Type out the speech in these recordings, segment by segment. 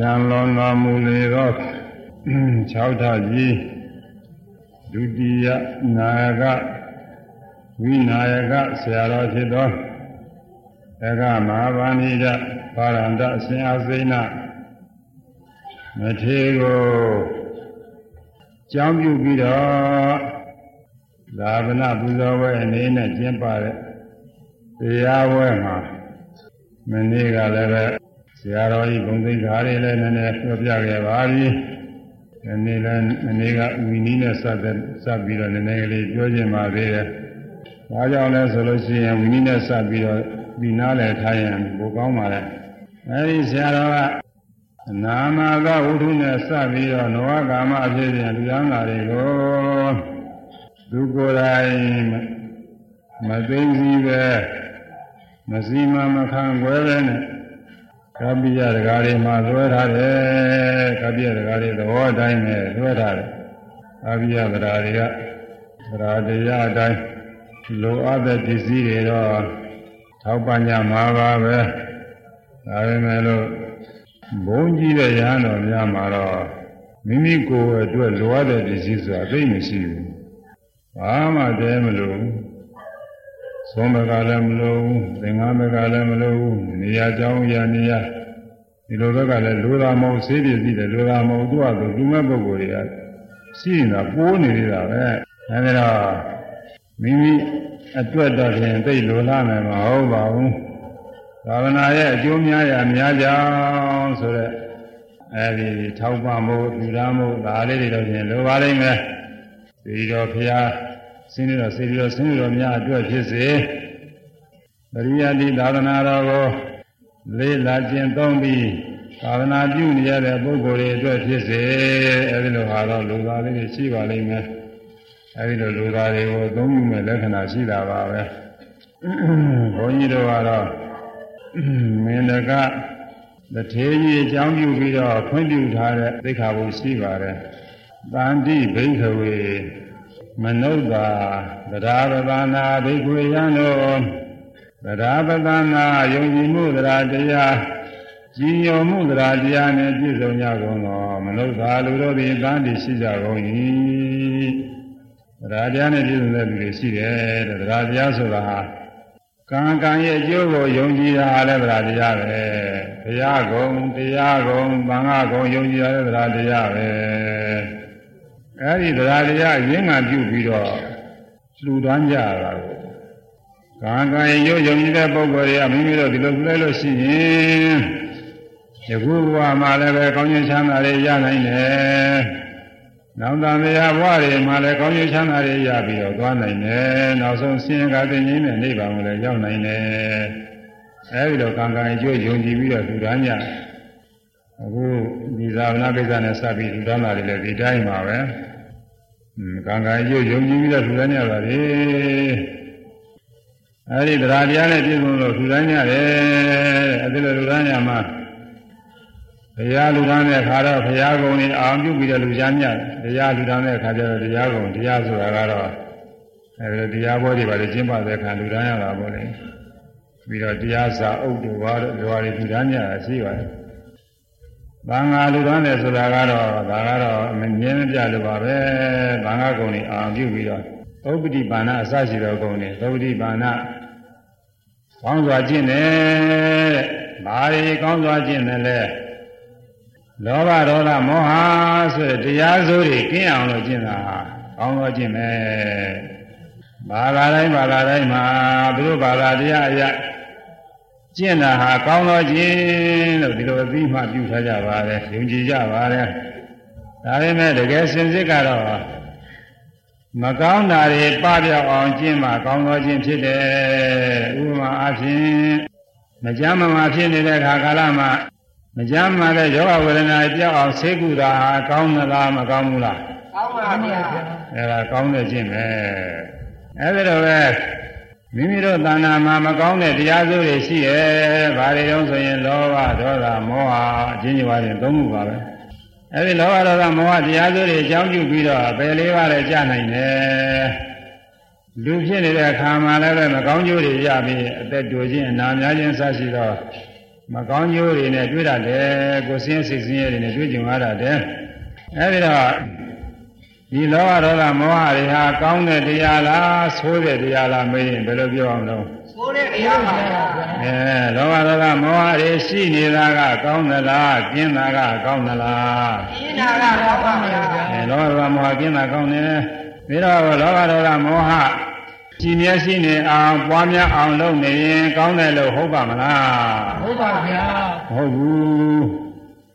ရံလွန်တော်မူလေသော6ထကြီးဒုတိယနာယကဝိနာယကဆရာတော်ဖြစ်သောတက္ကမဟာဗန္ဓိတပါရန္တအရှင်အစိဏမထေကိုကြောင်းပြုပြီးတော့သာဗနာပူဇော်ဝဲအနေနဲ့ကျင်းပတဲ့တရားဝဲမှာမနေ့ကလည်းပဲ ဆရာတော်ကြီးဂုံသိက္ခာတွေလည်းနည်းနည်းပြောပြခဲ့ပါပြီ။ဒီနေ့လည်းမနေ့ကဝီနီးနဲ့စတဲ့စပြီးတော့နည်းနည်းကလေးပြောချင်ပါသေးတယ်။ဒါကြောင့်လဲဆိုလို့ရှိရင်ဝီနီးနဲ့စပြီးတော့ပြီးနားလည်ထားရင်ပိုကောင်းပါလေ။အဲဒီဆရာတော်ကနာမသောဝုထုနဲ့စပြီးတော့နဝကာမအဖြစ်ပြန်လူရန်လာတွေကိုသူကိုယ်တိုင်မသိသိပဲမစီမမခံွယ်ပဲနဲ့ ကပ္ပိယဒကာတွေမှာလွှဲထားတယ်ကပ္ပိယဒကာတွေသဘောအတိုင်းပဲလွှဲထားတယ်ကပ္ပိယဒကာတွေကဒရာတရားအတိုင်းလိုအပ်တဲ့ပစ္စည်းတွေတော့ထောက်ပံ့ကြမှာပါပဲဒါပေမဲ့လို့ဘုံကြီးတဲ့ရဟန်းတော်များမှာတော့မိမိကိုယ်အတွက်လိုအပ်တဲ့ပစ္စည်းဆိုတာသိမရှိဘူးဘာမှတည်းမလို့ သုံးဘက်ကလည်းမလို့သင်္ကန်းဘက်ကလည်းမလို့နေရာကြောင်းရာနေရာဒီလိုဘက်ကလည်းလိုတာမဟုတ်ဆေးပြည့်စည်တယ်လိုတာမဟုတ်သူ့အတူလူမဲ့ပုဂ္ဂိုလ်တွေကရှိနေတာပိုးနေနေတာပဲအဲဒါတော့မိမိအတွက်တော့ဖြင့်သိလိုလားမယ်မဟုတ်ပါဘူးသာဝနာရဲ့အကျိုးများရာများကြောင်းဆိုတော့အဲဒီထောက်ပံ့မှုလူသားမှုဒါလေးတွေတော့ဖြင့်လိုပါလိမ့်မယ်ဒီတော့ဖရာ ဆင်းရဲတော့စေရောဆင်းရဲတော်များအတွက်ဖြစ်စေပရိယတိသာသနာတော်ကိုလေးလာခြင်းသုံးပြီးသာသနာပြုနေရတဲ့ပုဂ္ဂိုလ်တွေအတွက်ဖြစ်စေအဲဒီလိုဟာတော့လူသားလေးတွေရှိပါလိမ့်မယ်အဲဒီလိုလူသားတွေကိုအသုံးပြုမဲ့လက္ခဏာရှိတာပါပဲဘုန်းကြီးတို့ကတော့မင်းတကတထေကြီးအကြောင်းပြုပြီးတော့ဖွင့်ပြထားတဲ့သိက္ခာပုရှိပါတယ်တန်တိဘိက္ခဝေ မနုဿာသရပဒနာဘိက္ခွေယံတို့သရပဒနာယုံကြည်မှုသရတရားကြည်ညိုမှုသရတရားနဲ့ပြည့်စုံကြကုန်သောမနုဿာလူတို့သည်တန်တိရှိကြကုန်၏သရတရားနဲ့ပြည့်စုံတဲ့လူတွေရှိတယ်တဲ့သရတရားဆိုတာဟာကံကံရဲ့အကျိုးကိုယုံကြည်တာလည်းသရတရားပဲဘုရားကုံတရားကုံသံဃာကုံယုံကြည်ရတဲ့သရတရားပဲ အဲဒီတရားတရားရင်းငံပြုပြီးတော့လှူဒန်းကြတာကိုကံကံရုပ်ယုံကြည်တဲ့ပုဂ္ဂိုလ်တွေကမိမိတို့ဒီလိုပြုလိုက်လို့ရှိရင်ယခုဘဝမှာလည်းပဲကောင်းကျိုးချမ်းသာတွေရနိုင်တယ်။နောက်တန်တရားဘဝတွေမှာလည်းကောင်းကျိုးချမ်းသာတွေရပြီးတော့သွားနိုင်တယ်။နောက်ဆုံးဆင်းရဲကသိငြိမ်းတဲ့နိဗ္ဗာန်ကိုလည်းရောက်နိုင်တယ်။အဲဒီလိုကံကံအကျိုးယုံကြည်ပြီးတော့လှူဒန်းကြတယ်အခုဒီသာဝနာကိစ္စနဲ့စပြီးလူတော်လာတယ်လေဒီတိုင်းပါပဲ။ ကံကံရုပ်ယုံကြည်ပြီးတော့လူတိုင်းရပါလေ။အဲဒီတရားတရားနဲ့ပြည့်စုံလို့လူတိုင်းရတယ်။အဲဒီလိုလူတိုင်းရမှာဘုရားလူတိုင်းတဲ့ခါတော့ဘုရားကုံကြီးအာရုံပြုပြီးတော့လူချမ်းမြတ်။တရားလူတိုင်းတဲ့ခါကျတော့တရားကုံတရားဆိုတာကတော့အဲဒီတရားပွဲတွေပါလေကျင့်ပတဲ့ခါလူတိုင်းရတာပေါ့လေ။ပြီးတော့တရားစာအုပ်တွေဘာလို့လူတွေလူတိုင်းရတာရှိပါတယ်။ သံဃာလူသားနဲ့ဆိုတာကတော့ဒါကတော့မငင်းပြလို့ပါပဲသံဃာကုံတွေအာပြုပြီးတော့သုပတိပါဏအစရှိသောကုံတွေသုပတိပါဏကောင်းစွာကျင့်တယ်ဘာတွေကောင်းစွာကျင့်တယ်လဲလောဘဒေါသမောဟဆိုတဲ့တရားစိုးတွေကင်းအောင်လို့ကျင့်တာကောင်းသောကျင့်မယ်ဘာသာတိုင်းဘာသာတိုင်းမှာသူတို့ဘာသာတရားအရာ ကျင့်တာဟာကောင်းသောကျင့်လို့ဒီလိုအပြီးမှပြုထားကြပါတယ်ယုံကြည်ကြပါတယ်ဒါပေမဲ့တကယ်စင်စစ်ကတော့မကောင်းတာတွေပပြောက်အောင်ကျင့်မှကောင်းသောကျင့်ဖြစ်တယ်ဥပမာအဖြစ်မကြမ်းမမာဖြစ်နေတဲ့ခါကာလမှာမကြမ်းမာတဲ့ယောဂဝေဒနာပြောက်အောင်ဆေးကုတာဟာကောင်းသလားမကောင်းဘူးလားကောင်းပါဗျာအဲဒါကောင်းတဲ့ကျင့်ပဲအဲဒီတော့ပဲ မိမိတို့တဏ္ဍာမှာမကောင်းတဲ့တရားစိုးတွေရှိရဲ့။ဘာတွေတုံးဆိုရင်လောဘဒေါသမောဟအချင်းချင်းပါရင်သုံးခုပါပဲ။အဲဒီလောဘဒေါသမောဟတရားစိုးတွေအကြောင်းပြုပြီးတော့ပယ်လေးပါးလည်းကြာနိုင်တယ်။လူဖြစ်နေတဲ့အခါမှာလည်းပဲမကောင်းကျိုးတွေရပြီးအသက်တူခြင်းအနာများခြင်းစရှိသောမကောင်းကျိုးတွေနဲ့တွေ့ရတယ်ကိုယ်စင်းစိတ်စင်းရဲတွေနဲ့တွေ့ကြုံရတာတဲ့အဲဒီတော့ ဒီလောဘဒေါသမောဟတွေဟာကောင်းတဲ့တရားလားဆိုးတဲ့တရားလားမေးရင်ဘယ်လိုပြောအောင်လဲဆိုးတဲ့တရားပါဗျာအဲလောဘဒေါသမောဟတွေရှိနေတာကကောင်းသလားကျင်းတာကကောင်းသလားကျင်းတာကကောင်းပါဗျာအဲလောဘဒေါသမောဟကျင်းတာကောင်းတယ်ပြီးတော့လောဘဒေါသမောဟကြည်မြဲရှိနေအောင်ပွားများအောင်လုပ်နေရင်ကောင်းတယ်လို့ဟုတ်ပါမလားဟုတ်ပါဗျာမဟုတ်ဘူး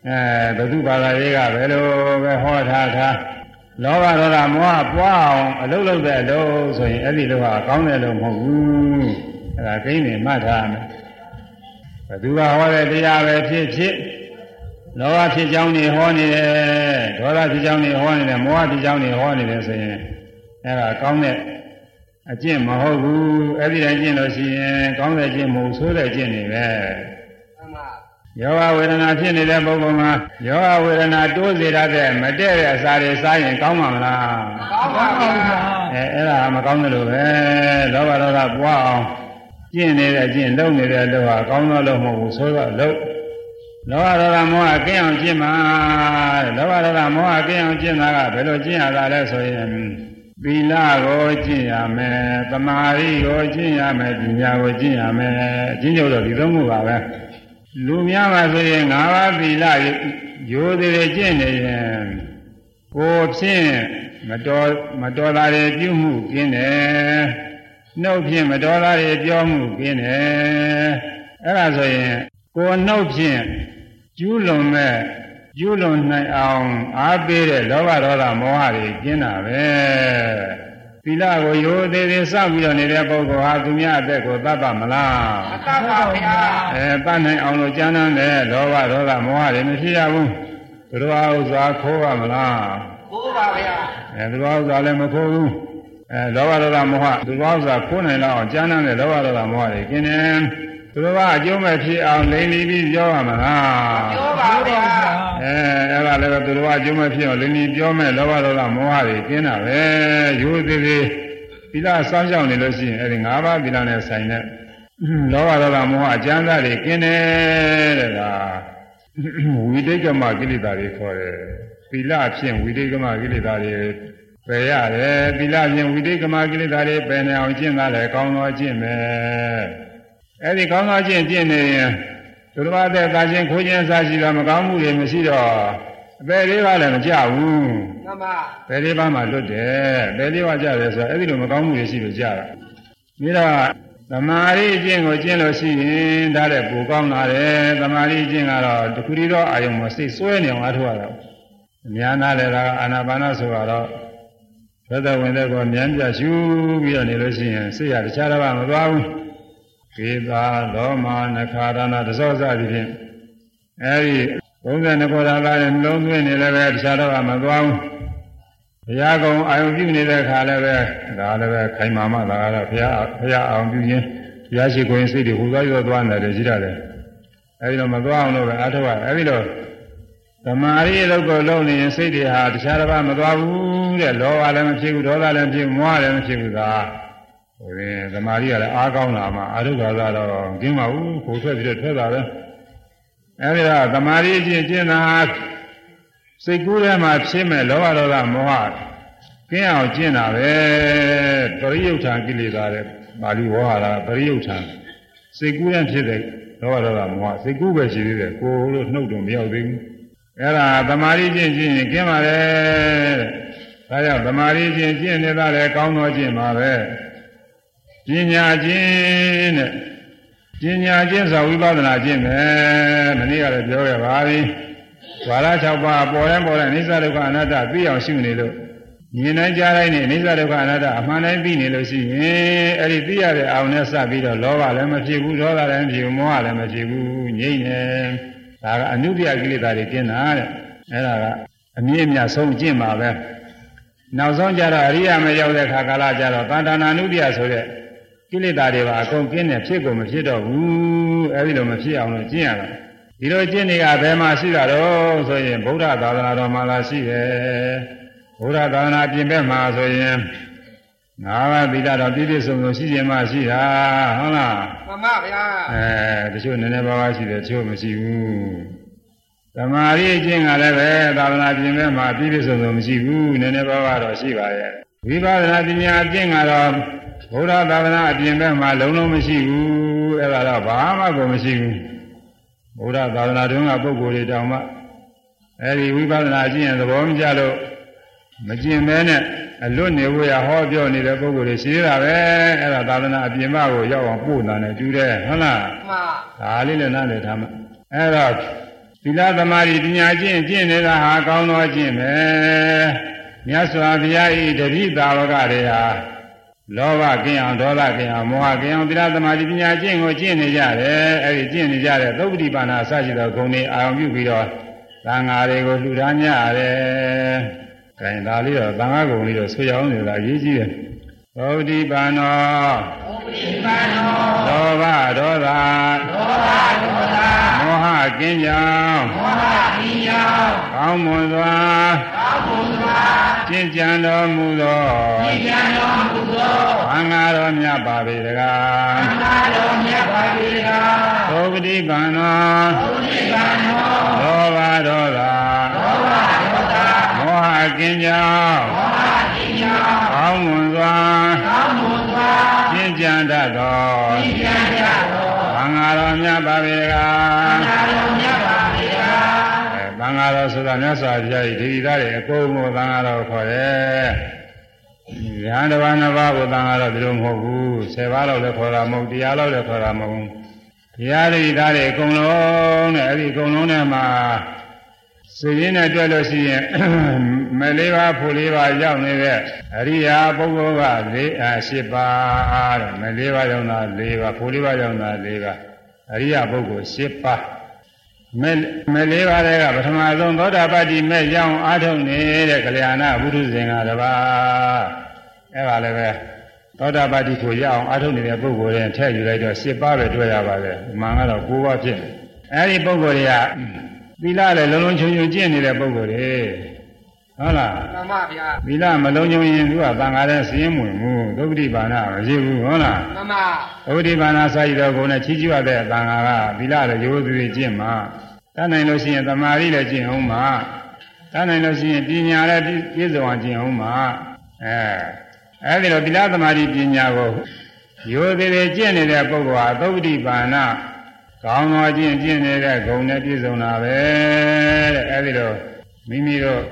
အဲဘုသူဘာသာရေးကဘယ်လိုပဲဟောထားထား လောဘဒေါသမောဟပွားအောင်အလုပ်လုပ်တဲ့အလုပ်ဆိုရင်အဲ့ဒီလိုဟာကောင်းတယ်လို့မဟုတ်ဘူးအဲ့ဒါကိန်းနေမှတ်ထားမယ်ဘသူကဟောတဲ့တရားပဲဖြစ်ဖြစ်လောဘဖြစ်ကြောင်းနေဟောနေတယ်ဒေါသဖြစ်ကြောင်းနေဟောနေတယ်မောဟဖြစ်ကြောင်းနေဟောနေတယ်ဆိုရင်အဲ့ဒါကောင်းတဲ့အကျင့်မဟုတ်ဘူးအဲ့ဒီတိုင်းကျင့်လို့ရှိရင်ကောင်းတဲ့ကျင့်မဟုတ်ဆိုးတဲ့ကျင့်နေပဲ ယောဂဝေဒနာဖြစ်နေတဲ့ပုဂ္ဂိုလ်မှာယောဂဝေဒနာတိုးစေရတဲ့မတည့်တဲ့အစာတွေစားရင်ကောင်းမှာမလားကောင်းပါဘူးဗျာအဲအဲ့ဒါမကောင်းတယ်လို့ပဲလောဘဒေါသပွားအောင်ကျင့်နေတဲ့အကျင့်လုပ်နေတဲ့အလုပ်ဟာကောင်းသောလုပ်မဟုတ်ဘူးဆိုတော့လုပ်လောဘဒေါသမောဟကင်းအောင်ကျင့်မှာလောဘဒေါသမောဟကင်းအောင်ကျင့်တာကဘယ်လိုကျင့်ရတာလဲဆိုရင်သီလကိုကျင့်ရမယ်သမာဓိကိုကျင့်ရမယ်ပညာကိုကျင့်ရမယ်အကျင့်ချုပ်တော့ဒီသုံးခုပါပဲ လူများပါဆိုရင်၅ပါးသီလရိုသေးကျင့်နေရင်ကိုဖြင့်မတော်မတော်တာတွေပြုမှုကျင်းတယ်နှုတ်ဖြင့်မတော်တာတွေပြောမှုကျင်းတယ်အဲ့ဒါဆိုရင်ကိုနှုတ်ဖြင့်ကျူးလွန်မဲ့ကျူးလွန်နိုင်အောင်အားပေးတဲ့လောဘဒေါသမောဟတွေကျင်းတာပဲ သီလကိုရိုသေးသေးစောင့်ပြီးတော့နေတဲ့ပုဂ္ဂိုလ်ဟာသူများအသက်ကိုသတ်ပါမလားမသတ်ပါဗျာအဲတတ်နိုင်အောင်လို့ကြမ်းတမ်းတဲ့လောဘဒေါသမောဟတွေမရှိရဘူးသူတော်ဥစ္စာခိုးပါမလားခိုးပါဗျာအဲသူတော်ဥစ္စာလည်းမခိုးဘူးအဲလောဘဒေါသမောဟသူတော်ဥစ္စာခိုးနိုင်လောက်အောင်ကြမ်းတမ်းတဲ့လောဘဒေါသမောဟတွေကျင်းတယ်သူတော်ကအကျိုးမဲ့ဖြစ်အောင်လိမ့်လီပြီးပြောရမှာလားပြောပါဗျာ အဲအဲ့ဒါလည်းသူတော်ကအကျိုးမဲ့ဖြစ်အောင်လိမ့်လီပြောမဲ့လောဘဒေါသမောဟတွေကျင်းတာပဲရိုးသေးသေးသီလစောင့်ရှောက်နေလို့ရှိရင်အဲ့ဒီ၅ပါးသီလနဲ့ဆိုင်တဲ့လောဘဒေါသမောဟအကျမ်းစာတွေကျင်းတယ်တဲ့ကဝိတိတ်ကမကိလေသာတွေခေါ်တယ်သီလဖြင့်ဝိတိတ်ကမကိလေသာတွေပယ်ရတယ်သီလဖြင့်ဝိတိတ်ကမကိလေသာတွေပယ်နေအောင်ကျင့်တာလည်းကောင်းသောကျင့်ပဲအဲ့ဒီကောင်းသောကျင့်ကျင့်နေရင် သူတော်ဘာတဲ့သာချင်းခိုးခြင်းစားရှိတာမကောင်းမှုတွေမရှိတော့အပေလေးပါလည်းမကြဘူးမှန်ပါပေလေးပါမှလွတ်တယ်ပေလေးပါကြတယ်ဆိုတော့အဲ့ဒီလိုမကောင်းမှုတွေရှိလို့ကြတာပြီးတော့သမာဓိအကျင့်ကိုကျင့်လို့ရှိရင်ဒါတဲ့ပူကောင်းလာတယ်သမာဓိအကျင့်ကတော့တခုတည်းသောအာယုံမှာစိတ်စွဲနေအောင်အားထုတ်ရတော့အများနာလည်းဒါကအာနာပါနဆိုတော့သက်သက်ဝင်တဲ့ကောဉာဏ်ပြရှုပြီးတော့နေလို့ရှိရင်စိတ်ရတခြားတော့မသွားဘူး ကေသာလောမနခါရဏတစောစသည်ဖြင့်အဲဒီ32ခေါ်တာလည်းနှလုံးသွင်းနေလည်းပဲတခြားတော့မသွားဘူးဘုရားကုံအာယုံပြုနေတဲ့အခါလည်းပဲဒါလည်းပဲခိုင်မာမှသာတော့ဘုရားဘုရားအာယုံပြုခြင်းဘုရားရှိခိုးရင်စိတ်တွေဟူသွားရောသွားနေတယ်ရှိရတယ်အဲဒီတော့မသွားအောင်လို့ပဲအားထုတ်ရအဲဒီတော့သမာဓိအလုပ်ကိုလုပ်နေရင်စိတ်တွေဟာတခြားတစ်ပါးမသွားဘူးတဲ့လောဘလည်းမဖြစ်ဘူးဒေါသလည်းမဖြစ်ဘူးမောဟလည်းမဖြစ်ဘူးသာ ဟိုရင်သမာဓိကလည်းအားကောင်းလာမှအာရုဒ္ဓသာတော့ကျင်းပါဘူးကိုထွက်ပြီးတော့ထွက်တာပဲအဲဒီတော့သမာဓိကျင့်ကျင့်တာစိတ်ကူးထဲမှာဖြစ်မဲ့လောဘဒေါသမောဟကင်းအောင်ကျင့်တာပဲပရိယုဋ္ဌာကိလေသာတဲ့ပါဠိဝေါဟာရပရိယုဋ္ဌာစိတ်ကူးရင်ဖြစ်တဲ့လောဘဒေါသမောဟစိတ်ကူးပဲရှိသေးတယ်ကိုယ်လို့နှုတ်တော့မရောက်သေးဘူးအဲ့ဒါသမာဓိကျင့်ကျင့်ရင်ကျင်းပါလေတဲ့ဒါကြောင့်သမာဓိကျင့်ကျင့်နေတာလည်းကောင်းသောကျင့်ပါပဲ ပညာကျင့်တဲ့ပညာကျင့်ဆိုဝိပဿနာကျင့်ပဲမနေ့ကလည်းပြောခဲ့ပါပြီဝါရ6ပါးပေါ်တိုင်းပေါ်တိုင်းအိစ္ဆဒုက္ခအနတ္တသိအောင်ရှုနေလို့မြင်နိုင်ကြတိုင်းနဲ့အိစ္ဆဒုက္ခအနတ္တအမှန်တိုင်းသိနေလို့ရှိရင်အဲ့ဒီသိရတဲ့အောင်နဲ့စပြီးတော့လောဘလည်းမဖြစ်ဘူးဒေါသလည်းမဖြစ်ဘူးမောဟလည်းမဖြစ်ဘူးငြိမ့်နေဒါကအနုတ္တိယကိလေသာတွေကျင်းတာတဲ့အဲ့ဒါကအမြင့်အမြတ်ဆုံးကျင့်ပါပဲနောက်ဆုံးကြတော့အရိယာမရောက်တဲ့ခါကာလကြတော့တဏ္ဍာနာနုတ္တိယဆိုတဲ့ ကိလေသာတွေပါအကုန်ကျင်းတယ်ဖြစ်ကုန်မဖြစ်တော့ဘူးအဲဒီလိုမဖြစ်အောင်လို့ကျင့်ရတာဒီလိုကျင့်နေကဘယ်မှာရှိတာတော့ဆိုရင်ဗုဒ္ဓသာသနာတော်မှာလာရှိတယ်ဗုဒ္ဓသာသနာပြင်ဘက်မှာဆိုရင်ငါးပါးသီလတော့ပြည့်ပြည့်စုံစုံရှိခြင်းမရှိတာဟုတ်လားမှန်ပါဗျာအဲတချို့နည်းနည်းပါးပါးရှိတယ်တချို့မရှိဘူးသမာဓိအကျင့်ကလည်းပဲသာသနာပြင်မဲ့မှာပြည့်ပြည့်စုံစုံမရှိဘူးနည်းနည်းပါးပါးတော့ရှိပါရဲ့ဝိပဿနာပညာအကျင့်ကတော့ ဘုရားသာသနာအပြင်ဘက်မှာလုံးလုံးမရှိဘူးအဲ့ဒါတော့ဘာမှကိုမရှိဘူးဘုရားသာသနာတွင်ကပုဂ္ဂိုလ်တွေတောင်မှအဲဒီဝိပဿနာအကျင့်ရဲ့သဘောမကျလို့မကျင့်မဲနဲ့အလွတ်နေဖို့ရဟောပြောနေတဲ့ပုဂ္ဂိုလ်တွေရှိသေးတာပဲအဲ့ဒါသာသနာအပြင်ဘက်ကိုရောက်အောင်ပို့တာနဲ့တူတယ်ဟုတ်လားမှန်ဒါလေးလည်းနားလည်ထားမှာအဲ့တော့သီလသမာဓိပညာကျင့်ကျင့်နေတာဟာကောင်းသောကျင့်ပဲမြတ်စွာဘုရားဤတတိသာဝကတွေဟာ လောဘကင်းအောင်ဒေါသကင်းအောင်မောဟကင်းအောင်သီလသမာဓိပညာကျင့်ကိုကျင့်နေကြတယ်အဲ့ဒီကျင့်နေကြတဲ့သုပ္ပတိပါဏာအစရှိသောဂုဏ်တွေအာရုံပြုပြီးတော့သံဃာတွေကိုလှူဒါန်းကြရတယ်။ဒါရင်ဒါလေးတော့သံဃာဂုဏ်လေးတော့ဆွေးအောင်နေတာအရေးကြီးတယ်။သုပ္ပတိပါဏောဘုရားနောလောဘဒေါသဒေါသဒေါသမောဟကင်းကြောင်းမောဟပညာကောင်းမွန်စွာသာဘုရား ကျင့်ကြံတော်မူသောဒီကံတော်မူသောဘာငါတော်မြတ်ပါပေတကားသာတော်မြတ်ပါပေကားသောပတိကံသောဘုရားနောလောဘဒေါသဒေါသဒေါသမောဟကင်းကြောင်းမောဟပညာကောင်းမွန်စွာသာဘုရားကျင့်ကြံတတ်သောဒီကံတော်ဘာငါတော်မြတ်ပါပေတကားသာတော်မြတ်ပါပေကားအဲသံ ဃာတော်ဆိုတာမြတ်စွာဘုရား၏ဒေဝီသားတွေအကုန်လုံးသံဃာတော်ခေါ်တယ်။ဉာဏ်တစ်ပါးနှစ်ပါးကိုသံဃာတော်ဒီလိုမဟုတ်ဘူး။ဆယ်ပါးလောက်လည်းခေါ်တာမဟုတ်တရားလောက်လည်းခေါ်တာမဟုတ်ဘူး။ဘုရားဒေဝီသားတွေအကုန်လုံးနဲ့အဲ့ဒီအကုန်လုံးနဲ့မှာစိတ်ရင်းနဲ့တွေ့လို့ရှိရင်မလေးပါးဖို့လေးပါးရောက်နေတဲ့အရိယာပုဂ္ဂိုလ်က၄အာ၈ပါးတဲ့မလေးပါးရောက်တာ၄ပါးဖို့လေးပါးရောက်တာ၄ပါးအရိယာပုဂ္ဂိုလ်၈ပါး မဲမဲလေးပါးတဲ့ကပထမဆုံးသောတာပတ္တိမဲ့ရောင်းအားထုတ်နေတဲ့ကလျာဏဘုရုဇင်ကတပါးအဲ့ပါလည်းပဲသောတာပတ္တိကိုရအောင်အားထုတ်နေတဲ့ပုဂ္ဂိုလ်တွေထည့်ယူလိုက်တော့10ပါးပဲတွေ့ရပါတယ်။မှန်ကတော့9ပါးဖြစ်တယ်။အဲ့ဒီပုဂ္ဂိုလ်တွေကသီလလည်းလုံးလုံးချုံချုံကျင့်နေတဲ့ပုဂ္ဂိုလ်တွေ ဟုတ်လားမှန်ပါဗျာသီလမလုံးချုံရင်သူကသံဃာတဲ့စည်းမဝင်ဘူးသုပ္ပတိပါဏမရှိဘူးဟုတ်လားမှန်ပါသုပ္ပတိပါဏစာရည်တော်ကိုနဲ့ချီးကျူးရတဲ့သံဃာကသီလလည်းရိုးသေးသေးကျင့်မှာတတ်နိုင်လို့ရှိရင်သမာဓိလည်းကျင့်အောင်မှာတတ်နိုင်လို့ရှိရင်ပညာလည်းပြည့်စုံအောင်ကျင့်အောင်မှာအဲအဲဒီတော့သီလသမာဓိပညာကိုရိုးသေးသေးကျင့်နေတဲ့ပုဂ္ဂိုလ်ဟာသုပ္ပတိပါဏကောင်းသောကျင့်ကျင့်နေတဲ့ဂုဏ်နဲ့ပြည့်စုံတာပဲတဲ့အဲဒီတော့မိမိတို့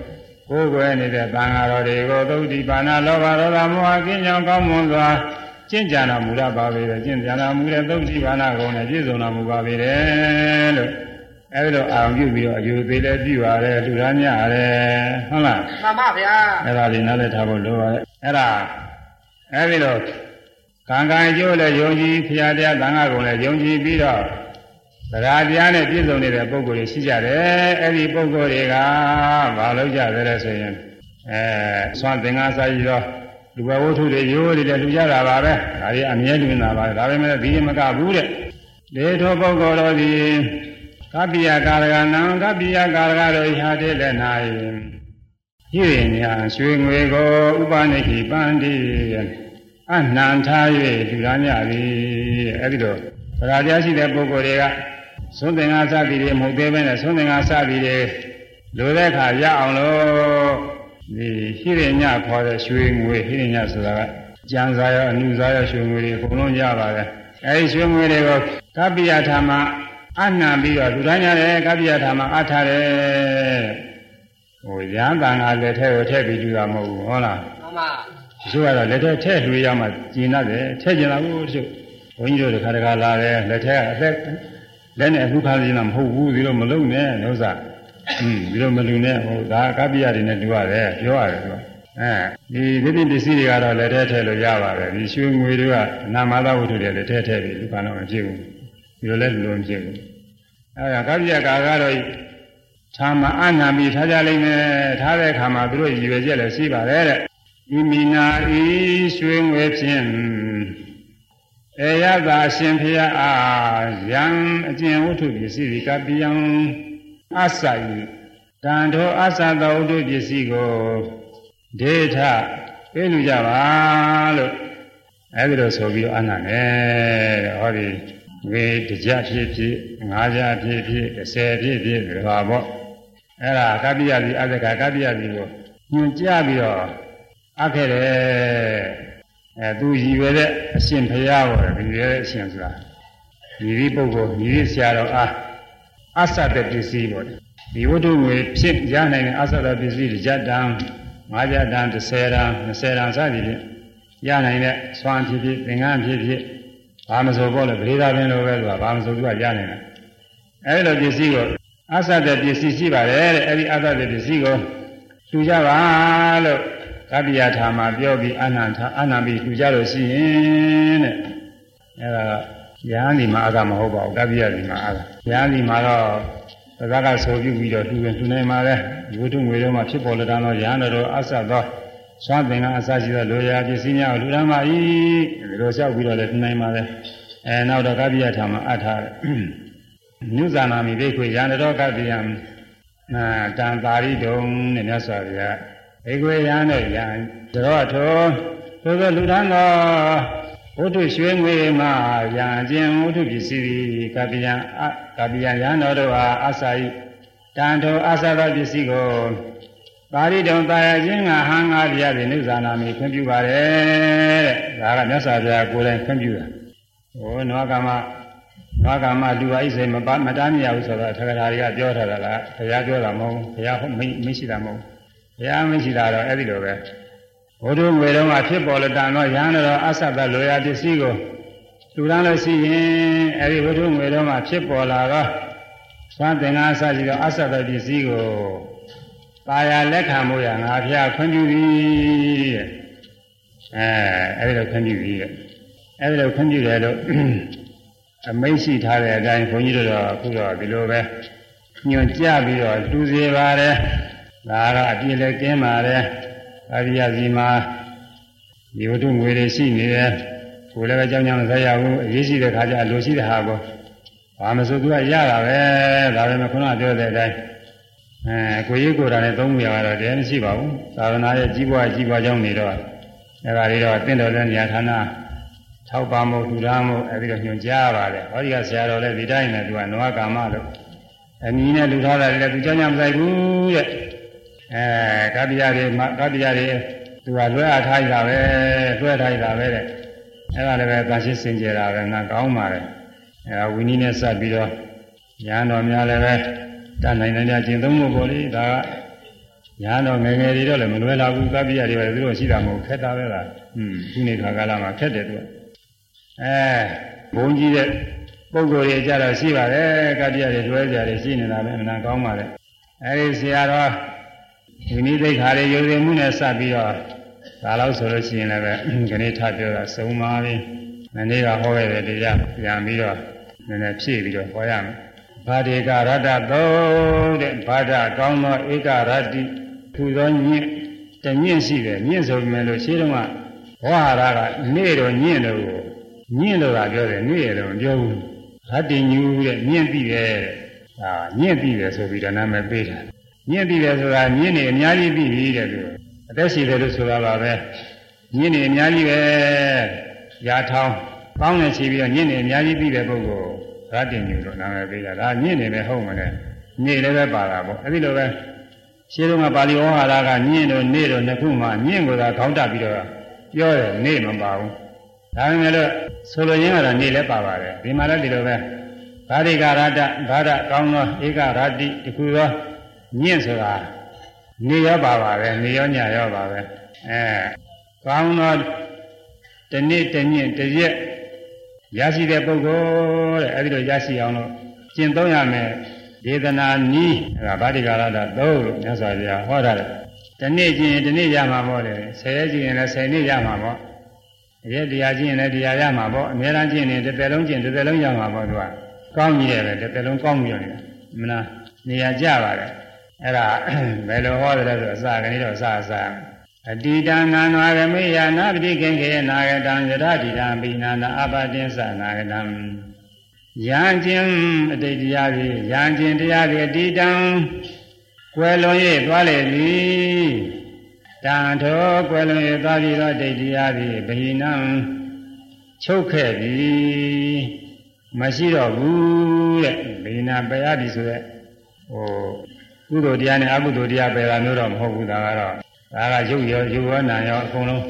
ကိုယ်ွယ်နေတဲ့သံဃာတော်တွေကိုသုပ္ပတိပါဏလောဘဒေါသမောဟကင်းကြောင်းကောင်းမွန်စွာကျင့်ကြံတော်မူရပါပေတယ်ကျင့်ကြံတော်မူတဲ့သုတ်တိဘာနာကုံနဲ့ပြည့်စုံတော်မူပါပေတယ်လို့အဲဒီတော့အာရုံပြုပြီးတော့အယူသေးလည်းပြုရတယ်လူသားများရတယ်ဟုတ်လားမှန်ပါဗျာအဲ့ဒါလေးနားလည်ထားဖို့လိုပါတယ်အဲ့ဒါအဲဒီတော့ကံကံအကျိုးလည်းယုံကြည်ဖရာတရားသံဃာကုံလည်းယုံကြည်ပြီးတော့ တရားတရားနဲ့ပြည့်စုံနေတဲ့ပုဂ္ဂိုလ်တွေရှိကြတယ်အဲ့ဒီပုဂ္ဂိုလ်တွေကမလုပ်ကြသေးလဲဆိုရင်အဲသွန်သင်္ကန်းစာကြီးတော့လူဘဝဝတ္ထုတွေရိုးတွေလည်းလူကြတာပါပဲဒါတွေအမြဲတမ်းတာပါဒါပေမဲ့ဒီမကဘူးတဲ့လေထောပုဂ္ဂိုလ်တော်ဒီကပ္ပိယကာရကနံကပ္ပိယကာရကတို့ဟာတဲ့လည်းနိုင်ဟိရိညာရွှေငွေကိုဥပနိခိပန္တိအနှံထား၍လူသားများသည်အဲ့ဒီတော့ဗราတရားရှိတဲ့ပုဂ္ဂိုလ်တွေက သုံးသင်္ဃာစသည်တွေမဟုတ်သေးပဲနဲ့သုံးသင်္ဃာစသည်တွေလိုတဲ့အခါရအောင်လို့ဒီဟိရိညာခေါ်တဲ့ရွှေငွေဟိရိညာဆိုတာကကြံစားရအနုစားရရွှေငွေတွေအကုန်လုံးရပါတယ်အဲဒီရွှေငွေတွေကိုကပ္ပိယထာမအနှံပြီးတော့လူသားများတယ်ကပ္ပိယထာမအထားတယ်ဟိုရဟန်းတန်ကလက်ထဲကိုထည့်ပြီးကြည့်တာမဟုတ်ဘူးဟုတ်လားမှန်ပါတချို့ကတော့လက်ထဲထည့်လှေရမှကျင်တတ်တယ်ထည့်ကျင်တာဘူးတချို့ဘုန်းကြီးတို့တခါတခါလာတယ်လက်ထဲကအသက် လက်နဲ့အမှုခါကျင်တာမဟုတ်ဘူးဒီလိုမလုံနဲ့ဥစ္စာอืมဒီလိုမလူနဲ့ဟိုဒါကပ္ပိယတွေနဲ့တူရတယ်ပြောရတယ်သူကအဲဒီဒိဋ္ဌိပစ္စည်းတွေကတော့လက်ထဲထည့်လို့ရပါတယ်ဒီရွှေငွေတွေကနာမသာဝတ္ထုတွေလက်ထဲထည့်ပြီးဒီကတော့မဖြစ်ဘူးဒီလိုလဲလူလုံးမဖြစ်ဘူးအဲဒါကပ္ပိယကာကတော့သာမအနာမိထားကြလိမ့်မယ်ထားတဲ့အခါမှာသူတို့ရည်ရွယ်ချက်လည်းရှိပါတယ်တဲ့ဤမိနာဤရွှေငွေဖြင့် အေယသာရှင်ဖျားအားယံအကျင့်ဝတ္ထုပစ္စည်းဒီကပိယံအစာယတန်ထောအစာသောဝတ္ထုပစ္စည်းကိုဒေထပပေးလူကြပါလို့အဲဒီလိုဆိုပြီးတော့အနန္တယ်တဲ့ဟောဒီဝေတကြဖြစ်ဖြစ်ငါးကြဖြစ်ဖြစ်30ဖြစ်ဖြစ်ဒီပါပေါ့အဲ့ဒါကပ္ပိယတိအသကကပ္ပိယတိကိုညွန်ကြပြီးတော့အပ်ခဲ့တယ် အဲသူရည်ရွယ်တဲ့အရှင်ဘုရားဟောတယ်ရည်ရွယ်တဲ့အရှင်ဆိုတာညီဒီပုဂ္ဂိုလ်ညီဒီဆရာတော်အားအဆတ်တဲ့ပစ္စည်းပေါ့ဒီဝတ္ထုငွေဖြစ်ရနိုင်တဲ့အဆတ်တဲ့ပစ္စည်းကြတံ၅ကြတံ30တံ20တံစသည်ဖြင့်ရနိုင်တဲ့ဆွမ်းဖြစ်ဖြစ်သင်္ကန်းဖြစ်ဖြစ်ဘာမဆိုပေါ့လေပရိသာပင်လိုပဲဆိုတာဘာမဆိုသူကရနိုင်တယ်အဲဒီလိုပစ္စည်းကိုအဆတ်တဲ့ပစ္စည်းရှိပါတယ်တဲ့အဲဒီအဆတ်တဲ့ပစ္စည်းကိုလူကြပါလို့ ကပ္ပိယထာမှာပြောပြီးအနန္ထအနန္ပြီးလူကြလို့ရှိရင်တဲ့အဲဒါရဟန်းဒီမှာအကမဟုတ်ပါဘူးကပ္ပိယဒီမှာအကရဟန်းဒီမှာတော့သဇကဆိုပြုပြီးတော့လူဝင်လူနိုင်ပါလေဒီဝတ္ထုငွေတော့မှဖြစ်ပေါ်လာတော့ရဟန်းတော်အဆတ်သောစွမ်းသင်္ကအစရှိသောလိုရာပစ္စည်းများကိုလူရမ်းပါ၏ဒီလိုလျှောက်ပြီးတော့လည်းနှနိုင်ပါလေအဲနောက်တော့ကပ္ပိယထာမှာအထားတယ်ညုဇာနာမိဒိခွေရန္တောကပ္ပိယနာတံသာရိတုံနဲ့မြတ်စွာဘုရား ဒိခွေရန္တဲ့ရံတော်ထောသို့သောလူထမ်းသောဝတ္ထုရွှေငွေမှရံခြင်းဝတ္ထုပစ္စည်းသည်ကပ္ပိယကပ္ပိယရန္တော်တို့အားအစာဤတံထောအစာသောပစ္စည်းကိုပါဠိတော်တာယာခြင်းကဟံငါးပြရသည်နိဇာနာမိခွင့်ပြုပါတယ်တဲ့ဒါကမြတ်စွာဘုရားကိုယ်တိုင်ခွင့်ပြုတာဟိုနွားကမနွားကမလူအိစိမပါမတားမရဘူးဆိုတော့သက္ကရာတွေကပြောထားတာလားဘုရားပြောတာမဟုတ်ဘူးဘုရားမရှိတာမဟုတ် ဘူးဘုရားမရှိတာတော့အဲ့ဒီလိုပဲဘုဒ္ဓငွေတော်မှာဖြစ်ပေါ်လို့တန်တော့ရဟန်းတော်အဆက်သက်လိုရာပစ္စည်းကိုလူရန်လို့ရှိရင်အဲ့ဒီဘုဒ္ဓငွေတော်မှာဖြစ်ပေါ်လာတော့သံသင်္ဃာအစရှိသောအဆက်သက်ပစ္စည်းကိုပါရလက်ခံမှုရငါဖျားခွင့်ပြုသည်တဲ့အဲအဲ့ဒီလိုခွင့်ပြုသည်တဲ့အဲ့ဒီလိုခွင့်ပြုတယ်လို့အမိန့်ရှိထားတဲ့အတိုင်းဘုန်းကြီးတို့တော့အခုတော့ဒီလိုပဲညွန်ကြပြီးတော့တူစေပါတယ် ဒါကတော့အပြည့်လည်းကင်းပါတယ်အရိယစီမှာဒီဝတ္ထုငွေတွေရှိနေတယ်ကိုယ်လည်းပဲကြောင်းကြောင်းဆက်ရဘူးအရေးရှိတဲ့ခါကျလိုရှိတဲ့ဟာကိုဘာမဆိုသူကရတာပဲဒါပေမဲ့ခုနပြောတဲ့အတိုင်းအဲကိုကြီးကိုယ်တိုင်နဲ့သုံးမှုရတော့တည်းမရှိပါဘူးသာသနာရဲ့ကြီးပွားကြီးပွားကြောင်းနေတော့အဲဒါလေးတော့တင့်တော်တဲ့ဉာဏ်ဌာနထောက်ပါမှုထူထားမှုအဲဒီတော့ညွှန်ကြားပါတယ်ဟောဒီကဆရာတော်လည်းဒီတိုင်းနဲ့သူကနဝကာမလို့အမီနဲ့လူထားတာလည်းသူကြောင်းကြောင်းမဆိုင်ဘူးတဲ့ အဲကပ္ပိယတွေကပ္ပိယတွေသူကလွှဲအားထားရတာပဲလွှဲထားရတာပဲတဲ့အဲဒါလည်းပဲသာရှိစင်ကြယ်တာပဲငါကောင်းပါတယ်အဲဝီနည်းနဲ့စပ်ပြီးတော့ညာတော်များလည်းပဲတတ်နိုင်တယ်ကျင့်သုံးဖို့ပေါ့လေဒါကညာတော်ငယ်ငယ်တွေတော့လည်းမလွယ်လာဘူးကပ္ပိယတွေပဲသူတို့ရှိတာမဟုတ်ခက်တာပဲလားอืมခုနေခါကာလမှာခက်တယ်သူကအဲဘုံကြီးတဲ့ပုံကိုယ်တွေကြတော့ရှိပါတယ်ကပ္ပိယတွေလွှဲကြတယ်ရှိနေတာပဲအမှန်ကောင်းပါလေအဲဒီဆရာတော် ဒီနည်းသိခါလေးယုံကြည်မှုနဲ့စပ်ပြီးတော့ဒါလို့ဆိုလို့ရှိရင်လည်းပဲခဏထပြောတာစုံပါပြီမနေ့ကဟောခဲ့တဲ့တရားပြန်ပြီးတော့နည်းနည်းဖြည့်ပြီးတော့ဟောရမယ်ဘာဒေကရတ္တသောတဲ့ဘာဒကောင်းသောဧကရတ္တိထူသောညင့်တညင့်ရှိတယ်ညင့်ဆိုပေမဲ့လို့ရှင်းတော့ကဝါဟာရကနေ့တော့ညင့်တော့ညင့်တော့ကပြောတယ်နေ့ရတော့မပြောဘူးရတ္တိညူတဲ့ညင့်ပြီတယ်အာညင့်ပြီတယ်ဆိုပြီးတော့နာမည်ပေးတာ ညင့်ပြီတယ်ဆိုတာညင့်နေအများကြီးပြီပြီတဲ့သူအသက်ရှိတယ်လို့ဆိုတာပါပဲညင့်နေအများကြီးပဲရာထောင်းကောင်းနေရှိပြီးတော့ညင့်နေအများကြီးပြီတဲ့ပုဂ္ဂိုလ်ရတ္တိညူလို့နာမည်ပေးတာဒါညင့်နေပဲဟုတ်မလဲညင့်လည်းပဲပါတာပေါ့အဲ့ဒီလိုပဲရှင်းတော့ကပါဠိဩဟာရကညင့်တော့နေတော့နှစ်ခုမှညင့်ကိုသာခေါင်းတက်ပြီးတော့ပြောတယ်နေမပါဘူးဒါပေမဲ့လို့ဆိုလိုရင်းကတော့နေလည်းပါပါတယ်ဒီမှာလည်းဒီလိုပဲဘာရိကရတ္တဘာဒကောင်းသောဧကရတ္တိတခုသော ညင့်ဆိုတာနေရောပါပါပဲနေရောညရောပါပဲအဲကောင်းသောတနေ့တညင့်တရက်ရရှိတဲ့ပုဂ္ဂိုလ်တဲ့အဲဒီလိုရရှိအောင်လို့ကျင့်သုံးရမယ်ဒေသနာနီးအဲဒါဗာတိကာရတာသုံးလို့မြတ်စွာဘုရားဟောထားတယ်။ဒီနေ့ကျင့်ရင်ဒီနေ့ရမှာပေါ့လေ။ဆယ်ရက်ကျင့်ရင်လည်းဆယ်နေ့ရမှာပေါ့။ရက်တရားကျင့်ရင်လည်းတရားရမှာပေါ့။အများအားကျင့်ရင်တစ်သက်လုံးကျင့်တစ်သက်လုံးရမှာပေါ့သူက။ကောင်းကြီးတယ်ပဲတစ်သက်လုံးကောင်းပြီးနေတာ။မနာနေရာကြပါတယ်။ အဲ့ဒါဘယ်လိုဟောတယ်လဲဆိုအစကနေတော့အစအစအတိတံနာနာရမေယနာပတိခင်ခေနာဂတံယရတိတံပိနာနာအပတင်္စနာဂတံယံခြင်းအတိတ်တရားဖြင့်ယံခြင်းတရားဖြင့်အတိတံကွယ်လွန်၍သွားလေသည်တန်ထောကွယ်လွန်၍သွားပြီးတော့ဒိဋ္ဌိယသည်ဗဟိနံချုပ်ခဲ့ပြီမရှိတော့ဘူးတဲ့ဗဟိနပယ်ရပြီဆိုရက်ဟို ကုသိုလ်တရားနဲ့အကုသိုလ်တရားပယ်တာမျိုးတော့မဟုတ်ဘူးဒါကတော့ဒါကရုပ်ရောရုပ်ရောနာရောအကုန်လုံး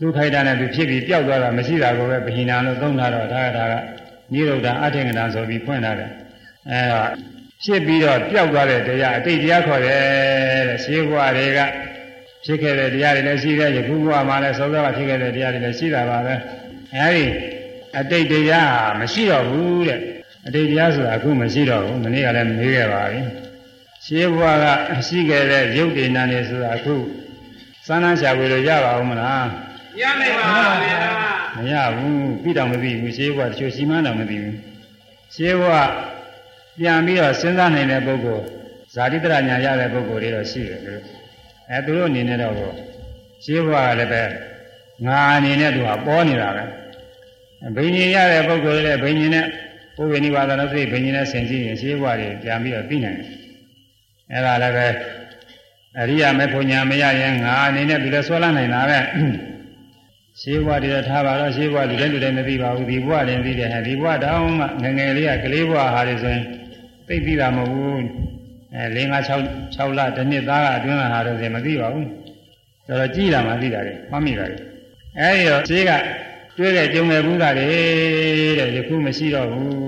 သူခိုက်တာနဲ့သူဖြစ်ပြီးပျောက်သွားတာမရှိတာကိုပဲဗဟိနလို့သုံးတာတော့ဒါကဒါကနိရုဒ္ဓအထင်္ကနာဆိုပြီးဖွင့်လာတယ်အဲတော့ဖြစ်ပြီးတော့ပျောက်သွားတဲ့တရားအတိတ်တရားခေါ်တယ်တဲ့ရှင်းဘဝတွေကဖြစ်ခဲ့တဲ့တရားတွေလည်းရှိတယ်ယခုဘဝမှာလည်းသောသောကဖြစ်ခဲ့တဲ့တရားတွေလည်းရှိတာပါပဲအဲဒီအတိတ်တရားမရှိတော့ဘူးတဲ့အတိတ်တရားဆိုတာအခုမရှိတော့ဘူးမနေ့ကလည်းမေးခဲ့ပါပြီ ရှင်းဘဝကရှိခဲ့တဲ့ရုပ်တည်နာနေဆိုတာအခုစမ်းနှရှာဝေလို့ရပါဦးမလားရနိုင်ပါဗျာမရဘူးပြီးတော့မသိဘူးရှင်းဘဝတချို့ရှိမှန်းတော့မသိဘူးရှင်းဘဝပြန်ပြီးတော့စဉ်းစားနိုင်တဲ့ပုဂ္ဂိုလ်ဇာတိတရညာရတဲ့ပုဂ္ဂိုလ်တွေတော့ရှိတယ်သူတို့အဲသူတို့အနေနဲ့တော့ရှင်းဘဝကလည်းပဲငါအနေနဲ့သူကပေါ်နေတာပဲဘိညာဉ်ရတဲ့ပုဂ္ဂိုလ်တွေလည်းဘိညာဉ်နဲ့ပုဗ္ဗေနိဝါဒလို့စိတ်ဘိညာဉ်နဲ့ဆင်ကြည့်ရင်ရှင်းဘဝတွေပြန်ပြီးတော့သိနိုင်တယ် အဲဒါလည်းပဲအရိယာမေဖို့ညာမရရင်ငါအနေနဲ့သူလည်းဆွဲလန်းနိုင်တာပဲရှင်းဘဝတွေတော့ထားပါတော့ရှင်းဘဝလူတိုင်းလူတိုင်းမသိပါဘူးဒီဘဝတင်သိတယ်ဟဲ့ဒီဘဝတောင်းမှငယ်ငယ်လေးကကလေးဘဝဟာတွေဆိုရင်သိသိတာမဟုတ်ဘူးအဲ၄၅6 6လတစ်နှစ်သားကအတွင်းလာတာတော့ဆိုမသိပါဘူးတော်တော်ကြည်လာမှသိတာလေမှတ်မိတာလေအဲဒီတော့ရှင်းကတွေ့တဲ့ကြုံတဲ့ဘူးတာတွေတဲ့ယခုမရှိတော့ဘူး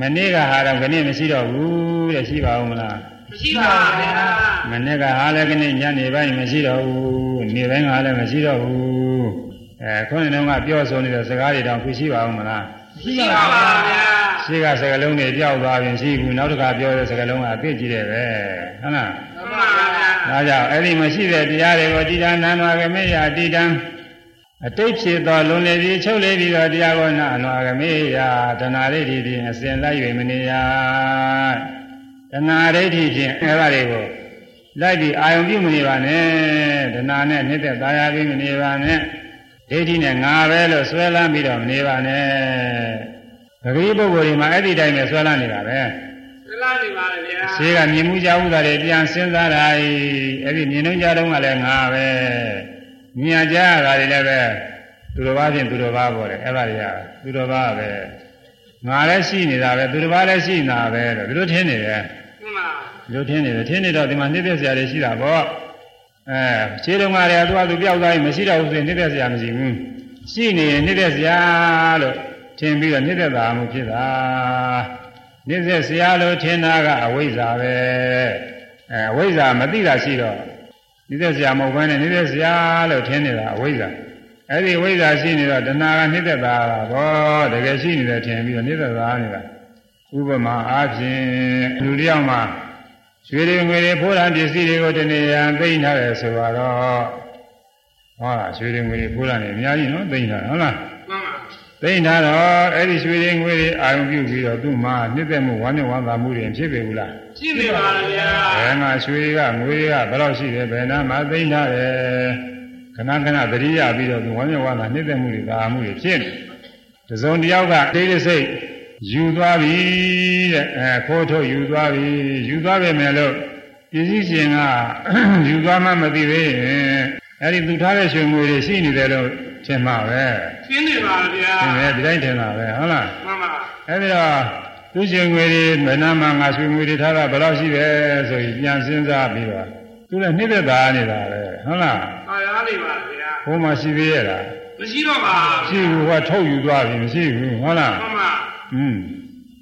မနေ့ကဟာတော့ခဏမရှိတော့ဘူးတဲ့ရှိပါဦးမလားမရှိပါဗျာမနေ့ကဟာလည်းခဏညနေပိုင်းမရှိတော့ဘူးနေ့ပိုင်းကလည်းမရှိတော့ဘူးအဲခုနကပြောဆိုနေတဲ့စကားတွေတောင်ခုရှိပါဦးမလားမရှိပါဗျာရှိကစကလုံးတွေပြောက်သွားရင်ရှိဘူးနောက်တစ်ခါပြောတဲ့စကလုံးကအပြည့်ကြီးတယ်ပဲဟုတ်လားမှန်ပါဗျာဒါကြောင့်အဲ့ဒီမရှိတဲ့တရားတွေကိုတိတ္တနာနာဂမေယတိတ္တံ အတိတ်ဖြစ်သောလွန်လေပြီးချုပ်လေပြီးသောတရားကိုနာအနာဂမေယတဏှာဒိဋ္ဌိဖြင့်အစဉ်လိုက်၍မနေရတဏှာဒိဋ္ဌိဖြင့်အဲ့ဒါတွေကိုလိုက်ပြီးအာယုံပြုမနေပါနဲ့တဏှာနဲ့နှိမ့်သက်သာယာပြီးမနေပါနဲ့ဒိဋ္ဌိနဲ့ငါပဲလို့ဆွဲလန်းပြီးတော့မနေပါနဲ့ပဂရိပုဂ္ဂိုလ်တွေမှာအဲ့ဒီတိုင်းပဲဆွဲလန်းနေတာပဲသလားနေပါဗျာရှိကမြင်မှုကြဥတာတွေပြန်စဉ်းစားတာဤအဲ့ဒီမြင်နှုံးကြတော့ကလည်းငါပဲ မြင်ကြရတာတွေလည်းပဲသူတော်ဘာဖြင့်သူတော်ဘာပေါ်တယ်အဲ့ဒါတွေကသူတော်ဘာပဲငါလည်းရှိနေတာပဲသူတော်ဘာလည်းရှိနေတာပဲလို့သူတို့ထင်နေတယ်မှန်ပါသူတို့ထင်နေတယ်ထင်နေတော့ဒီမှာနှိမ့်သက်စရာတွေရှိတာပေါ့အဲခြေတုံးကလည်းသူကသူပြောက်သွားရင်မရှိတော့ဘူးဆိုရင်နှိမ့်သက်စရာမရှိဘူးရှိနေရင်နှိမ့်သက်စရာလို့ထင်ပြီးတော့နှိမ့်သက်တာမှုဖြစ်တာနှိမ့်သက်စရာလို့ထင်တာကအဝိဇ္ဇာပဲအဲအဝိဇ္ဇာမသိတာရှိတော့ နှိမ့်သက်စရာမဟုတ်ဘဲနဲ့နှိမ့်သက်စရာလို့ထင်နေတာအဝိဇ္ဇာအဲ့ဒီအဝိဇ္ဇာရှိနေတော့တဏှာကနှိမ့်သက်တာပေါ့တကယ်ရှိနေတယ်ထင်ပြီးတော့နှိမ့်သက်တာနေတာဥပမာအားဖြင့်လူတစ်ယောက်မှာရွှေတွေငွေတွေဖိုးတာပစ္စည်းတွေကိုတနေ့ရန်သိမ့်ထားတယ်ဆိုတော့ဟောလားရွှေတွေငွေတွေဖိုးတာနေအများကြီးနော်သိမ့်ထားဟုတ်လားမှန်ပါ သိမ့်ထားတော့အဲ့ဒီရွှေတွေငွေတွေအာရုံပြုပြီးတော့သူ့မှာနှစ်သက်မှုဝမ်းမြောက်ဝမ်းသာမှုတွေဖြစ်ပေဘူးလားရှိနေပါဗျာဘယ်မှာရွှေကငွေကဘယ်လောက်ရှိတယ်ဘယ်နာမှာသိမ့်ထားတယ်ခဏခဏသတိရပြီးတော့သူဝမ်းမြောက်ဝမ်းသာနှစ်သက်မှုတွေသာမှုတွေဖြစ်နေတစုံတစ်ယောက်ကတိတ်တဆိတ်ယူသွားပြီတဲ့အဲခိုးထုတ်ယူသွားပြီယူသွားပြီမယ်လို့ပစ္စည်းရှင်ကယူသွားမှမသိသေးရင်အဲ့ဒီသူထားတဲ့ရွှေငွေတွေရှိနေတယ်လို့ ထင်ပါပဲရှင်းနေပါဗျာရှင်းတယ်ဒီတိုင်းထင်တာပဲဟုတ်လားမှန်ပါအဲ့ဒီတော့သူရှင်ငွေတွေမနာမငါရှင်ငွေတွေထားတာဘယ်လောက်ရှိပဲဆိုပြီးပြန်စဉ်းစားပြီးတော့သူလည်းနှိမ့်သက်သာနေတာပဲဟုတ်လားပါရနေပါဗျာဘုမှာရှိသေးရဲ့လားမရှိတော့ပါရှိဘူးဟောထုတ်ယူသွားပြီမရှိဘူးဟုတ်လားမှန်ပါอืม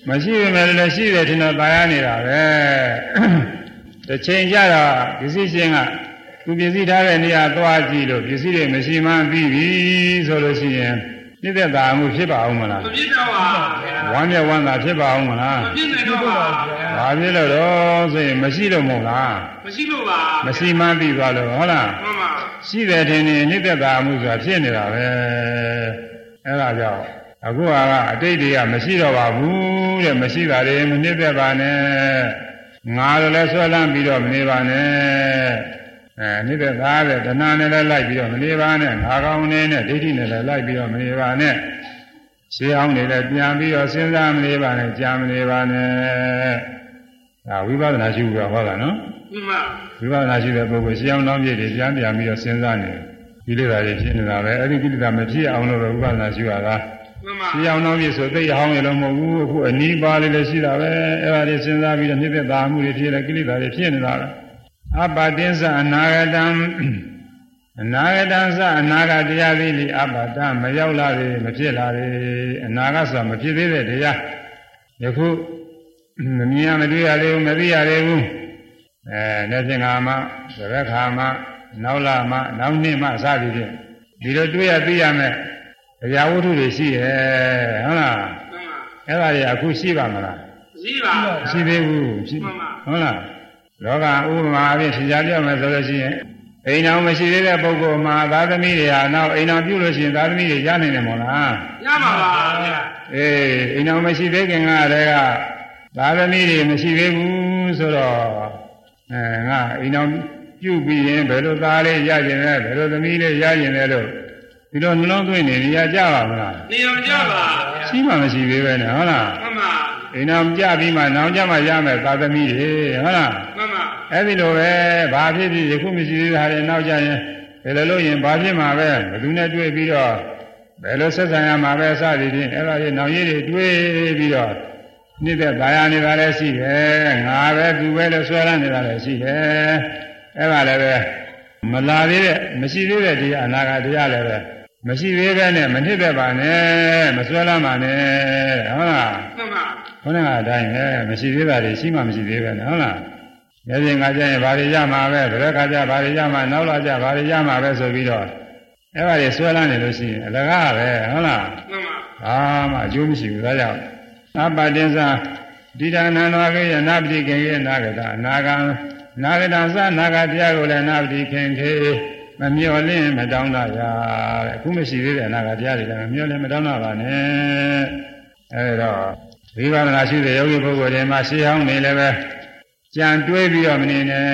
မရှိပေမဲ့လည်းရှိတယ်ထင်တော့ပါရနေတာပဲတစ်ချိန်ကျတော့ဒီစီရှင်က သူပစ္စည်းထားတဲ့နေရာသွားကြည့်လို့ပစ္စည်းတွေမရှိမှန်းပြီးပြီဆိုလို့ရှိရင်နှိမ့်သက်သာမှုဖြစ်ပါအောင်မလားမဖြစ်တော့ပါဗျာဝမ်းမြောက်ဝမ်းသာဖြစ်ပါအောင်မလားမဖြစ်နိုင်တော့ပါဗျာဘာဖြစ်လို့တော့ဆိုရင်မရှိလို့မဟုတ်လားမရှိလို့ပါမရှိမှန်းပြီးသွားလို့ဟုတ်လားမှန်ပါရှိတယ်ထင်ရင်နှိမ့်သက်သာမှုဆိုတာဖြစ်နေတာပဲအဲဒါကြောင့်အခုကအတိတ်တွေကမရှိတော့ပါဘူးတဲ့မရှိတာတွေမနှိမ့်သက်ပါနဲ့ငါတို့လည်းဆွဲလန်းပြီးတော့မနေပါနဲ့ အဲနှိမ့်သက်သာတဲ့တဏှာနဲ့လည်းလိုက်ပြီးတော့မနေပါနဲ့ငါကောင်းနေနဲ့ဒိဋ္ဌိနဲ့လည်းလိုက်ပြီးတော့မနေပါနဲ့ရှင်းအောင်နေလည်းပြန်ပြီးတော့စဉ်းစားမနေပါနဲ့ကြာမနေပါနဲ့ဒါဝိပဿနာရှိဖို့ကဟောတာနော်မှန်ပါဝိပဿနာရှိတဲ့ပုဂ္ဂိုလ်ရှင်းအောင်နောက်ပြည့်တွေပြန်ပြန်ပြီးတော့စဉ်းစားနေကိလေသာတွေဖြစ်နေတာပဲအဲ့ဒီကိလေသာမဖြစ်အောင်လို့ပဲဝိပဿနာရှိရတာမှန်ပါရှင်းအောင်နောက်ပြည့်ဆိုသိအဟောင်းရလို့မဟုတ်ဘူးအခုအနီးပါလေးလည်းရှိတာပဲအဲ့ဒါတွေစဉ်းစားပြီးတော့နှိမ့်သက်သာမှုတွေဖြစ်တယ်ကိလေသာတွေဖြစ်နေတာပဲ အပ္ပတင်းစအနာဂတံအနာဂတံစအနာဂတရားသေးလိအပ္ပတမရောက်လာသေးမဖြစ်လာသေးအနာဂတ်ဆိုတာမဖြစ်သေးတဲ့တရားယခုမမြင်ရမတွေ့ရသေးဘူးမသိရသေးဘူးအဲနေ့ချင်းကမှသရက်ခါမှနောက်လာမှနောက်နှစ်မှစသည်ဖြင့်ဒီလိုတွေ့ရသိရမယ်တရားဝတ္ထုတွေရှိရဲ့ဟုတ်လားမှန်ပါအဲ့ဒါတွေအခုရှိပါမလားရှိပါရှိသေးဘူးရှိမှန်ပါဟုတ်လား လောကဥပမာအပြင်ရှင်းကြပြမယ်ဆိုလို့ရှိရင်အိမ်တော်မရှိသေးတဲ့ပုဂ္ဂိုလ်မှာသာသမီတွေဟာနောက်အိမ်တော်ပြုလို့ရှိရင်သာသမီတွေရနိုင်တယ်မို့လားရမှာပါဗျာအေးအိမ်တော်မရှိသေးခင်ကတည်းကသာသမီတွေမရှိသေးဘူးဆိုတော့အဲငါအိမ်တော်ပြုပြီးရင်ဘယ်လိုသားလေးရကျင်လဲဘယ်လိုသမီးလေးရကျင်လဲလို့ဒီလိုနှလုံးသွင်းနေနေရကြပါမလားနေအောင်ကြပါရှိမှမရှိသေးပဲနဲ့ဟုတ်လားမှန်ပါ အိမ်တော်ကြပြီးမှနောင်ကြမှရမယ်သာသမီတွေဟုတ်လားမှန်ပါအဲ့ဒီလိုပဲဘာဖြစ်ဖြစ်ယခုမရှိသေးတာတွေနောက်ကြရင်ဘယ်လိုလုပ်ရင်ဘာဖြစ်မှာပဲဘယ်သူနဲ့တွေ့ပြီးတော့ဘယ်လိုဆက်ဆံရမှာပဲစသည်ဖြင့်အဲ့ဒါတွေနောင်ရည်တွေတွေ့ပြီးတော့နေ့သက်သာယာနေတာလည်းရှိတယ်ငါပဲသူပဲလို့ဆွဲလန်းနေတာလည်းရှိတယ်အဲ့ဒါလည်းပဲမလာသေးတဲ့မရှိသေးတဲ့တရားအနာဂတ်တရားလည်းပဲ မရှိသေးပဲနဲ့မနစ်သက်ပါနဲ့မဆွဲလန်းပါနဲ့ဟုတ်လားမှန်ပါခေါင်းကအတိုင်းပဲမရှိသေးတာတွေရှိမှမရှိသေးပဲနဲ့ဟုတ်လား။မျက်ပြင်ကကြရင်ဘာတွေရမှာပဲတရက်ခါကျဘာတွေရမှာနောက်လာကျဘာတွေရမှာပဲဆိုပြီးတော့အဲ့ဒါတွေဆွဲလန်းနေလို့ရှိရင်အလကားပဲဟုတ်လားမှန်ပါ။ဘာမှအကျိုးမရှိဘူးဒါကြောင့်အပ္ပတင်္စဒီဒါနန္ဒဝကေယနာပတိကေယနာဂတအနာဂံနာဂတသနာဂတရားကိုလည်းနာပတိခင်ခေ မမျော်လင့်မတောင်းတရတဲ့အခုမရှိသေးတဲ့အနာဂတရားတွေလည်းမမျော်လင့်မတောင်းတပါနဲ့အဲဒါဝိပဿနာရှိတဲ့ယောဂီပုဂ္ဂိုလ်တွေမှာရှေးဟောင်းနေလည်းပဲကြံတွေးပြီးတော့မနေနဲ့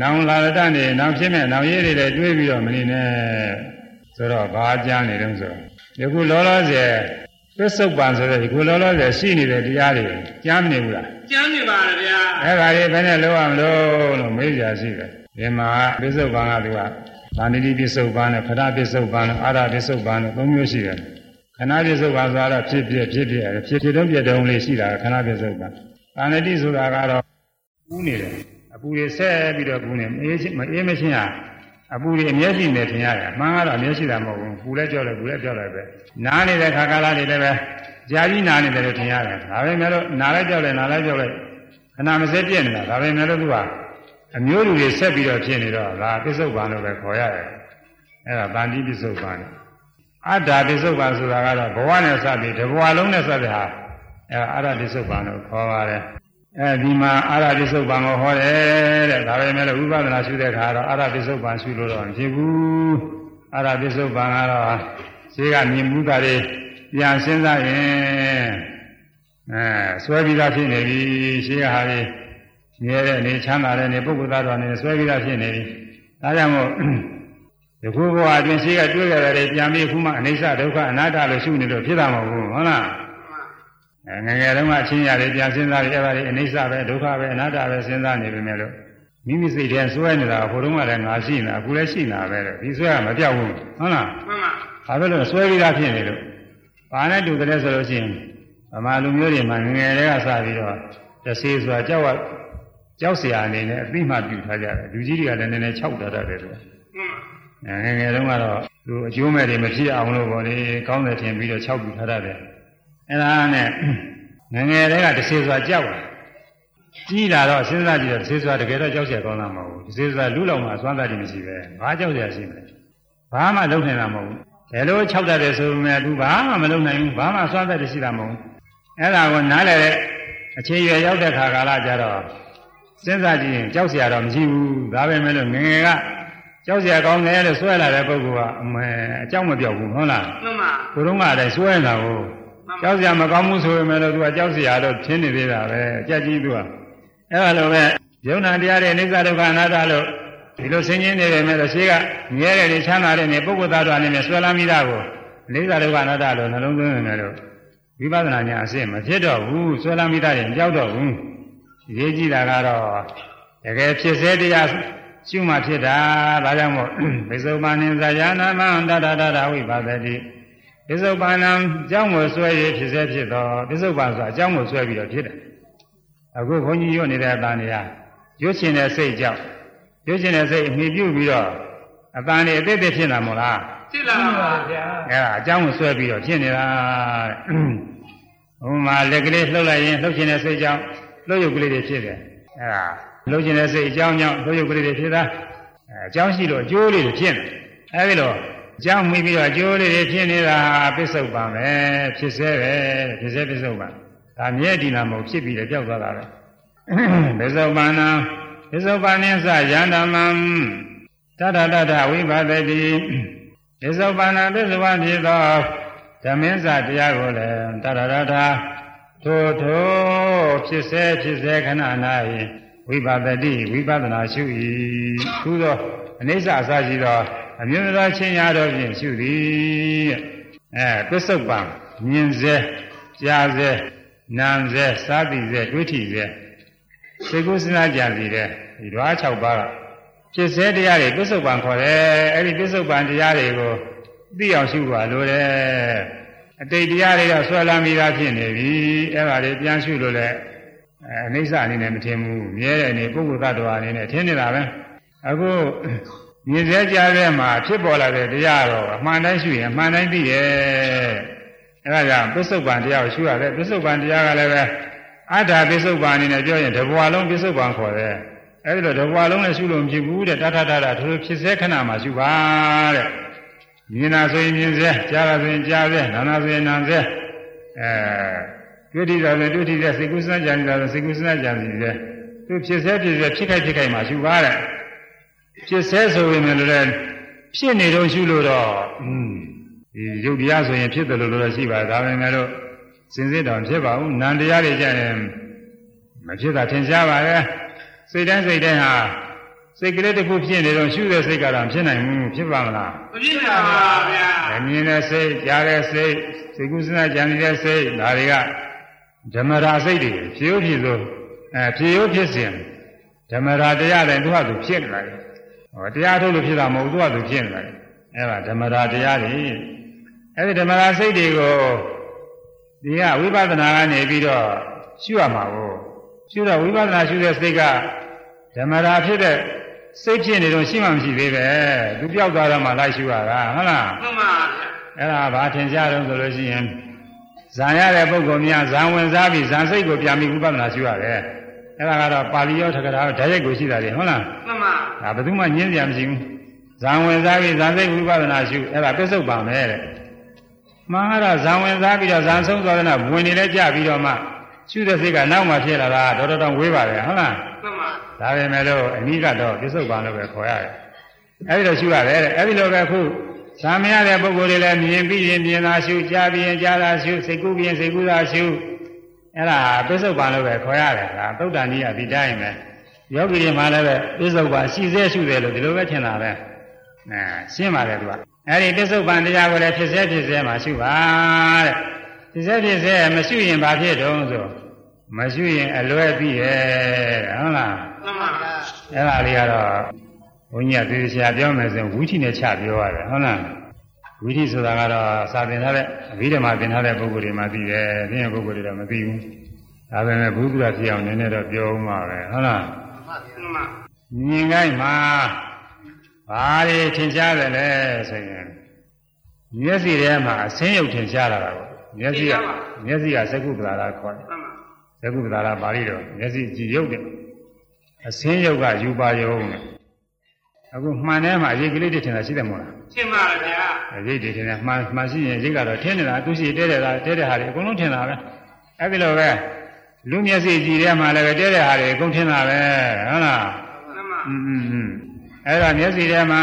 နောင်လာတတ်နေနောင်ဖြစ်မဲ့နောင်ရည်တွေလည်းတွေးပြီးတော့မနေနဲ့ဆိုတော့ဘာကြမ်းနေတုံးဆိုတော့ယခုလောလောဆယ်သစ္ဆုတ်ပံဆိုတဲ့ဒီခုလောလောဆယ်ရှိနေတဲ့တရားတွေကြားမနေဘူးလားကျမ်းနေပါဗျာအဲ့ဒါတွေဘယ်နဲ့လုပ်ရမလို့လို့မေးကြရှိတယ်ဒီမှာပစ္စုပန်ကသူက ဗာဏိတိပစ္စုပန်နဲ့ခဏပစ္စုပန်နဲ့အာရပစ္စုပန်နဲ့သုံးမျိုးရှိတယ်ခဏပစ္စုပန်ဆိုတော့ဖြစ်ဖြစ်ဖြစ်ဖြစ်ဖြစ်ဖြစ်တုံးပြတုံးလေးရှိတာခဏပစ္စုပန်ဗာဏိတိဆိုတာကတော့ပူးနေတယ်အပူတွေဆက်ပြီးတော့ပူးနေမအေးချင်းမအေးမချင်းဟာအပူတွေအမျက်ရှိနေထင်ရတယ်အမှန်ကတော့အမျက်ရှိတာမဟုတ်ဘူးပူလဲကြောက်လဲပူလဲကြောက်လဲပဲနားနေတဲ့ခါကာလတွေလည်းပဲကြာကြီးနားနေတယ်လို့ထင်ရတယ်ဒါပေမဲ့လို့နားလဲကြောက်လဲနားလဲကြောက်လဲခဏမစဲပြည့်နေတာဒါပဲမဲ့လို့သူက အမျိုးလူတွေဆက်ပြီးတော့ဖြစ်နေတော့ဒါပစ္စုပန်လို့ပဲခေါ်ရတယ်အဲ့ဒါဗန္တိပစ္စုပန်အတ္တပစ္စုပန်ဆိုတာကတော့ဘဝနဲ့စပြီးတစ်ဘဝလုံးနဲ့စတဲ့ဟာအဲအာရပစ္စုပန်လို့ခေါ်ပါတယ်အဲဒီမှာအာရပစ္စုပန်ကိုဟောတယ်တဲ့ဒါပဲမဲ့လို့ဝိပဿနာရှုတဲ့အခါတော့အာရပစ္စုပန်ရှုလို့တော့မဖြစ်ဘူးအာရပစ္စုပန်ကတော့ဈေးကမြင်မှုတာတွေပြန်စဉ်းစားရင်အဲဆွဲပြီးသားဖြစ်နေပြီရှေးကဟာတွေ မြဲတဲ့နေချမ်းသာတဲ့နေပုဂ္ဂိုလ်သားတော်နေဆွဲပြီးသားဖြစ်နေပြီဒါကြောင့်မို့ဒီခုဘဝအတွင်းရှေးကတွေ့ကြတဲ့ပြန်ပြီးခုမှအနိစ္စဒုက္ခအနတ္တလို့ရှုနေလို့ဖြစ်တာမဟုတ်ဘူးဟုတ်လားအဲငယ်ငယ်တုန်းကအချင်းရတယ်ပြန်စဉ်းစားပြီးအဲ့ဒါတွေအနိစ္စပဲဒုက္ခပဲအနတ္တပဲစဉ်းစားနေပြီမဲ့လို့မိမိစိတ်ထဲဆွဲနေတာဘုရုံးကလည်းငါရှိနေတာအခုလည်းရှိနေတာပဲလို့ဒီဆွဲကမပြောက်ဘူးဟုတ်လားမှန်ပါဘာဖြစ်လို့ဆွဲပြီးသားဖြစ်နေလို့ဘာနဲ့တူတယ်ဆိုလို့ရှိရင်ဗမာလူမျိုးတွေမှာငယ်ငယ်လေးကစပြီးတော့တဆေးဆိုတာကြောက် ကြောက်စရာအနေနဲ့အသိမှပြုထားကြတယ်လူကြီးတွေကလည်းနည်းနည်းခြောက်တာတတ်တယ်လို့ငယ်ငယ်တုန်းကတော့သူအကျိုးမဲ့တွေမဖြစ်အောင်လို့ပေါ့လေကောင်းတယ်ထင်ပြီးတော့ခြောက်ပြုထားတတ်တယ်အဲဒါနဲ့ငယ်ငယ်တည်းကတစ်ဆေစွာကြောက်တယ်ကြီးလာတော့စဉ်းစားကြည့်တော့တစ်ဆေစွာတကယ်တော့ကြောက်စရာကောင်းတာမဟုတ်ဘူးတစ်ဆေစွာလူလောက်မှအစွမ်းသားတွေမရှိပဲဘာကြောက်စရာရှိမလဲဘာမှလုပ်နိုင်တာမဟုတ်ဘူးဘယ်လိုခြောက်တတ်တယ်ဆိုပေမဲ့သူဘာမှမလုပ်နိုင်ဘူးဘာမှအစွမ်းသားတွေရှိတာမဟုတ်ဘူးအဲ့ဒါကိုနားလည်တဲ့အခြေရွယ်ရောက်တဲ့ခါကာလကျတော့ စဉ်းစားကြည့်ရင်ကြောက်စရာတော့မရှိဘူးဒါပဲမဲ့လို့ငငယ်ကကြောက်စရာကောင်းတယ်လို့ဆွဲလာတဲ့ပုဂ္ဂိုလ်ကအမဲအကြောက်မပြောက်ဘူးဟုတ်လားမှန်ပါဘုရုံးကလည်းဆွဲလာကိုကြောက်စရာမကောင်းဘူးဆိုပေမဲ့လို့သူကကြောက်စရာတော့ဖြစ်နေသေးတာပဲအကြက်ကြီးသူကအဲ့လိုပဲယုံနာတရားတွေအိစ္ဆဒုက္ခအနာတ္တလို့ဒီလိုဆင်းရဲနေတယ်မဲ့လို့ရှိကမြဲတယ်နေချမ်းသာတယ်နေပုဂ္ဂိုလ်သားတော်အနေနဲ့ဆွဲလာမိတာကိုအိစ္ဆဒုက္ခအနာတ္တလို့နှလုံးသွင်းနေတယ်လို့ဝိပဿနာညာအစစ်မဖြစ်တော့ဘူးဆွဲလာမိတာတွေမကြောက်တော့ဘူး ရေးကြည့်တာကတော့တကယ်ဖြစ်စေတရားရှုမှဖြစ်တာဒါကြောင့်မို့ဘိသုမာနိဇာယာနာမန္တတတတဝိပါဒတိပစ္စုပန်နံအကြောင်းကိုဆွဲရဖြစ်စေဖြစ်တော့ပစ္စုပန်ဆိုတာအကြောင်းကိုဆွဲပြီးတော့ဖြစ်တယ်အခုဘုန်းကြီးရွတ်နေတဲ့အတန်တွေကရွတ်ရှင်တဲ့စိတ်ကြောင့်ရွတ်ရှင်တဲ့စိတ်အမိပြုပြီးတော့အတန်တွေအသေးသေးဖြစ်လာမို့လားဖြစ်လာပါဗျာအဲဒါအကြောင်းကိုဆွဲပြီးတော့ဖြစ်နေတာဥမာလက်ကလေးလှုပ်လိုက်ရင်လှုပ်ရှင်တဲ့စိတ်ကြောင့် လှုပ်ရုပ်ကလေးတွေဖြစ်တယ်အဲဒါလှုပ်ရှင်တဲ့စိတ်အကြောင်းကြောင့်လှုပ်ရုပ်ကလေးတွေဖြစ်တာအဲအကြောင်းရှိလို့အကျိုးလေးတွေဖြစ်နေအဲဒီလိုအကြောင်းမိပြီးတော့အကျိုးလေးတွေဖြစ်နေတာပစ္စုပန်ပဲဖြစ်စေပဲဖြစ်စေပစ္စုပန်ဒါမြဲဒီနာမဟုတ်ဖြစ်ပြီးတော့ကြောက်သွားတာပဲပစ္စုပန်နာပစ္စုပန်နိသယန္တမံတတတတဝိပါဒတိပစ္စုပန်နာပစ္စုပန်ဖြစ်သောဓမ္မင်းစတရားကိုလည်းတတရထာ ထိုထိုဖြစ်စေဖြစ်စေခဏ၌ဝိပါဒတိဝိပဿနာရှု၏သို့သောအနိစ္စအစရှိသောအမျိုးသားချင်းရာတော်ဖြင့်ရှုသည်အဲပစ္စုပန်မြင်စေကြားစေနာမ်စေစားသိစေတွေးထိစေစေကုစနာကြံစီတဲ့ဒီဓဝါ6ပါးကဖြစ်စေတရားတွေပစ္စုပန်ခေါ်တယ်အဲ့ဒီပစ္စုပန်တရားတွေကိုသိအောင်ရှုပါလို့တယ် အတိတ်တရားတွေတော့ဆွဲလမ်းပြီးသားဖြစ်နေပြီအဲ့ဒါတွေပြန်ရှုလို့လည်းအနိစ္စအနေနဲ့မထင်ဘူးမြဲတဲ့အနေပုဂ္ဂိုလ်သတ္တဝါအနေနဲ့ထင်နေတာပဲအခုမြင်စေကြားစေမှာဖြစ်ပေါ်လာတဲ့တရားတော့အမှန်တိုင်းရှုရင်အမှန်တိုင်းသိရဲ့အဲ့ဒါကြောင့်ပစ္စုပန်တရားကိုရှုရတယ်ပစ္စုပန်တရားကလည်းပဲအတ္တပစ္စုပန်အနေနဲ့ပြောရင်တဘွာလုံးပစ္စုပန်ခေါ်တယ်အဲဒီလိုတဘွာလုံးနဲ့ရှုလို့မဖြစ်ဘူးတဲ့တထထထထိုဖြစ်စေခဏမှာရှုပါတဲ့ မြင်တာဆိုရင်မြင်စေကြားတာဆိုရင်ကြားစေနားနာဆိုရင်နားစေအဲတွေ့ထိတာဆိုတွေ့ထိတဲ့စိတ်ကူးစမ်းကြံနေတာဆိုစိတ်ကူးစမ်းကြံစီစေသူဖြစ်စေဖြစ်စေဖြစ်ခိုက်ဖြစ်ခိုက်မှာရှုပါတဲ့ဖြစ်စေဆိုရင်လည်းဖြစ်နေတော့ရှုလို့တော့อืมဒီရုပ်တရားဆိုရင်ဖြစ်တယ်လို့လို့ရှိပါဒါပေမဲ့လို့စင်စစ်တော်ဖြစ်ပါဘူးနံတရားတွေကြရင်မဖြစ်တာထင်ရှားပါရဲ့စိတ်တိုင်းစိတ်တိုင်းဟာ စိတ်ကလေးတစ်ခုဖြစ်နေတော့ရှုတဲ့စိတ်ကတော့ဖြစ်နိုင်ဘူးဖြစ်ပါမလားမဖြစ်ပါပါဗျာအမြင်တဲ့စိတ်ကြားတဲ့စိတ်စိတ်ကူးစနာကြံနေတဲ့စိတ်ဒါတွေကဓမ္မရာစိတ်တွေဖြည်းဖြည်းဆိုအဲဖြည်းဖြည်းဖြစ်စဉ်ဓမ္မရာတရားတိုင်းသူ့ဟာသူဖြစ်နေတာလေဟောတရားထုတ်လို့ဖြစ်တာမဟုတ်သူ့ဟာသူဖြစ်နေတာလေအဲဒါဓမ္မရာတရားတွေအဲဒီဓမ္မရာစိတ်တွေကိုဒီကဝိပဿနာကနေပြီးတော့ရှုရမှာကိုရှုတော့ဝိပဿနာရှုတဲ့စိတ်ကဓမ္မရာဖြစ်တဲ့ စိတ်ဖြစ်နေတော့ရှိမှမရှိသေးပဲသူပြောက်သွားတော့မှလိုက်ရှုရတာဟုတ်လားမှန်ပါဗျာအဲ့ဒါဘာထင်ရှားတော့ဆိုလို့ရှိရင်ဇံရတဲ့ပုဂ္ဂိုလ်များဇံဝင်စားပြီးဇံစိတ်ကိုပြန်ပြီးဝိပဿနာရှုရတယ်အဲ့ဒါကတော့ပါဠိရောထက္ကရာဓာတ်ရိုက်ကိုရှိတာလေဟုတ်လားမှန်ပါဒါဘယ်သူမှညင်းကြမရှိဘူးဇံဝင်စားပြီးဇံစိတ်ဝိပဿနာရှုအဲ့ဒါပစ္စုပန်ပဲတဲ့မှန်ကတော့ဇံဝင်စားပြီးတော့ဇံဆုံးသွားတဲ့နောက်ဝင်နေလဲကြပြီးတော့မှရှုတဲ့စိတ်ကနောက်မှဖြစ်လာတာတော်တော်တောင်ဝေးပါတယ်ဟုတ်လားမှန်ပါ ဒါပေမဲ့လို့အနိကတော့ပစ္စုပန်လို့ပဲခေါ်ရတယ်အဲဒီလိုရှုရတယ်တဲ့အဲဒီလိုပဲခုဇာမရတဲ့ပုဂ္ဂိုလ်တွေလည်းမြင်ပြီးရင်မြင်တာရှုကြားပြီးရင်ကြားတာရှုစိတ်ကူးပြီးရင်စိတ်ကူးတာရှုအဲ့ဒါပစ္စုပန်လို့ပဲခေါ်ရတယ်ဒါသုတ်တန်ကြီးကဒီတိုင်းပဲယောဂီတွေမှလည်းပဲပစ္စုပန်ရှိစေရှုတယ်လို့ဒီလိုပဲထင်တာပဲအဲရှင်းပါတယ်သူကအဲ့ဒီပစ္စုပန်တရားကိုလည်းဖြစ်စေဖြစ်စေမှရှုပါတဲ့ဖြစ်စေဖြစ်စေမရှုရင်ဘာဖြစ်တုံးဆိုမရှုရင်အလွဲပြီးရဲ့ဟုတ်လားမှန်ပါဗျာ အဲ့ဒါလေးကတော့ဘုန်းကြီးကသေချာပြောမယ်ဆိုရင်ဝိထိနဲ့ချပြောရတယ်ဟုတ်လားဝိထိဆိုတာကတော့စာသင်ထားတဲ့အဘိဓမ္မာသင်ထားတဲ့ပုဂ္ဂိုလ်တွေမှသိတယ်သိရင်ပုဂ္ဂိုလ်တွေတော့မသိဘူးဒါပေမဲ့ဘုရားဖြစ်အောင်နည်းနည်းတော့ပြောဦးမှာပဲဟုတ်လားမှန်ပါမြင်ကိုင်းမှာဘာတွေထင်ရှားတယ်လဲဆိုရင်မျက်စိထဲမှာအဆင်းရုပ်ထင်ရှားလာတာကိုမျက်စိကမျက်စိကသကုပ္ပလာခေါ်တယ်မှန်ပါသကုပ္ပလာပါဠိတော်မျက်စိကြည့်ရုပ်တယ် အစင်းရုပ်ကယူပါယုံနဲ့အခုမှန်ထဲမှာအရေးကလေးတွေထင်တာရှိတယ်မို့လား ရှင်းပါဗျာ အရေးတွေထင်တယ်မှန်မှန်ရှိရင်ရိတ်ကတော့ထင်နေတာသူရှိတဲတဲ့တာတဲတဲ့ဟာတွေအကုန်လုံးထင်တာပဲအဲ့ဒီလိုပဲလူမျက်စိကြည့်ထဲမှာလည်းပဲတဲတဲ့ဟာတွေအကုန်ထင်တာပဲဟုတ်လား မှန်ပါ อืมอืมอืมအဲ့ဒါမျက်စိထဲမှာ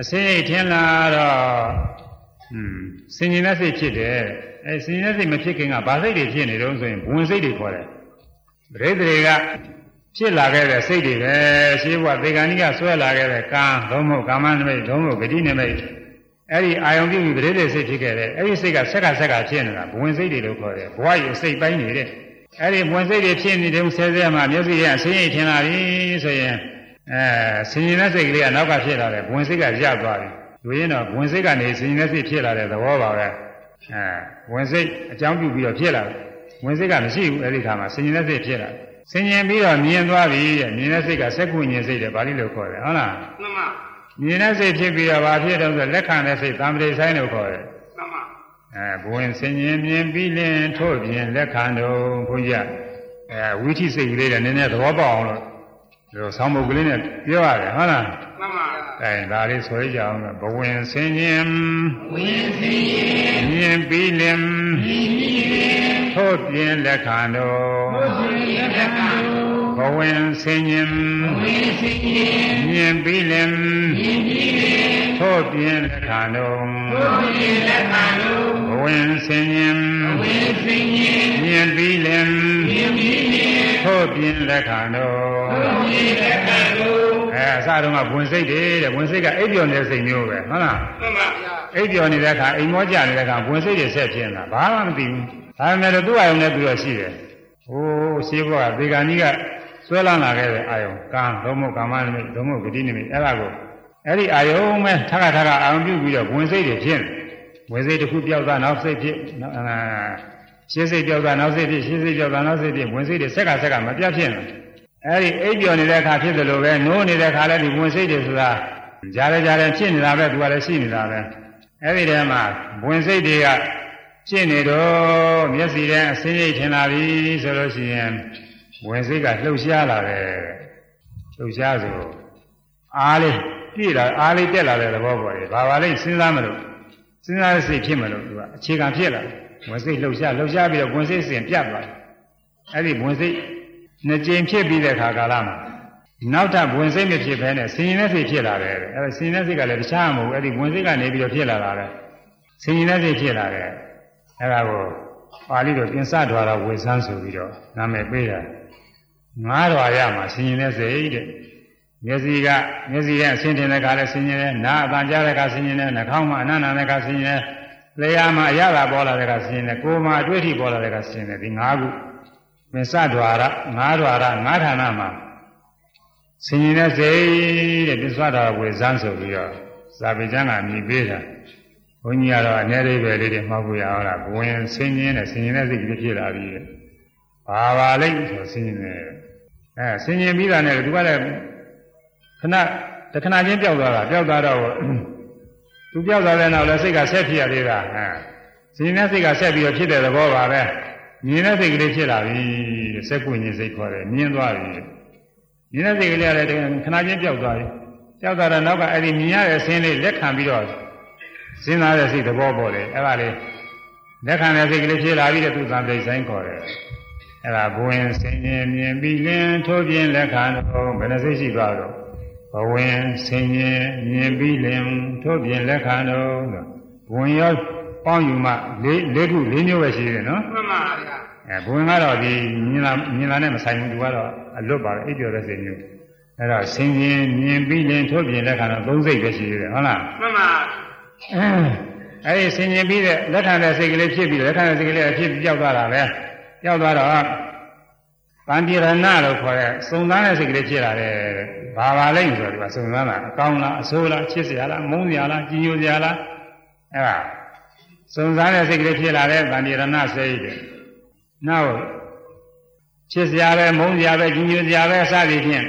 အစင်းရိတ်ထင်လာတော့อืมစင်ကျင်တဲ့စိတ်ဖြစ်တယ်အဲစင်ကျင်တဲ့စိတ်မဖြစ်ခင်ကဘာစိတ်တွေဖြစ်နေတုံးဆိုရင်ဘဝင်စိတ်တွေခေါ်တယ်ပရိသေတွေက ဖြစ်လာခဲ့တဲ့စိတ်တွေပဲရှိဘဝသေကံကြီးကဆွဲလာခဲ့တဲ့ကံသုံးဖို့ကာမနိမိတ်သုံးဖို့ဂတိနိမိတ်အဲ့ဒီအာယုံပြုပြီးပရိသေစိတ်ဖြစ်ခဲ့တဲ့အဲ့ဒီစိတ်ကဆက်ကဆက်ကဖြစ်နေတာဘဝင်စိတ်တွေလို့ခေါ်တယ်ဘဝရစိတ်ပိုင်းနေတဲ့အဲ့ဒီဘဝင်စိတ်တွေဖြစ်နေတဲ့ဆဲဆဲမှာမျက်စိရဆင်းရဲထင်လာပြီဆိုရင်အဲဆင်းရဲတဲ့စိတ်ကလေးကနောက်ကဖြစ်လာတယ်ဘဝင်စိတ်ကရသွားပြီလူရင်းတော့ဘဝင်စိတ်ကနေဆင်းရဲတဲ့စိတ်ဖြစ်လာတဲ့သဘောပါပဲအဲဝင်စိတ်အကြောင်းပြုပြီးတော့ဖြစ်လာတယ်ဝင်စိတ်ကမရှိဘူးအဲ့ဒီခါမှာဆင်းရဲတဲ့စိတ်ဖြစ်လာတယ် ဆင်ញင်ပြီးတော့မြင်သွားပြီတဲ့မြင်တဲ့စိတ်ကစက္ခုဉ္ဉ္စိတ်တယ်ဗာလိလို့ခေါ်တယ်ဟုတ်လား မှန်ပါ မြင်တဲ့စိတ်ဖြစ်ပြီးတော့ဘာဖြစ်တော့ဆိုလက်ခံတဲ့စိတ်သံပတိဆိုင်လို့ခေါ်တယ် မှန်ပါ အဲဘဝင်ဆင်ញင်မြင်ပြီးလင်ထို့ပြင်လက်ခံတော်ဘုန်းကြီးအဲဝိသိစိတ်ကလေးတွေနည်းနည်းသဘောပေါက်အောင်လို့ဒီလိုဆောင်းပုတ်ကလေးနဲ့ပြောရတယ်ဟုတ်လား မှန်ပါ အဲဒါလေးဆိုရကြအောင်ဘဝင်ဆင်ញင်ဝင်ဆင်ញင်မြင်ပြီးလင် ထို့ပြင်လက်ခံတော်ဘဝင်ဆင်ញင်မြင်ပြီးလင်ထို့ပြင်လက်ခံတော်ဘဝင်ဆင်ញင်မြင်ပြီးလင်ထို့ပြင်လက်ခံတော်အဲအစတုန်းကဝင်စိတ်တွေတဲ့ဝင်စိတ်ကအိပ်ပျော်နေတဲ့စိတ်မျိုးပဲဟုတ်လားမှန်ပါအိပ်ပျော်နေတဲ့အခါအိမ်မောကြနေတဲ့အခါဝင်စိတ်တွေဆက်ဖြစ်နေတာဘာမှမသိဘူး ဒါပေမဲ့လို့သူ့အာယုံနဲ့သူတော့ရှိတယ်ဟိုးရှိဘောကဒေဂာနီကဆွဲလန်းလာခဲ့တဲ့အာယုံကံဒုံမကာမနမိတ်ဒုံမဂတိနမိတ်အဲ့ဒါကိုအဲ့ဒီအာယုံမဲ့ထခါထခါအာယုံပြုပြီးတော့ဝင်စိတ်တွေဖြစ်နေဝင်စိတ်တစ်ခုပြောက်သွားနောက်စိတ်ဖြစ်နောက်အာရှင်းစိတ်ပြောက်သွားနောက်စိတ်ဖြစ်ရှင်းစိတ်ပြောက်သွားနောက်စိတ်ဖြစ်ဝင်စိတ်တွေဆက်ကဆက်ကမပြတ်ဖြစ်နေအဲ့ဒီအိပ်ပျော်နေတဲ့အခါဖြစ်တယ်လို့ပဲနိုးနေတဲ့အခါလည်းဒီဝင်စိတ်တွေဆိုတာကြားရကြားရဖြစ်နေတာပဲသူကလည်းရှိနေတာပဲအဲ့ဒီတည်းမှာဝင်စိတ်တွေက ဖြစ်နေတော့မျက်စိထဲအစင်းရိပ်ထင်လာပြီဆိုလို့ရှိရင်ဝင်စိတ်ကလှုပ်ရှားလာတယ်လှုပ်ရှားဆိုအားလေးပြည့်လာအားလေးတက်လာတဲ့သဘောပေါ်တယ်ဘာပါလိမ့်စဉ်းစားမလို့စဉ်းစားတဲ့စိတ်ဖြစ်မလို့သူကအခြေခံဖြစ်လာတယ်ဝင်စိတ်လှုပ်ရှားလှုပ်ရှားပြီးတော့ဝင်စိတ်စဉ်ပြတ်သွားတယ်အဲ့ဒီဝင်စိတ်နှစ်ကြိမ်ဖြစ်ပြီးတဲ့ခါကာလမှာနောက်ထပ်ဝင်စိတ်မဖြစ်ဘဲနဲ့ဆင်ရင်တဲ့စိတ်ဖြစ်လာတယ်အဲ့ဒါဆင်ရင်တဲ့စိတ်ကလည်းတခြားမဟုတ်ဘူးအဲ့ဒီဝင်စိတ်ကနေပြီးတော့ဖြစ်လာတာလေဆင်ရင်တဲ့စိတ်ဖြစ်လာတယ် အဲ့ဒါကိုပါဠိတော်ပြင်စထွာရဝေဆန်းဆိုပြီးတော့နာမည်ပေးတာငါးတော်ရမှာဆင်ရင်တဲ့စိတ်တဲ့မျက်စိကမျက်စိရဲ့အဆင်းတင်တဲ့ခါလဲဆင်ရင်တယ်နားအပန်ကြားတဲ့ခါဆင်ရင်တယ်နှာခေါင်းမှာအနန္နာတဲ့ခါဆင်ရင်တယ်လျှာမှာအရသာပေါ်လာတဲ့ခါဆင်ရင်တယ်ကိုယ်မှာအတွေ့အထိပေါ်လာတဲ့ခါဆင်ရင်တယ်ဒီငါးခုမစ္စဒွါရငါးဒွါရငါးဌာနမှာဆင်ရင်တဲ့စိတ်တဲ့ပစ္စဒွါရဝေဇန်းဆိုပြီးတော့ဇာပိကျမ်းကမြည်ပေးတာ ဘုန်းကြီးကတော့အနေလေးပဲလေးတွေမှောက်ကိုရအောင်လားဘဝင်ဆင်ရင်တဲ့ဆင်ရင်တဲ့စိတ်ကြီးဖြစ်လာပြီတဲ့ဘာပါလိမ့်ဆိုဆင်ရင်တယ်အဲဆင်ရင်ပြီးတာနဲ့သူကလည်းခဏတခဏချင်းပျောက်သွားတာပျောက်သွားတော့သူပျောက်သွားတဲ့နောက်လည်းစိတ်ကဆက်ဖြစ်ရသေးတာဟမ်ဆင်ရင်တဲ့စိတ်ကဆက်ပြီးတော့ဖြစ်တဲ့သဘောပါပဲမြင်တဲ့စိတ်ကလေးဖြစ်လာပြီတဲ့စက်ကွဉ္စိတ်ခေါ်တယ်မြင်သွားပြီမြင်တဲ့စိတ်ကလေးကလည်းခဏချင်းပျောက်သွားပြီပျောက်သွားတော့နောက်ကအဲ့ဒီမြင်ရတဲ့ဆင်းလေးလက်ခံပြီးတော့ စဉ်းစားတဲ့စိတ်သဘောပေါ်တယ်အဲ့ဒါလေးလက်ခံတဲ့စိတ်ကလေးဖြစ်လာပြီးတဲ့သူသံပိတ်ဆိုင်ခေါ်တယ်အဲ့ဒါဘဝင်ဆင်ရင်မြင်ပြီးလင်းထိုးပြင်းလက်ခံတော့ဘယ်နှစိတ်ရှိသွားတော့ဘဝင်ဆင်ရင်မြင်ပြီးလင်းထိုးပြင်းလက်ခံတော့ဘဝင်ရောပေါင်းယူမှလေးလေးခုလေးမျိုးပဲရှိတယ်နော်မှန်ပါဗျာအဲဘဝင်ကတော့ဒီမြင်လာမြင်လာနဲ့မဆိုင်ဘူးသူကတော့အလွတ်ပါပဲအိပ်ပျော်တဲ့စိတ်မျိုးအဲ့တော့ဆင်ရင်မြင်ပြီးလင်းထိုးပြင်းလက်ခံတော့သုံးစိတ်ပဲရှိတယ်ဟုတ်လားမှန်ပါ အဲဒီဆင်ញင်ပြီးတဲ့လက်ခံတဲ့စိတ်ကလေးဖြစ်ပြီးလက်ခံတဲ့စိတ်ကလေးအဖြစ်ပြောက်သွားတာပဲပြောက်သွားတော့တန်တိရဏလို့ခေါ်တဲ့စုံစမ်းတဲ့စိတ်ကလေးဖြစ်လာတယ်ဘာပါလိမ့်ဆိုတော့ဒီကစုံစမ်းတာအကောင်းလားအဆိုးလားချစ်စရာလားမုန်းစရာလားကြည်ညိုစရာလားအဲဒါစုံစမ်းတဲ့စိတ်ကလေးဖြစ်လာတဲ့တန်တိရဏစိတ်တဲ့နောက်ချစ်စရာပဲမုန်းစရာပဲကြည်ညိုစရာပဲအစသည်ဖြင့်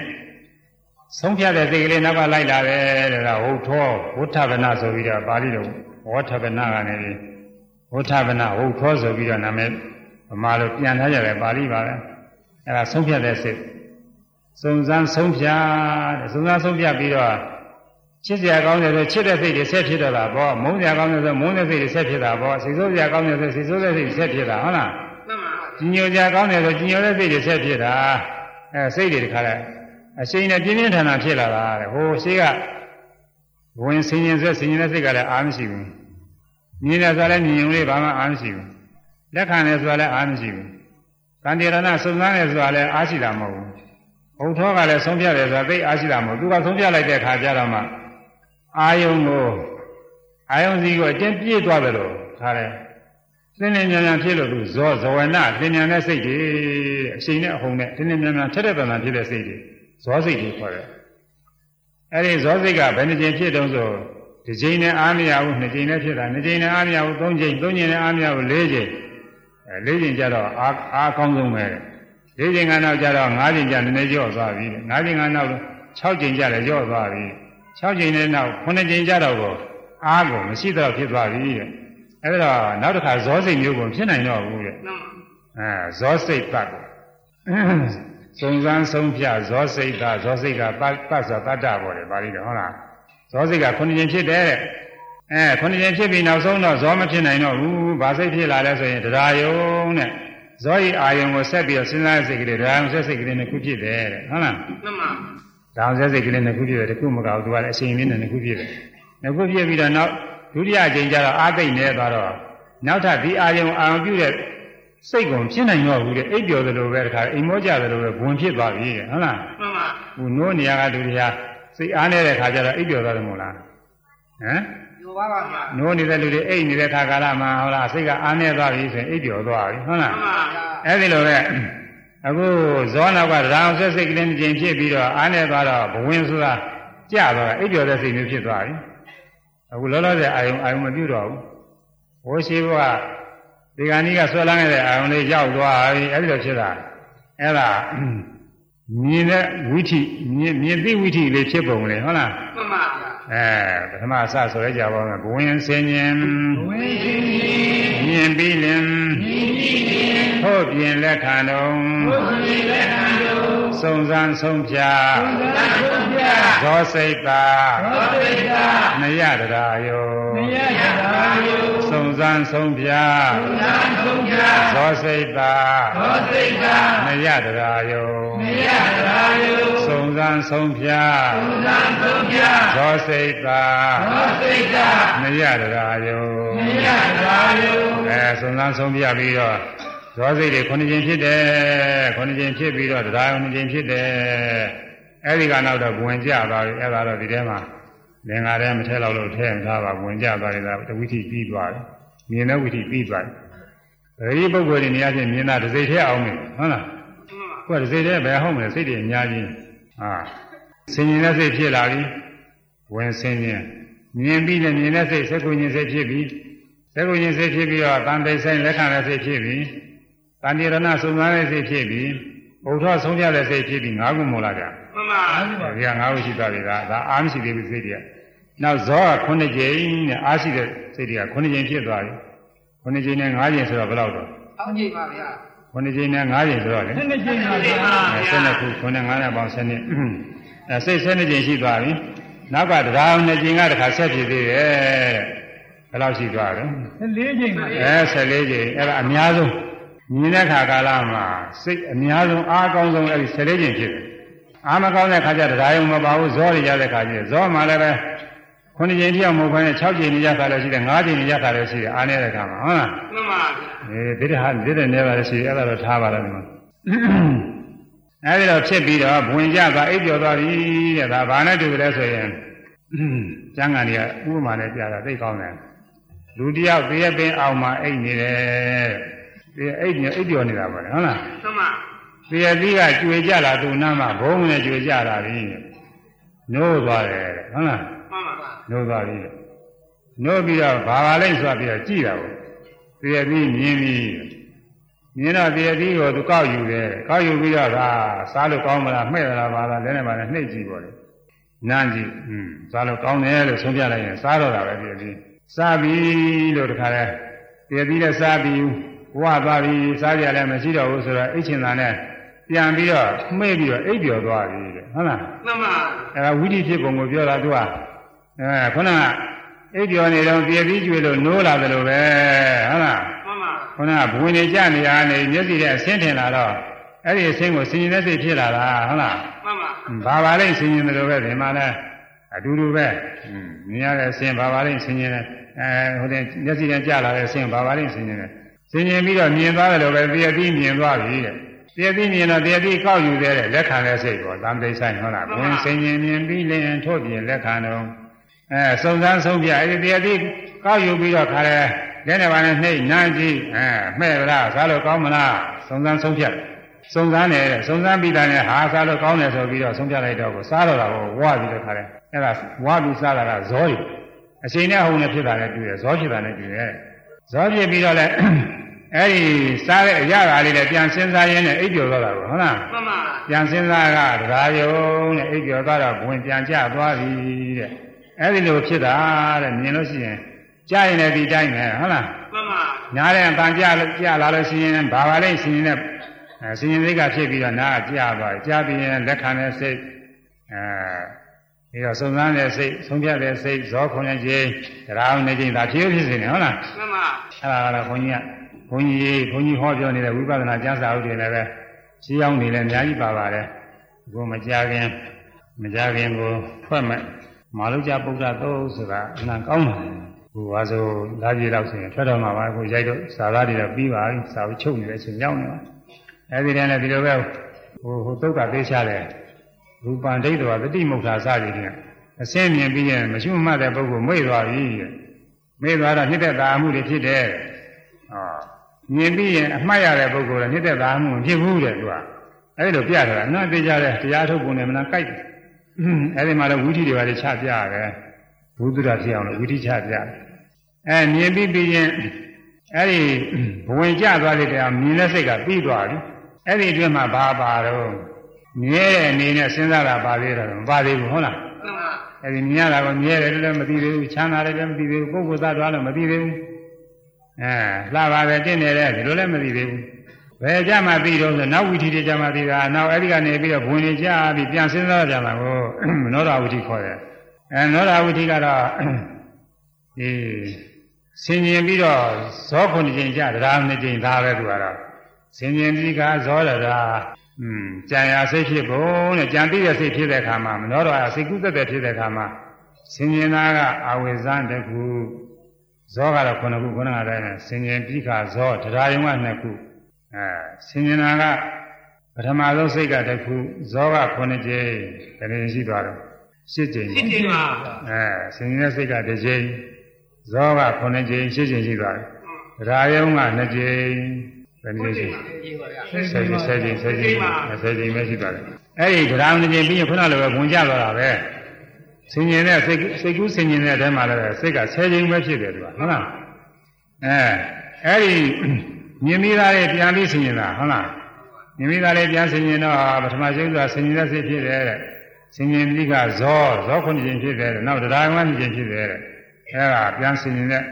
ဆုံးဖြတ်တဲ့စိတ်ကလေးနောက်ကလိုက်လာတယ်တဲ့ဒါဟုတ်သောဝဋ္ဌဗနာဆိုပြီးတော့ပါဠိတော်ဝဋ္ဌဗနာကနေပြီးဝဋ္ဌဗနာဟုတ်သောဆိုပြီးတော့နာမည်ဗမာလိုပြန်ထားကြတယ်ပါဠိပါပဲအဲဒါဆုံးဖြတ်တဲ့စိတ်စုံစမ်းဆုံးဖြတ်တဲ့စုံစမ်းဆုံးဖြတ်ပြီးတော့ချစ်စရာကောင်းတယ်ဆိုချစ်တဲ့စိတ်တွေဆက်ဖြစ်တော့တာပေါ့မုန်းစရာကောင်းတယ်ဆိုမုန်းတဲ့စိတ်တွေဆက်ဖြစ်တာပေါ့စိတ်ဆိုးစရာကောင်းတယ်ဆိုစိတ်ဆိုးတဲ့စိတ်တွေဆက်ဖြစ်တာဟုတ်လားမှန်ပါကြီးညိုစရာကောင်းတယ်ဆိုကြီးညိုတဲ့စိတ်တွေဆက်ဖြစ်တာအဲစိတ်တွေတခါလဲ အရှိန်နဲ့ပြင်းပြင်းထန်ထန်ဖြစ်လာတာတဲ့ဟိုရှိကဝင်ဆင်းရင်ဆက်ဆင်းရင်တဲ့စိတ်ကလည်းအားမရှိဘူးမြင်တယ်ဆိုလည်းမြင်ုံလေးဘာမှအားမရှိဘူးလက်ခံတယ်ဆိုတာလည်းအားမရှိဘူးကံတေရဏစုံစမ်းတယ်ဆိုတာလည်းအားရှိတာမဟုတ်ဘူးဘုထောကလည်းဆုံးဖြတ်တယ်ဆိုတာသိအားရှိတာမဟုတ်သူကဆုံးဖြတ်လိုက်တဲ့ခါကျတော့မှအာယုံကိုအာယုံစီကိုအတင်းပြေးသွားတယ်လို့ခါတယ်သင်္လင်းမြန်မြန်ဖြစ်လို့သူဇောဇဝနသင်မြန်တဲ့စိတ်တွေအရှိန်နဲ့အဟုန်နဲ့သင်္လင်းမြန်မြန်ထက်တဲ့တန်တန်ဖြစ်တဲ့စိတ်တွေ ဇောစိတ်တွေခေါ်တယ်အဲ့ဒီဇောစိတ်ကဘယ်နှကြိမ်ဖြစ်တုံးဆိုတစ်ကြိမ်နဲ့အားမရဘူးနှစ်ကြိမ်နဲ့ဖြစ်တာနှစ်ကြိမ်နဲ့အားမရဘူးသုံးကြိမ်သုံးကြိမ်နဲ့အားမရဘူးလေးကြိမ်အဲလေးကြိမ်ကျတော့အားအားကောင်းဆုံးပဲလေးကြိမ်ကနောက်ကျတော့ငါးကြိမ်ကျနည်းနည်းကျော့သွားပြီငါးကြိမ်ကနောက်6ကြိမ်ကျလည်းကျော့သွားပြီ6ကြိမ်နဲ့နောက်9ကြိမ်ကျတော့ကိုအားကိုမရှိတော့ဖြစ်သွားပြီတဲ့အဲ့ဒါနောက်တစ်ခါဇောစိတ်မျိုးကိုဖြစ်နိုင်တော့ဘူးတဲ့မှန်အဲဇောစိတ်တတ်ကို စုံစမ်းဆုံးဖြတ်ဇောစိတ်ကဇောစိတ်ကတတ်တတ်ဆိုတတ္တပေါ်တယ်ပါဠိတော်ဟုတ်လားဇောစိတ်ကခုနှစ်ခြင်းဖြစ်တယ်တဲ့အဲခုနှစ်ခြင်းဖြစ်ပြီးနောက်ဆုံးတော့ဇောမဖြစ်နိုင်တော့ဘူးဘာစိတ်ဖြစ်လာလဲဆိုရင်တရားယုံတဲ့ဇောဤအာယုံကိုဆက်ပြီးတော့စဉ်းစားစိတ်ကလေးတရားယုံဆက်စိတ်ကလေးနဲ့ခုဖြစ်တယ်တဲ့ဟုတ်လားမှန်မှန်ဒါအောင်ဆက်စိတ်ကလေးနဲ့ခုဖြစ်တယ်တခုမကဘူးသူကလည်းအချိန်လေးနဲ့ခုဖြစ်တယ်ခုဖြစ်ပြီးတော့နောက်ဒုတိယအချိန်ကျတော့အာသိမ့်နေသွားတော့နောက်ထပ်ဒီအာယုံအာရုံပြုတဲ့ စိတ်ကုန်ဖြစ်နိုင်တော့ဘူးတဲ့အိပ်ပျော်သလိုပဲတခါအိမ်မောကြသလိုပဲဝင်ဖြစ်သွားပြီတဲ့ဟုတ်လားမှန်မှန်ဟိုနိုးနေရကဒုတိယစိတ်အားနေတဲ့ခါကျတော့အိပ်ပျော်သွားတယ်မို့လားဟမ်ယူပါပါဗျာနိုးနေတဲ့လူတွေအိပ်နေတဲ့ခါကာလမှာဟုတ်လားစိတ်ကအားနေသွားပြီဆိုရင်အိပ်ပျော်သွားပြီဟုတ်လားမှန်ပါဗျာအဲ့ဒီလိုပဲအခုဇောနောက်ကရာအောင်ဆက်စိတ်ကလေးတစ်ချိန်ဖြစ်ပြီးတော့အားနေသွားတော့ဘဝင်ဆိုတာကြသွားတာအိပ်ပျော်တဲ့စိတ်မျိုးဖြစ်သွားပြီအခုလောလောဆယ်အာယုံအာယုံမပြုတ်တော့ဘူးဘိုးရှိဘုရား ဒီကနေ့ကဆွဲလန်းခဲ့တဲ့အာယုံလေးရောက်သွားပြီအဲ့ဒီလိုဖြစ်တာအဲ့ဒါမြင်တဲ့ဝိထိမြင်မြင်သိဝိထိလေးဖြစ်ပုံလေဟုတ်လားမှန်ပါဗျာအဲပထမအစဆိုရကြပါမယ်ဘဝင်စင်ញင်ဝိသိတိမြင်ပြီးလင်ဤဤဤထို့ပြင်လက်ခံတော်ဘုရားလက်ခံတော်စုံစမ်းဆုံးဖြတ်သတ်ဆုံးပြဇောစိတ်သာသောတိတာနယတရာယောမယရာယု စုံစမ်းဆုံးဖြတ်သတ်ဆုံးပြဇောစိတ်သာသောတိတာနယတရာယောမယရာယုစုံစမ်းဆုံးဖြတ်သတ်ဆုံးပြဇောစိတ်သာသောတိတာနယတရာယောမယရာယုအဲစုံစမ်းဆုံးဖြတ်ပြီးတော့ဇောစိတ်တွေခုနှစ်ခြင်းဖြစ်တယ်ခုနှစ်ခြင်းဖြစ်ပြီးတော့တရားခုနှစ်ခြင်းဖြစ်တယ်အဲဒီကနောက်တော့ဝင်ကြသွားပြီအဲဒါတော့ဒီထဲမှာ လင်္ကာထဲမထဲလောက်လို့ထဲမထားပါဝင်ကြသွားတယ်ဒါတဝိသီပြီးသွားတယ်မြင်တဲ့ဝိသီပြီးသွားတယ်ဒီပုဂ္ဂိုလ်တွေနေရာချင်းမြင်တာတစ်စိတ်ထဲအောင်မယ်ဟုတ်လားကိုယ်တစ်စိတ်ထဲဘယ်ဟုတ်မလဲစိတ်တွေအများကြီးဟာဆင်ញင်တဲ့စိတ်ဖြစ်လာပြီဝင်ဆင်ញင်မြင်ပြီးလည်းမြင်တဲ့စိတ်စက္ကုညင်စိတ်ဖြစ်ပြီးစက္ကုညင်စိတ်ဖြစ်ပြီးတော့တန်တိဆိုင်လက်ခံတဲ့စိတ်ဖြစ်ပြီးတန်တိရဏစုံစမ်းတဲ့စိတ်ဖြစ်ပြီးဘုရားဆုံးဖြတ်တဲ့စိတ်ဖြစ်ပြီးငါးခုမို့လားဗျာမှန်ပါ။ဒီကငါးခုရှိသွားပြီဒါဒါအားမရှိသေးဘူးစိတ်တွေက။ နောက်ဇောက9ကြိမ်နဲ့အားရှိတဲ့စိတ်တွေက9ကြိမ်ဖြစ်သွားပြီ။9ကြိမ်နဲ့9ကြိမ်ဆိုတော့ဘယ်လောက်တော့အောင်းကြည့်ပါဗျာ9ကြိမ်နဲ့9ကြိမ်ဆိုတော့လေနှစ်ကြိမ်ပါဗျာအဲ12ခု9နဲ့9နဲ့ပေါင်း12အဲစိတ်12ကြိမ်ရှိသွားပြီ။နောက်ကတရား2ကြိမ်ကတခါဆက်ဖြစ်သေးတယ်တဲ့။ဘယ်လောက်ရှိသွားလဲလေးကြိမ်ပါ။အဲ14ကြိမ်အဲ့ဒါအများဆုံးမြင်တဲ့ခါကာလမှာစိတ်အများဆုံးအားကောင်းဆုံးအဲ့ဒီ14ကြိမ်ဖြစ်တယ်။အားမကောင်းတဲ့ခါကျတရားယုံမပါဘူးဇောရရတဲ့ခါကျဇောမှလည်းပဲ ခုနှစ်ကြိမ်တိအောင်မဟုတ်ဘဲနဲ့6ကြိမ်နေရခါလည်းရှိတယ်9ကြိမ်နေရခါလည်းရှိတယ်အားနေတဲ့ခါမှာဟုတ်လားမှန်ပါဗျာအေးဒီတဟာဒီတဲ့နေပါလေရှိတယ်အဲ့ဒါတော့ထားပါလားဒီမှာအဲဒီတော့ဖြစ်ပြီးတော့ဘဝင်ကြသွားအိပ်ပျော်သွားပြီတဲ့ဒါဘာနဲ့တူကြလဲဆိုရင်ကျမ်းဂန်တွေကဥပမာနဲ့ပြတာသိကောင်းတယ်လူတယောက်သေရပင်အောင်မှာအိပ်နေတယ်သေအိပ်နေအိပ်ပျော်နေတာပါလေဟုတ်လားမှန်ပါသေရသီးကကျွေကြလာသူနားမှာဘုံနဲ့ကျွေကြလာပြီနိုးသွားတယ်တဲ့ဟုတ်လားမှ န်ပါနိုးသွားပြီတဲ့နိုးပြီးတော့ဘာပါလိမ့်ဆိုပြီးတော့ကြည်တာပေါ့သေရသီးမြင်ပြီမြင်တော့သေရသီးကိုသူကောက်ယူတယ်ကောက်ယူပြီးတော့ဒါစားလို့ကောင်းမလားမှဲ့သလားပါလားလည်းနဲ့ပါနဲ့နှိပ်ကြည့်ပေါ့လေနန်းကြည့်อืมစားလို့ကောင်းတယ်လို့ဆုံးဖြတ်လိုက်ရင်စားတော့တာပဲသေရသီးစားပြီလို့တခါလဲသေရသီးလည်းစားပြီဝသွားပြီစားကြလည်းမရှိတော့ဘူးဆိုတော့အိတ်ချင်တာနဲ့ပြန်ပြီးတော့မှဲ့ပြီးတော့အိပ်ပျော်သွားပြီတဲ့ဟုတ်လားမှန်ပါအဲဒါဝိဓိဖြစ်ပုံကိုပြောတာသူက အဲခုနကအိပ်ပြောနေတော့ပြည့်ပြီးကျွေလို့နိုးလာတယ်လို့ပဲဟုတ်လား မှန်ပါ ခုနကဘဝင်နေကြနေရနေမျက်စိနဲ့အဆင်းထင်လာတော့အဲ့ဒီအဆင်းကိုဆင်ញင်တဲ့စိတ်ဖြစ်လာတာဟုတ်လား မှန်ပါ ဘာပါလိမ့်ဆင်ញင်တယ်လို့ပဲဒီမှာလဲအတူတူပဲอืมမြင်ရတဲ့အဆင်းဘာပါလိမ့်ဆင်ញင်တယ်အဲဟိုတဲ့မျက်စိနဲ့ကြာလာတဲ့အဆင်းဘာပါလိမ့်ဆင်ញင်တယ်ဆင်ញင်ပြီးတော့မြင်သွားတယ်လို့ပဲပြည့်ပြီးမြင်သွားပြီတဲ့ပြည့်ပြီးမြင်တော့ပြည့်ပြီးကောက်ယူသေးတယ်လက်ခံတဲ့စိတ်ပေါ့သံသိဆိုင်ဟုတ်လားဘဝင်ဆင်ញင်မြင်ပြီးလင်ထို့ပြင်လက်ခံတော့ အဲစုံစမ်းဆုံးပြအဲဒီပြည့်ပြီးကောက်ယူပြီးတော့ခါရဲလက်နဲ့ပါနဲ့နှိမ့်နမ်းကြည့်အဲမှဲ့လားစားလို့ကောင်းမလားစုံစမ်းဆုံးဖြတ်စုံစမ်းတယ်စုံစမ်းပြီးတာနဲ့ဟာစားလို့ကောင်းတယ်ဆိုပြီးတော့ဆုံးဖြတ်လိုက်တော့ကိုစားတော့တာကိုဝါပြီးတော့ခါတယ်အဲ့ဒါဝါပြီးစားတာကဇောရီအချိန်နဲ့အဟုန်နဲ့ဖြစ်တာနဲ့တူတယ်ဇောဖြစ်တာနဲ့တူတယ်ဇောဖြစ်ပြီးတော့လည်းအဲ့ဒီစားတဲ့အရာလေးလည်းပြန်စဉ်းစားရင်းနဲ့အိပ်ပျော်သွားတာကိုဟုတ်လားမှန်ပါပြန်စဉ်းစားကတရားယုံနဲ့အိပ်ပျော်သွားတော့ဘဝင်ပြန်ကျသွားပြီတဲ့ အဲ့ဒီလိုဖြစ်တာတဲ့မြင်လို့ရှိရင်ကြားရင်လည်းဒီတိုင်းပဲဟုတ်လားမှန်ပါညားတဲ့အပန်ကြကြလာလို့ရှိရင်ဘာပါလိမ့်ရှင်ရင်အဲရှင်ရင်စိတ်ကဖြစ်ပြီးတော့နားကြသွားတယ်ကြားပြီးရင်လက်ခံတဲ့စိတ်အဲပြီးတော့စုံစမ်းတဲ့စိတ်ဆုံးဖြတ်တဲ့စိတ်ဇောခွန်တဲ့ခြင်းတရားအောင်နေခြင်းဒါဖြစ်ဖြစ်နေတယ်ဟုတ်လားမှန်ပါအဲ့ဒါကတော့ခွန်ကြီးကခွန်ကြီးခွန်ကြီးဟောပြောနေတဲ့ဝိပဿနာကျမ်းစာအုပ်တွေလည်းပဲရှင်းအောင်နေလည်းအများကြီးပါပါတယ်ဘုမကြခင်မကြခင်ကိုထွက်မဲ့ မာလုကြပုဒ္ဒသုတ်ဆိုတာအနံကောင်းတယ်ဟိုပါဆိုလာပြေတော့ဆိုရင်ထွက်တော့မှာပါကိုရိုက်တော့စာသားတွေတော့ပြီးပါပြီစာအုပ်ချုပ်နေတဲ့အချိန်ရောက်နေပါအဲဒီတည်းနဲ့ဒီလိုပဲဟိုဟိုသုတ်ကသိချတယ်ရူပံဒိဋ္ဌဝတတိမုဋ္ဌာစသည်ဖြင့်အစင်းမြင်ပြီးရင်မရှိမှတ်တဲ့ပုဂ္ဂိုလ်မိတ်သွားပြီတဲ့မိတ်သွားတော့နှစ်သက်သာမှုတွေဖြစ်တယ်ဟောမြင်ပြီးရင်အမှတ်ရတဲ့ပုဂ္ဂိုလ်ကနှစ်သက်သာမှုမဖြစ်ဘူးတဲ့သူကအဲဒီလိုပြထားတာနော်သိကြတယ်တရားထုတ်ပုံနဲ့မနာကြိုက်တယ် အဲဒီမှာလည်းဝိသီတွေပါလေချပြရတယ်ဘုဒ္ဓရာဖြစ်အောင်လို့ဝိသီချပြတယ်အဲမြင်ပြီးပြီးရင်အဲဒီဘဝင်ကျသွားတဲ့တရားမြင်တဲ့စိတ်ကပြီးသွားပြီအဲ့ဒီအတွင်းမှာဘာပါတော့မြဲတဲ့အနေနဲ့စဉ်းစားတာပါသေးတယ်မပါသေးဘူးဟုတ်လားမှန်ပါအဲ့ဒီမြင်ရတာကမြဲတယ်လည်းမသိသေးဘူးချမ်းသာတယ်လည်းမသိသေးဘူးပုဂ္ဂိုလ်သားတော်လည်းမသိသေးဘူးအဲလှပါပဲတင့်နေတယ်ဒီလိုလည်းမသိသေးဘူးဘယ်ကြမှာသိတော့ဆိုနောက်ဝိသီတွေကြမှာသိတာနောက်အဲ့ဒီကနေပြီးတော့ဘဝင်နေကြပြီးပြန်စဉ်းစားကြမှာကို နောဒဝိသီခေါ်တယ်အဲနောဒဝိသီကတော့ဒီဆင်ញင်ပြီးတော့ဇောခုနှစ်ကြိမ်ကြတရားနှစ်ကြိမ်သားပဲသူကတော့ဆင်ញင်ပြီးကဇောရတာอืมကြံရစိတ်ဖြစ်ဖို့တဲ့ကြံသိတဲ့စိတ်ဖြစ်တဲ့အခါမှာမနောတော်စိတ်ကူးသက်တဲ့ဖြစ်တဲ့အခါမှာဆင်ញင်သားကအဝိဇ္ဇတခုဇောကတော့ခုနှစ်ခုခုနကတည်းကဆင်ញင်ပြီးခါဇောတရားယုံကနှစ်ခုအဲဆင်ញင်သားက ပထမဆုံးစိတ်ကတစ်ခုဇောကခုနှစ်ကြိမ်တကယ်ရှိသွားတယ်ရှစ်ကြိမ် ရှင်းတင်ပါ အဲဆင်ញင်တဲ့စိတ်ကတစ်ကြိမ်ဇောကခုနှစ်ကြိမ်ရှစ်ကြိမ်ရှိသွားတယ်တရားယုံကနှစ်ကြိမ်ဘယ်နည်းရှိ ရေးပါဗျာ ဆယ်ကြိမ်ဆယ်ကြိမ်ဆယ်ကြိမ်ဆယ်ကြိမ်ပဲရှိပါတယ်အဲ့ဒီတရားနှစ်ကြိမ်ပြီးရင်ခုနလိုပဲဝင်ကြသွားတာပဲဆင်ញင်တဲ့စိတ်စိတ်ကူးဆင်ញင်တဲ့အထဲမှာလည်းစိတ်ကဆယ်ကြိမ်ပဲဖြစ်တယ်သူကဟုတ်လားအဲအဲ့ဒီမြင်မိသားလေးပြန်ပြီးဆင်ញင်တာဟုတ်လား မိမိကလည်းပြန်ဆင်ခြင်တော့ပထမဆုံးကဆင်ခြင်တဲ့စိတ်ဖြစ်တယ်တဲ့ဆင်ခြင်တိကဇောဇောခုနှစ်ခြင်းဖြစ်တယ်တဲ့နောက်တရားဝမ်းခြင်းဖြစ်တယ်တဲ့အဲဒါပြန်ဆင်ခြင်တဲ့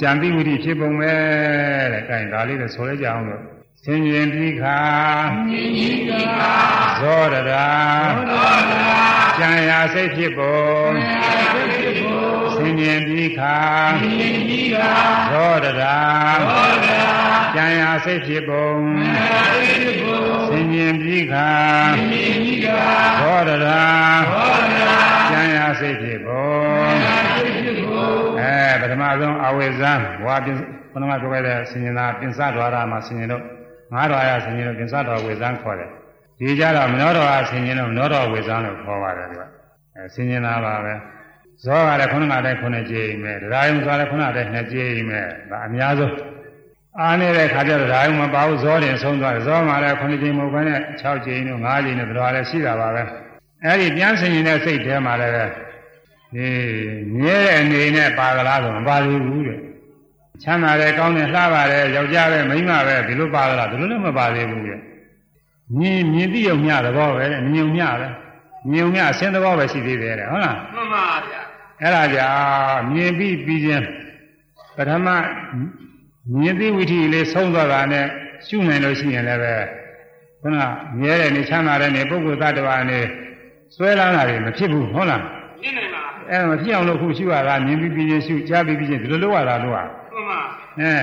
ကြံတိဝိရိဖြစ်ပုံပဲတဲ့အဲဒါလေးလည်းဆိုလိုက်ကြအောင်လို့ဆင်ခြင်တိခာဆင်ခြင်တိခာဇောတရာဇောတရာကြံရာစိတ်ဖြစ်ပုံကြံရာစိတ် ဆင်ញင်ပြီးခါဇောရတာကြံရာစိတ်ဖြစ်ပုံဆင်ញင်ပြီးခါဇောရတာကြံရာစိတ်ဖြစ်ပုံအဲပထမဆုံးအဝိဇ္ဇံဘဝပြင်ဘုရားကပြောခဲ့တဲ့ဆင်ញင်တာပြင်စတော်ရမှာဆင်ញင်တော့ငါးတော်ရဆင်ញင်တော့ပြင်စတော်ဝိဇ္ဇံခေါ်တယ်ဒီကြတော့မနောတော်ရဆင်ញင်တော့မနောတော်ဝိဇ္ဇံလို့ခေါ်ပါတယ်ဒီကအဲဆင်ញင်တာပါပဲ ဇောကလည်းခုနကတည်းကခုနှစ်ကြိမ်ပဲတရားယုံဆိုလည်းခုနကတည်းကနှစ်ကြိမ်ပဲဒါအများဆုံးအားနေတဲ့ခါကျတော့ဒါယုံမပါဘူးဇောတင်ဆုံးသွားတယ်ဇောမှာလည်းခုနှစ်ကြိမ်မဟုတ်ဘဲနဲ့6ကြိမ်တို့5ကြိမ်တို့တရားလည်းရှိတာပါပဲအဲဒီပြန်ဆင်ញင်တဲ့စိတ်ထဲမှာလည်းဒီမြဲတဲ့အနေနဲ့ပါကလားဆိုမပါသေးဘူးတဲ့ချမ်းသာတယ်ကောင်းတယ်လှပါတယ်ယောက်ျားပဲမိန်းမပဲဒီလိုပါကလားဒီလိုလည်းမပါသေးဘူးတဲ့မြင်မြင်သိုံမျှသဘောပဲတဲ့မြင်ုံမျှပဲမြင်ုံမျှအစင်းသဘောပဲရှိသေးတယ်တဲ့ဟုတ်လားမှန်ပါဗျာ အဲ့ဒါကြာမြင်ပြီးပြီးချင်းပထမမြင်ပြီးဝိထီလေးဆုံးသွားတာနဲ့ရှုနိုင်လို့ရှိရင်လည်းပဲခုနမြဲတဲ့နေချမ်းသာတဲ့နေပုဂ္ဂိုလ်သတ္တဝါနေဆွဲလာတာတွေမဖြစ်ဘူးဟုတ်လားဖြစ်နိုင်ပါအဲ့မဖြစ်အောင်လို့ခုရှုရတာမြင်ပြီးပြီးချင်းရှုကြားပြီးပြီးချင်းဒီလိုလုပ်ရတာလို့อ่ะမှန်ပါအဲ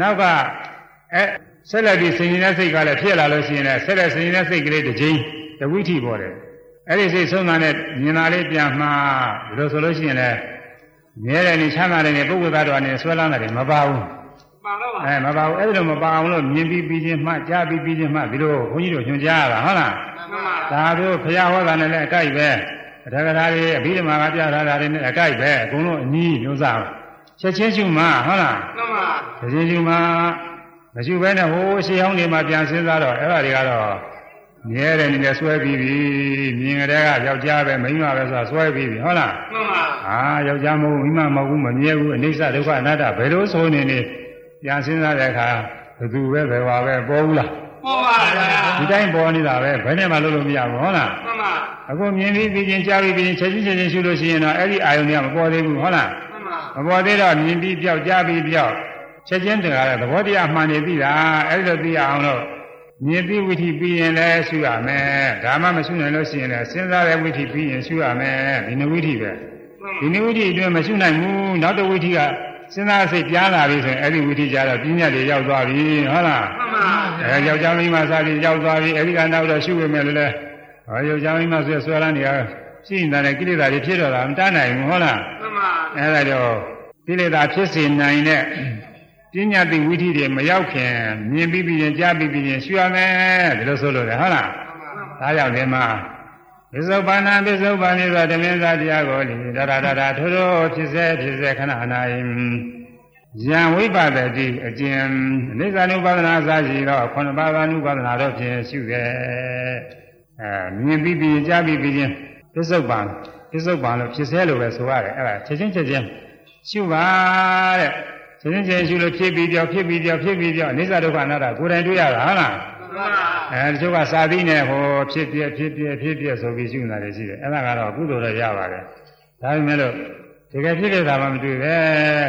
နောက်ကအဲဆက်လက်ပြီးဆင်ញင်တဲ့စိတ်ကလည်းဖြစ်လာလို့ရှိရင်လည်းဆက်လက်ဆင်ញင်တဲ့စိတ်ကလေးတစ်ချိန်တဝိထီပေါ်တယ် အဲ့ဒီစိတ်ဆုံးတာနဲ့မြင်တာလေးပြန်မှားဒီလိုဆိုလို့ရှိရင်လည်းမြဲတယ်နေချမ်းသာတယ်နေပုဂ္ဂိုလ်သားတော်နေဆွဲလန်းတာတွေမပါဘူးပါတော့ပါအဲမပါဘူးအဲ့ဒီလိုမပါအောင်လို့မြင်ပြီးပြီးချင်းမှကြားပြီးပြီးချင်းမှဒီလိုခွန်ကြီးတို့ညွှန်ကြားရတာဟုတ်လားမှန်ပါဒါတို့ဘုရားဟောတာနဲ့လည်းအကိုက်ပဲအထက်ကရာတွေအဘိဓမ္မာကပြထားတာတွေနဲ့အကိုက်ပဲအကုန်လုံးအနည်းမျိုးစားချက်ချင်းရှုမှဟုတ်လားမှန်ပါချက်ချင်းရှုမှမရှိဘဲနဲ့ဟိုးရှေးဟောင်းနေမှပြန်စဉ်းစားတော့အဲ့ဒါတွေကတော့ မြဲတယ်နေနဲ့ဆွဲပြီးပြီမြင်ကြတဲ့ကယောက်ျားပဲမိန်းမပဲဆိုတာဆွဲပြီးပြီဟုတ်လားမှန်ပါအာယောက်ျားမဟုတ်ဘူးမိန်းမမဟုတ်ဘူးမမြဲဘူးအနိစ္စဒုက္ခအနတ္တဘယ်လိုဆိုနေနေပြန်စဉ်းစားတဲ့အခါဘယ်သူပဲဘယ်ပါပဲပေါ်ဘူးလားပေါ်ပါဗျာဒီတိုင်းပေါ်နေတာပဲဘယ်နဲ့မှလုပ်လို့မရဘူးဟုတ်လားမှန်ပါအခုမြင်ပြီးပြီးချင်းကြားပြီးပြီးချင်းချက်ချင်းချက်ချင်းရှုလို့ရှိရင်တော့အဲ့ဒီအာယုန်တွေကမပေါ်သေးဘူးဟုတ်လားမှန်ပါမပေါ်သေးတော့မြင်ပြီးပြောက်ကြားပြီးပြောက်ချက်ချင်းတကားတဲ့သဘောတရားမှန်နေပြီလားအဲ့လိုသိအောင်လို့ မြင်ပြီးဝိသီပြီးရင်လည်းရှုရမယ်ဒါမှမရှုနိုင်လို့ရှိရင်လည်းစဉ်းစားတဲ့ဝိသီပြီးရင်ရှုရမယ်ဒီနဝိသီပဲဒီနဝိသီအတွင်းမရှုနိုင်ဘူးနောက်တစ်ဝိသီကစဉ်းစားစိတ်ပြားလာပြီဆိုရင်အဲ့ဒီဝိသီကြတော့ပြဉ္ညာတွေရောက်သွားပြီဟုတ်လားမှန်ပါအဲယောက်ျားမိန်းမစားပြီးရောက်သွားပြီအဲဒီကနောက်တော့ရှုဝေမယ်လို့လဲဟောယောက်ျားမိန်းမဆွဲဆွဲလာနေရရှိနေတဲ့ကိလေသာတွေဖြစ်တော့တာမတတ်နိုင်ဘူးဟုတ်လားမှန်ပါအဲဒါတော့ကိလေသာဖြစ်စေနိုင်တဲ့ ပညာတိဝိသီတွေမရောက်ခင်မြင်ပြီးပြီးရင်ကြားပြီးပြီးရင်ရှုရမယ်ဒီလိုဆိုလို့လေဟုတ်လားဒါကြောင့်ဒီမှာပစ္စုပန်နာပစ္စုပန်နေသောဓမင်းသားတရားကိုလေဒါဒါဒါဒါထိုးထိုးဖြစ်စေဖြစ်စေခဏ၌ယံဝိပဒတိအကျဉ်အိစ္ဆာနုပါဒနာစာရှိတော့ခုနပါဒနုပါဒနာတော့ဖြင့်ရှုခဲ့အဲမြင်ပြီးပြီးကြားပြီးပြီးချင်းပစ္စုပန်ပစ္စုပန်လို့ဖြစ်စေလို့ပဲဆိုရတယ်အဲ့ဒါချက်ချင်းချက်ချင်းရှုပါတဲ့ ချက်ချင်းချက်ချင်းရှုလို့ဖြစ်ပြီးကြောက်ဖြစ်ပြီးကြောက်ဖြစ်ပြီးကြောက်အိစ္ဆာဒုက္ခအနာတ္တကိုယ်တိုင်တွေ့ရတာဟုတ်လားမှန်ပါအဲတချို့ကစာသီးနဲ့ဟောဖြစ်ပြဖြစ်ပြဖြစ်ပြဆိုပြီးရှုနေတာတွေရှိတယ်အဲ့ဒါကတော့ကုသိုလ်တော့ရပါတယ်ဒါပေမဲ့လို့တကယ်ဖြစ်ဖြစ်တာမှမတွေ့ပဲ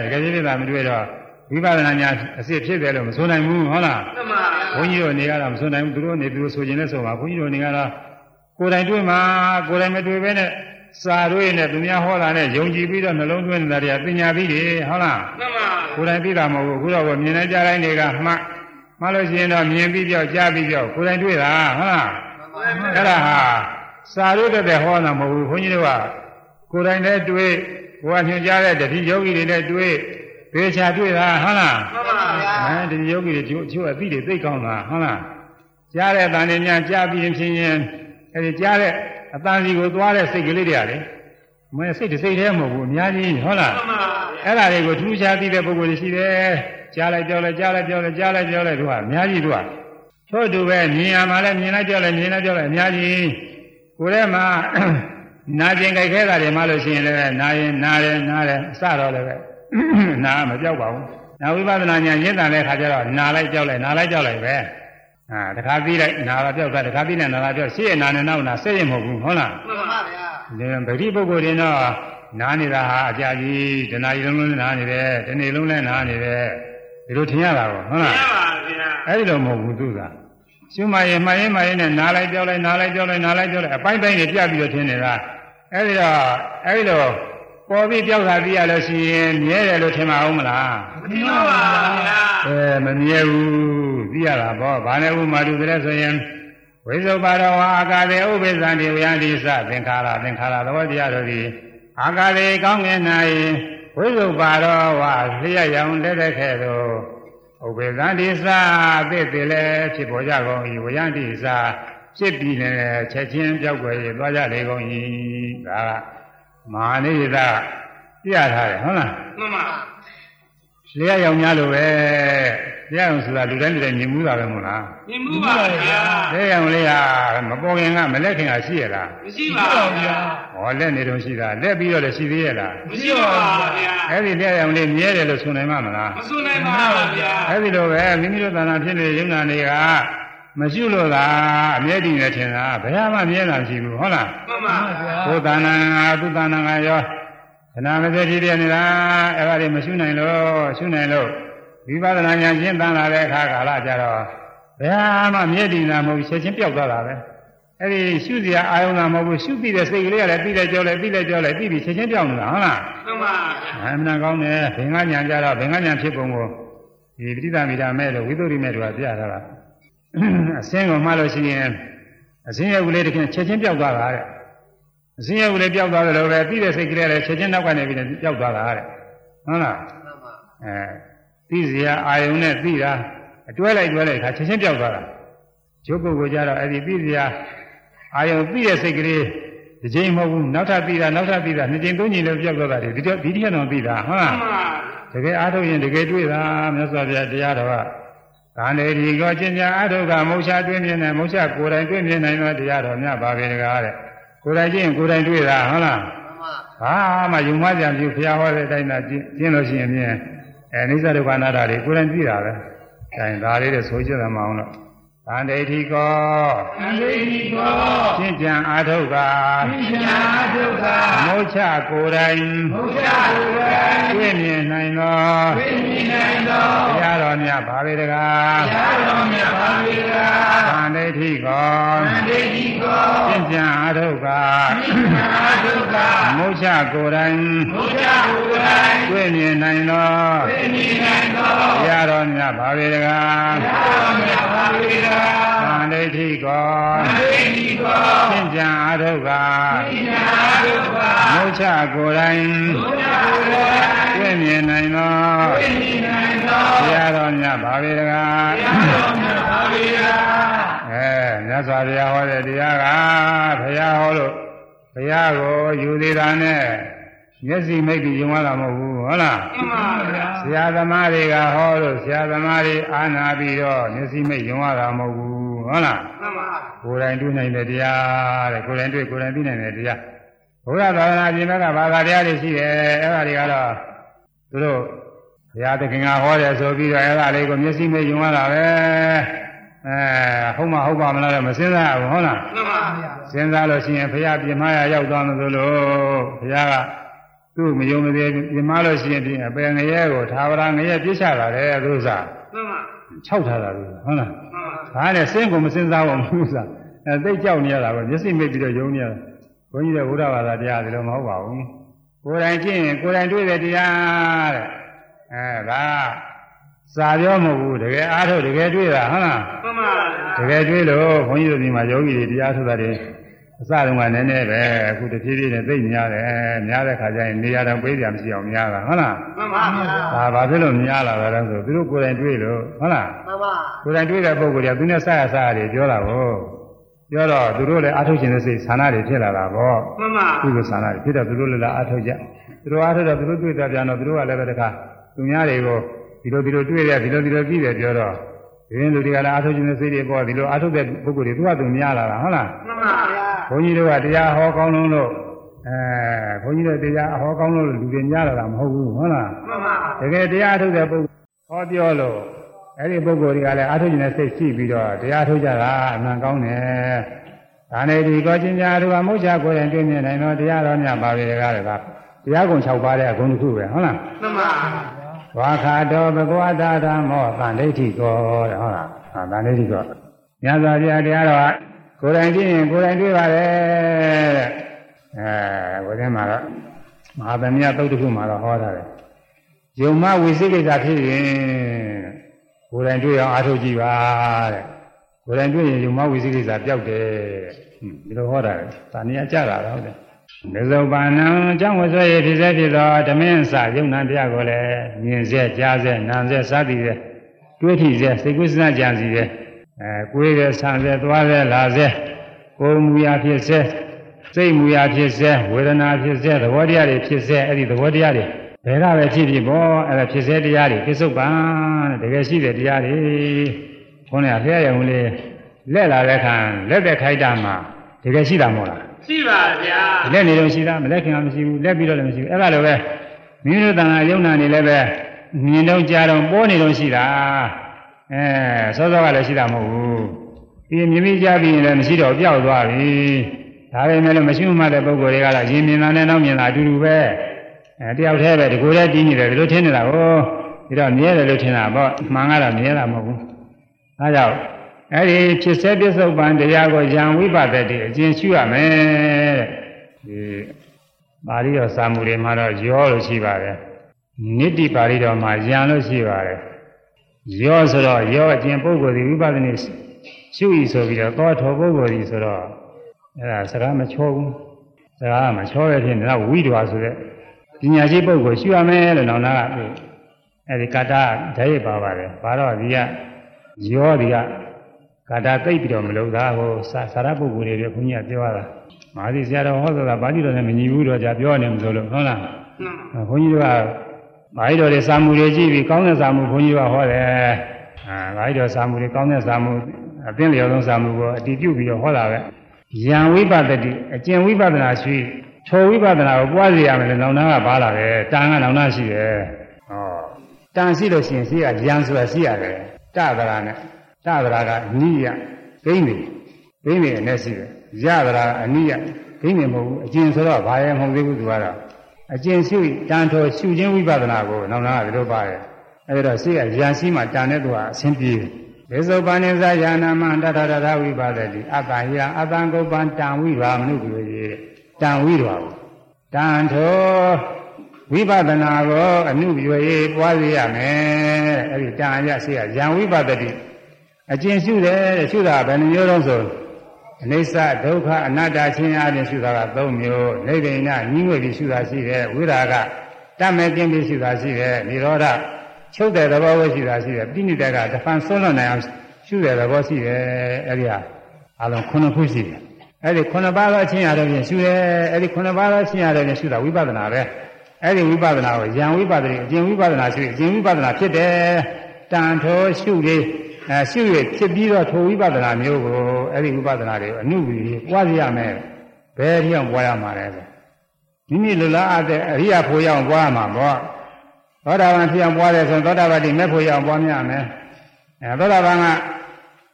တကယ်ဖြစ်ဖြစ်တာမတွေ့တော့ဝိပဿနာညာအစစ်ဖြစ်တယ်လို့မဆိုနိုင်ဘူးဟုတ်လားမှန်ပါဘုန်းကြီးတို့နေကတော့မဆိုနိုင်ဘူးသူတို့နေသူတို့ဆိုခြင်းနဲ့ဆိုပါဘုန်းကြီးတို့နေကတော့ကိုယ်တိုင်တွေ့မှာကိုယ်တိုင်မတွေ့ပဲနဲ့ စာတွေ့နဲ့သူများဟောတာနဲ့ယုံကြည်ပြီးတော့နှလုံးသွင်းနေတာတွေကပညာပြီးတယ်ဟုတ်လားမှန်ပါကိုယ်တိုင်သိတာမဟုတ်ဘူးအခုတော့မြင်နေကြတိုင်းတွေကမှတ်မှတ်လို့ရှိရင်တော့မြင်ပြီးပြောက်ကြားပြီးပြောက်ကိုယ်တိုင်တွေ့တာဟုတ်လားအဲ့ဒါဟာစာရုပ်တဲ့ဟောတာမဟုတ်ဘူးခွန်ကြီးတို့ကကိုယ်တိုင်လည်းတွေ့ဘုရားညွှန်ကြားတဲ့တတိယောဂီတွေလည်းတွေ့သေချာတွေ့တာဟုတ်လားမှန်ပါဗျာအဲတတိယောဂီတွေချို့ချို့အသိတွေသိကောင်းတာဟုတ်လားကြားတဲ့တန်တွေများကြားပြီးရင်ချင်းချင်းအဲဒီကြားတဲ့ အတန်စီကိုသွားတဲ့စိတ်ကလေးတွေကလေမင်းစိတ်တစ်စိတ်တည်းမဟုတ်ဘူးအများကြီးဟုတ်လားမှန်ပါအဲ့ဒါတွေကိုထူးခြားသိတဲ့ပုဂ္ဂိုလ်တွေရှိတယ်ကြားလိုက်ပြောလိုက်ကြားလိုက်ပြောလိုက်ကြားလိုက်ပြောလိုက်တို့ကအများကြီးတို့ကထို့တူပဲမြင်ရမှာလည်းမြင်လိုက်ပြောလိုက်မြင်လိုက်ပြောလိုက်အများကြီးကိုယ်ထဲမှာနာကျင်ကြိုက်ခဲတာတွေမှလို့ရှိရင်လည်းနာရင်နာတယ်နာတယ်အစတော့လည်းပဲနာမပြောက်ပါဘူးနာဝိပဿနာဉာဏ်ရင့်တန်တဲ့ခါကျတော့နာလိုက်ကြောက်လိုက်နာလိုက်ကြောက်လိုက်ပဲ အာတခါပြီးလိုက်နာလာပြောက်တာတခါပြီးလိုက်နာလာပြောက်ရှေ့ရနာနဲ့နောက်နာစိတ်ရမဟုတ်ဘူးဟုတ်လားမှန်ပါဗျာဒီဗတိပုဂ္ဂိုလ်တွေတော့နားနေတာဟာအကြာကြီးတဏှာကြီးလုံးလုံးနားနေတယ်တနေ့လုံးလည်းနားနေတယ်ဒီလိုထင်ရတာပေါ့ဟုတ်လားမှန်ပါဗျာအဲ့ဒီလိုမဟုတ်ဘူးသူကရှုမှရင်မှရင်မှရင်နဲ့နားလိုက်ပြောလိုက်နားလိုက်ပြောလိုက်နားလိုက်ပြောလိုက်အပိုင်းပိုင်းတွေပြပြီးတော့ထင်နေတာအဲ့ဒီတော့အဲ့ဒီတော့ပေါ်ပြီးပြောက်တာသိရလို့ရှိရင်မြဲတယ်လို့ထင်ပါဦးမလားမှန်ပါဗျာအဲမမြဲဘူး သိရတာပေါ့ဘာနဲ့ဥမာတူကြလဲဆိုရင်ဝိဇ္ဇုပါတော်ဝါအာကာရေဥပ္ပဇ္ဇံတိဝယန္တိစသင်္ခါရသင်္ခါရသဘောတရားတို့သည်အာကာရေကောင်းငင်၌ဝိဇ္ဇုပါတော်ဝါလျက်ရောင်လက်တဲ့ခဲ့သို့ဥပ္ပဇ္ဇံတိစအသစ်တည်းလည်းဖြစ်ပေါ်ကြကုန်၏ဝယန္တိစဖြစ်ပြီးလည်းချက်ချင်းပြောက်ွယ်ရသွားကြလေကုန်၏ဒါကမဟာနိဒာပြထားတယ်ဟုတ်လားမှန်ပါ လျှက်ရောင်များလို့ပဲလျှက်ရောင်ဆိုတာလူတိုင်းလူတိုင်းမြင်မှုတာပဲမဟုတ်လားမြင်မှုပါဗျာလျှက်ရောင်လေးဟာမပေါ်ခင်ကမလက်ခင်ကရှိရလားမရှိပါဗျာဟောလက်နေတော့ရှိတာလက်ပြီးတော့လည်းရှိသေးရဲ့လားမရှိပါဗျာအဲ့ဒီလျှက်ရောင်လေးမြဲတယ်လို့ဆိုနိုင်မှာမလားမစွနိုင်ပါဗျာအဲ့ဒီလိုပဲမိမိတို့သာနာဖြစ်နေတဲ့ယုံနာတွေကမရှိလို့သာအမြဲတည်နေထင်တာဘယ်မှမြဲတာမရှိဘူးဟုတ်လားမှန်ပါဗျာကိုယ်သာနာငါသူသာနာငါရော ခဏမစက်ဖြစ်နေတာအဲ့ဒါတွေမရှိနိုင်လို့ရှိနိုင်လို့ဝိပဿနာဉာဏ်ရှင်းသန်လာတဲ့အခါကာလကြတော့ဘယ်မှမြဲတည်တာမဟုတ်ဘူးချက်ချင်းပြောက်သွားတာပဲအဲ့ဒီရှုစရာအာယုံသာမဟုတ်ဘူးရှုပြီးတဲ့စိတ်ကလေးကလည်းပြီးတဲ့ကြောလဲပြီးတဲ့ကြောလဲပြီးပြီးချက်ချင်းပြောက်နေတာဟုတ်လားမှန်ပါဗျာအမှန်ကောင်းတယ်ဘင်္ဂညာကြတော့ဘင်္ဂညာဖြစ်ပုံကိုဒီပဋိသမီတာမဲ့လို့ဝိသုရိမဲ့တို့ကပြထားတာအစင်းကိုမှလို့ရှိရင်အစင်းရဲ့ကလေးတစ်ခင်ချက်ချင်းပြောက်သွားတာတဲ့ အစင်းရဲ့ကလေးပြောက်သွားတယ်လို့ပဲပြီးတဲ့စိတ်ကလေးလည်းချက်ချင်းနောက်ကနေပြီးပြောက်သွားတာတဲ့ဟုတ်လားမှန်ပါအဲသိစရာအာယုံနဲ့သိတာအတွဲလိုက်တွဲလိုက်ခါချက်ချင်းပြောက်သွားတာကျုပ်ပုဂ္ဂိုလ်ကြတော့အဲ့ဒီသိစရာအာယုံသိတဲ့စိတ်ကလေးဒီချိန်မဟုတ်ဘူးနောက်ထပ်သိတာနောက်ထပ်သိတာနှစ်ချိန်သုံးချိန်လည်းပြောက်သွားတာဒီဒီဒီထက်တော့သိတာဟုတ်လားမှန်ပါတကယ်အားထုတ်ရင်တကယ်တွေ့တာမြတ်စွာဘုရားတရားတော်ကဒါနေဒီကောကျင့်ကြအားထုတ်ကမုတ်ချတွေ့မြင်တယ်မုတ်ချကိုယ်တိုင်တွေ့မြင်နိုင်တော့တရားတော်မြတ်ပါပဲတကားတဲ့ ကိုယ်တိုင်ကျင့်ကိုယ်တိုင်တွေ့တာဟုတ်လားဘာမှယုံမကြံပြုဘုရားဟောတဲ့အတိုင်းသာကျင့်ကျင့်လို့ရှိရင်ဖြင့်အဲနိစ္စဒုက္ခအနာတ္တတွေကိုယ်တိုင်သိတာပဲ။အဲဒါလေးတွေဆိုကြရမအောင်လို့ သံဒိဋ္ဌိကောသံဃိတိကောကျင့်ကြံအားထုတ်ကပညာဒုက္ခမုတ်ချကိုယ်တိုင်ဘုရားကိုယ်တိုင်တွေ့မြင်နိုင်သောသိမြင်နိုင်သောတရားတော်မြတ်ပါပဲတကားတရားတော်မြတ်ပါပေကသံဒိဋ္ဌိကောသံဃိတိကောကျင့်ကြံအားထုတ်ကပညာဒုက္ခမုတ်ချကိုယ်တိုင်ဘုရားကိုယ်တိုင်တွေ့မြင်နိုင်သောသိမြင်နိုင်သောတရားတော်မြတ်ပါပဲတကားတရားတော်မြတ်ပါပေကသံဒိဋ္ဌိကောသံဃိတိကောကျင့်ကြံအားထုတ်ကပညာဒုက္ခမုတ်ချကိုယ်တိုင်ဘုရားကိုယ်တိုင်တွေ့မြင်နိုင်သောသိမြင်နိုင်သောတရားတော်မြတ်ပါပဲတကားတရားတော်မြတ်ပါပေကအဲမြတ်စွာဘုရားဟောတဲ့တရားကဘုရားဟောလို့ဘုရားကိုယူသေးတာနဲ့ မျက်စိမိတ်ပြီးယုံရတာမဟုတ်ဘူးဟုတ်လားမှန်ပါဗျာဆရာသမားတွေကဟောလို့ဆရာသမားတွေအာနာပြီးတော့မျက်စိမိတ်ယုံရတာမဟုတ်ဘူးဟုတ်လားမှန်ပါကိုယ်တိုင်တွေ့နိုင်တဲ့တရားတဲ့ကိုယ်တိုင်တွေ့ကိုယ်တိုင်သိနိုင်တဲ့တရားဘုရားသာသနာပြင်ဘက်ကဘာသာတရားတွေရှိတယ်အဲ့ဒါတွေကတော့သူတို့ဘုရားသခင်ကဟောတယ်ဆိုပြီးတော့အဲ့ဒါလေးကိုမျက်စိမိတ်ယုံရတာပဲအဲဟုတ်မဟုတ်ပါမလားတော့မစဉ်းစားဘူးဟုတ်လားမှန်ပါဗျာစဉ်းစားလို့ရှိရင်ဘုရားပြင်မရရောက်သွားမှဆိုလို့ဘုရားက သူ့မယုံမသေးပြင်မလို့ရှိရင်ပြင်အပယ်ငရဲကိုသာဝရငရဲပြစ်ချတာလေသူစားမှန်ပါ၆ထားတာလို့ဟုတ်လားမှန်ပါဒါနဲ့စဉ်းကိုမစဉ်းစားဘူးသူစားအဲသိကြောက်နေရတာပဲမျက်စိမိတ်ပြီးတော့ယုံနေရတာဘုန်းကြီးတဲ့ဘုရားဘာသာတရားတွေတော့မဟုတ်ပါဘူးကိုယ်တိုင်ကျင့်ရင်ကိုယ်တိုင်တွေ့တဲ့တရားတဲ့အဲဒါစာပြောမဟုတ်ဘူးတကယ်အားထုတ်တကယ်တွေ့တာဟုတ်လားမှန်ပါတကယ်တွေ့လို့ဘုန်းကြီးတို့ဒီမှာယောဂီတွေတရားထုတ်တာတွေ အစတုန်းကနည်းနည်းပဲအခုတဖြည်းဖြည်းနဲ့သိများတယ်များတဲ့ခါကျရင်နေရာတော့ပေးကြမရှိအောင်များတာဟုတ်လားမှန်ပါဗျာဒါဘာဖြစ်လို့များလာတာလဲဆိုသူတို့ကိုယ်တိုင်တွေ့လို့ဟုတ်လားမှန်ပါကိုယ်တိုင်တွေ့တဲ့ပုံကိုယ်ကသူနဲ့ဆက်ရဆက်ရတယ်ပြောတာကိုပြောတော့သူတို့လည်းအထုတ်ခြင်းတဲ့စိတ်ဆန္ဒတွေဖြစ်လာတာပေါ့မှန်ပါသူကဆန္ဒတွေဖြစ်တော့သူတို့လည်းအထုတ်ကြသူတို့အထုတ်တော့သူတို့တွေ့တာပြန်တော့သူတို့ကလည်းပဲတခါသူများတွေကိုဒီလိုဒီလိုတွေ့ရဒီလိုဒီလိုကြည့်တယ်ပြောတော့ဒီရင်လူတွေကလည်းအထုတ်ခြင်းတဲ့စိတ်တွေပေါ့ဒီလိုအထုတ်တဲ့ပုဂ္ဂိုလ်တွေသူကသူများလာတာဟုတ်လားမှန်ပါဗျာ ဘုန်းကြီးတို့ကတရားဟောကောင်းလုံးလို့အဲဘုန်းကြီးတို့တရားဟောကောင်းလို့လူတွေများလာတာမဟုတ်ဘူးဟုတ်လားမှန်ပါတကယ်တရားထုတ်တဲ့ပုဂ္ဂိုလ်ဟောပြောလို့အဲ့ဒီပုဂ္ဂိုလ်တွေကလည်းအထုတ်ခြင်းနဲ့စိတ်ရှိပြီးတော့တရားထုတ်ကြတာအမှန်ကောင်းတယ်။ဒါနဲ့ဒီကောချင်းညာတို့ကမုတ်ချကိုယ်တိုင်တွေ့မြင်နိုင်တော့တရားတော်များပါပဲတကားတကားတရားကုံ၆ပါးတဲ့အကုန်တစ်ခုပဲဟုတ်လားမှန်ပါ။ဝါခါတော်ဘဂဝတာဓမ္မောသံဒိဋ္ဌိကောတဲ့ဟုတ်လား။ဟာသံဒိဋ္ဌိကောညဇာပြတရားတော် ကကိုယ်တိုင်ကြည့်ရင်ကိုယ်တိုင်တွေ့ပါတယ်တဲ့။အဲဘုရားမှာတော့မဟာသမယသုတ်တစ်ခုမှာတော့ဟောထားတယ်။ယုံမဝိသိကိစ္စဖြစ်ရင်ကိုယ်တိုင်တွေ့အောင်အားထုတ်ကြည့်ပါတဲ့။ကိုယ်တိုင်တွေ့ရင်ယုံမဝိသိကိစ္စပျောက်တယ်တဲ့။ဟွန်းဒီလိုဟောတာလေ။ဒါနေရာကြတာတော့ဟုတ်တယ်။မေဇောပါဏံအကြောင်းဝဆွေဖြစ်စေဖြစ်သောဓမင်းစယုံနာတရားကိုလည်းမြင်စေကြားစေနာစေစသည်စေတွေးထိစေစိတ်ကူးစဉ်းစားကြံစီစေ အဲကိုယ်ရဲ့ဆံစေသွားစေလာစေကိုယ်မူရာဖြစ်စေစိတ်မူရာဖြစ်စေဝေဒနာဖြစ်စေသဘောတရားတွေဖြစ်စေအဲ့ဒီသဘောတရားတွေဘယ်ကပဲဖြစ်ဖြစ်ပေါ့အဲ့ဒါဖြစ်စေတရားတွေပြစ္ဆုတ်ပံတဲ့တကယ်ရှိတဲ့တရားတွေခေါင်းကဖျက်ရုံလေးလက်လာတဲ့ခံလက်သက်ခိုက်တာမှာတကယ်ရှိတာမဟုတ်လားရှိပါဗျာလက်နေတော့ရှိတာမလက်ခင်ကမရှိဘူးလက်ပြီးတော့လည်းမရှိဘူးအဲ့ဒါလိုပဲမိမိတို့တန်ခါယုံနာနေလည်းပဲမြင်တော့ကြားတော့ပေါ်နေတော့ရှိတာ အဲစောစောကလည်းရှိတာမဟုတ်ဘူးဒီမြင်မိကြပြီးရင်လည်းမရှိတော့ပျောက်သွားပြီဒါပေမဲ့လို့မရှိမှတဲ့ပုံကိုယ်တွေကတော့ရင်မြင်တာနဲ့နောက်မြင်တာအတူတူပဲအဲတယောက်တည်းပဲဒီကိုယ်တည်းတင်းနေတယ်ဒီလိုထင်နေတာကိုဒီတော့မြဲတယ်လို့ထင်တာပေါ့မှန်ကတော့မြဲတာမဟုတ်ဘူးအဲကြောင့်အဲ့ဒီဖြစ်စေပစ္စုပန်တရားကိုယံဝိပဿနာတိအကျဉ်းရှုရမယ်တဲ့ဒီပါဠိတော်စာမှုတွေမှာတော့ရောလို့ရှိပါတယ်နိတ္တိပါဠိတော်မှာယံလို့ရှိပါတယ် ရောဆိုတော့ရောအကျဉ်းပုဂ္ဂိုလ်ဒီဝိပဿနာရှုဤဆိုပြီးတော့သောထောပုဂ္ဂိုလ်ဒီဆိုတော့အဲ့ဒါစကားမချောဘူးစကားမချောရဖြစ်နေတော့ဝိတော်ဆိုတဲ့ပညာရှိပုဂ္ဂိုလ်ရှုရမယ်လို့နောင်နာကအဲ့ဒီကတ္တဓာတ်ရပါပါတယ်ဘာတော့ဒီကရောဒီကကာတာသိပ်ပြီးတော့မလုပ်တာဟိုစာစာရပုဂ္ဂိုလ်တွေပဲခွန်ကြီးကပြောရတာမာသီဆရာတော်ဟောဆိုတာပါဠိတော်နဲ့မညီဘူးတော့じゃပြောနေမှာဆိုလို့ဟုတ်လားမှန်ပါခွန်ကြီးတို့က မာရီတော်တွေစာမှုတွေကြည့်ပြီးကောင်းတဲ့စာမှုဘုန်းကြီးကဟောတယ်အာမာရီတော်စာမှုတွေကောင်းတဲ့စာမှုအသိလျော်ဆုံးစာမှုကိုအတည်ပြုပြီးတော့ဟောတာပဲယံဝိပဿတိအကျင့်ဝိပဿနာရှိထိုဝိပဿနာကိုပွားစီရမယ်လေနောင်နာကပါလာတယ်တန်ကနောင်နာရှိတယ်ဟောတန်ရှိလို့ရှိရင်ရှိရယံဆိုတာရှိရတယ်တသရာနဲ့တသရာကနိယဂိမ့်နေဂိမ့်နေနဲ့ရှိတယ်ရသရာအနိယဂိမ့်နေမဟုတ်ဘူးအကျင့်ဆိုတော့ဘာရဲ့မဟုတ်သေးဘူးသူကတော့ အကျင့်ရှုတန်ထောရှုခြင်းဝိပဿနာကိုနောင်နာကဒီလိုပါတယ်အဲဒီတော့ရှိရယံရှိမှတန်တဲ့သူကအဆင်းပြေတယ်ဒေသုပနိသယာနာမတထထထဝိပါဒတိအတ္တယအတ္တကုပ္ပံတံဝိပါမနုပြုရေတံဝိတော်တံထောဝိပဿနာကိုအနုပြုရေပွားရရမယ်အဲ့ဒီတံရရှိရယံဝိပဒတိအကျင့်ရှုတယ်တဲ့ရှုတာဘယ်နှမျိုးလုံးဆို အနိစ္စဒုက္ခအနတ္တချင်းအပြင်ရှုတာက၃မျိုးနိဗ္ဗာန်ညှိငွေပြီးရှုတာရှိတယ်ဝိရာကတတ်မဲ့ကျင့်ပြီးရှုတာရှိတယ်និရောဓချုပ်တဲ့သဘောပဲရှိတာရှိတယ်ပြိဋိတကတဖန်ဆုံးလွတ်နိုင်အောင်ရှုတဲ့သဘောရှိတယ်အဲ့ဒီဟာအလုံးခုနှစ်ခုရှိတယ်အဲ့ဒီခုနှစ်ပါးသောအချင်းရတော့ပြင်ရှုတယ်အဲ့ဒီခုနှစ်ပါးသောအချင်းရတော့ပြင်ရှုတာဝိပဿနာပဲအဲ့ဒီဝိပဿနာကိုယံဝိပဿနာအကျင့်ဝိပဿနာရှုအကျင့်ဝိပဿနာဖြစ်တယ်တန်ထောရှုလေး အဲရှုရဖြစ်ပြီးတော့ထိုဝိပဿနာမျိုးကိုအဲ့ဒီဝိပဿနာတွေကိုအနုပြီးပွားရရမယ်ဘယ်ထီအောင်ပွားရမှာလဲဆိုမိမိလူလားအပ်တဲ့အရိယာဖို့ရအောင်ပွားရမှာပေါ့သောတာပန်ဖြစ်အောင်ပွားတယ်ဆိုရင်သောတာပတိမဲ့ဖို့ရအောင်ပွားများမယ်အဲသောတာပန်က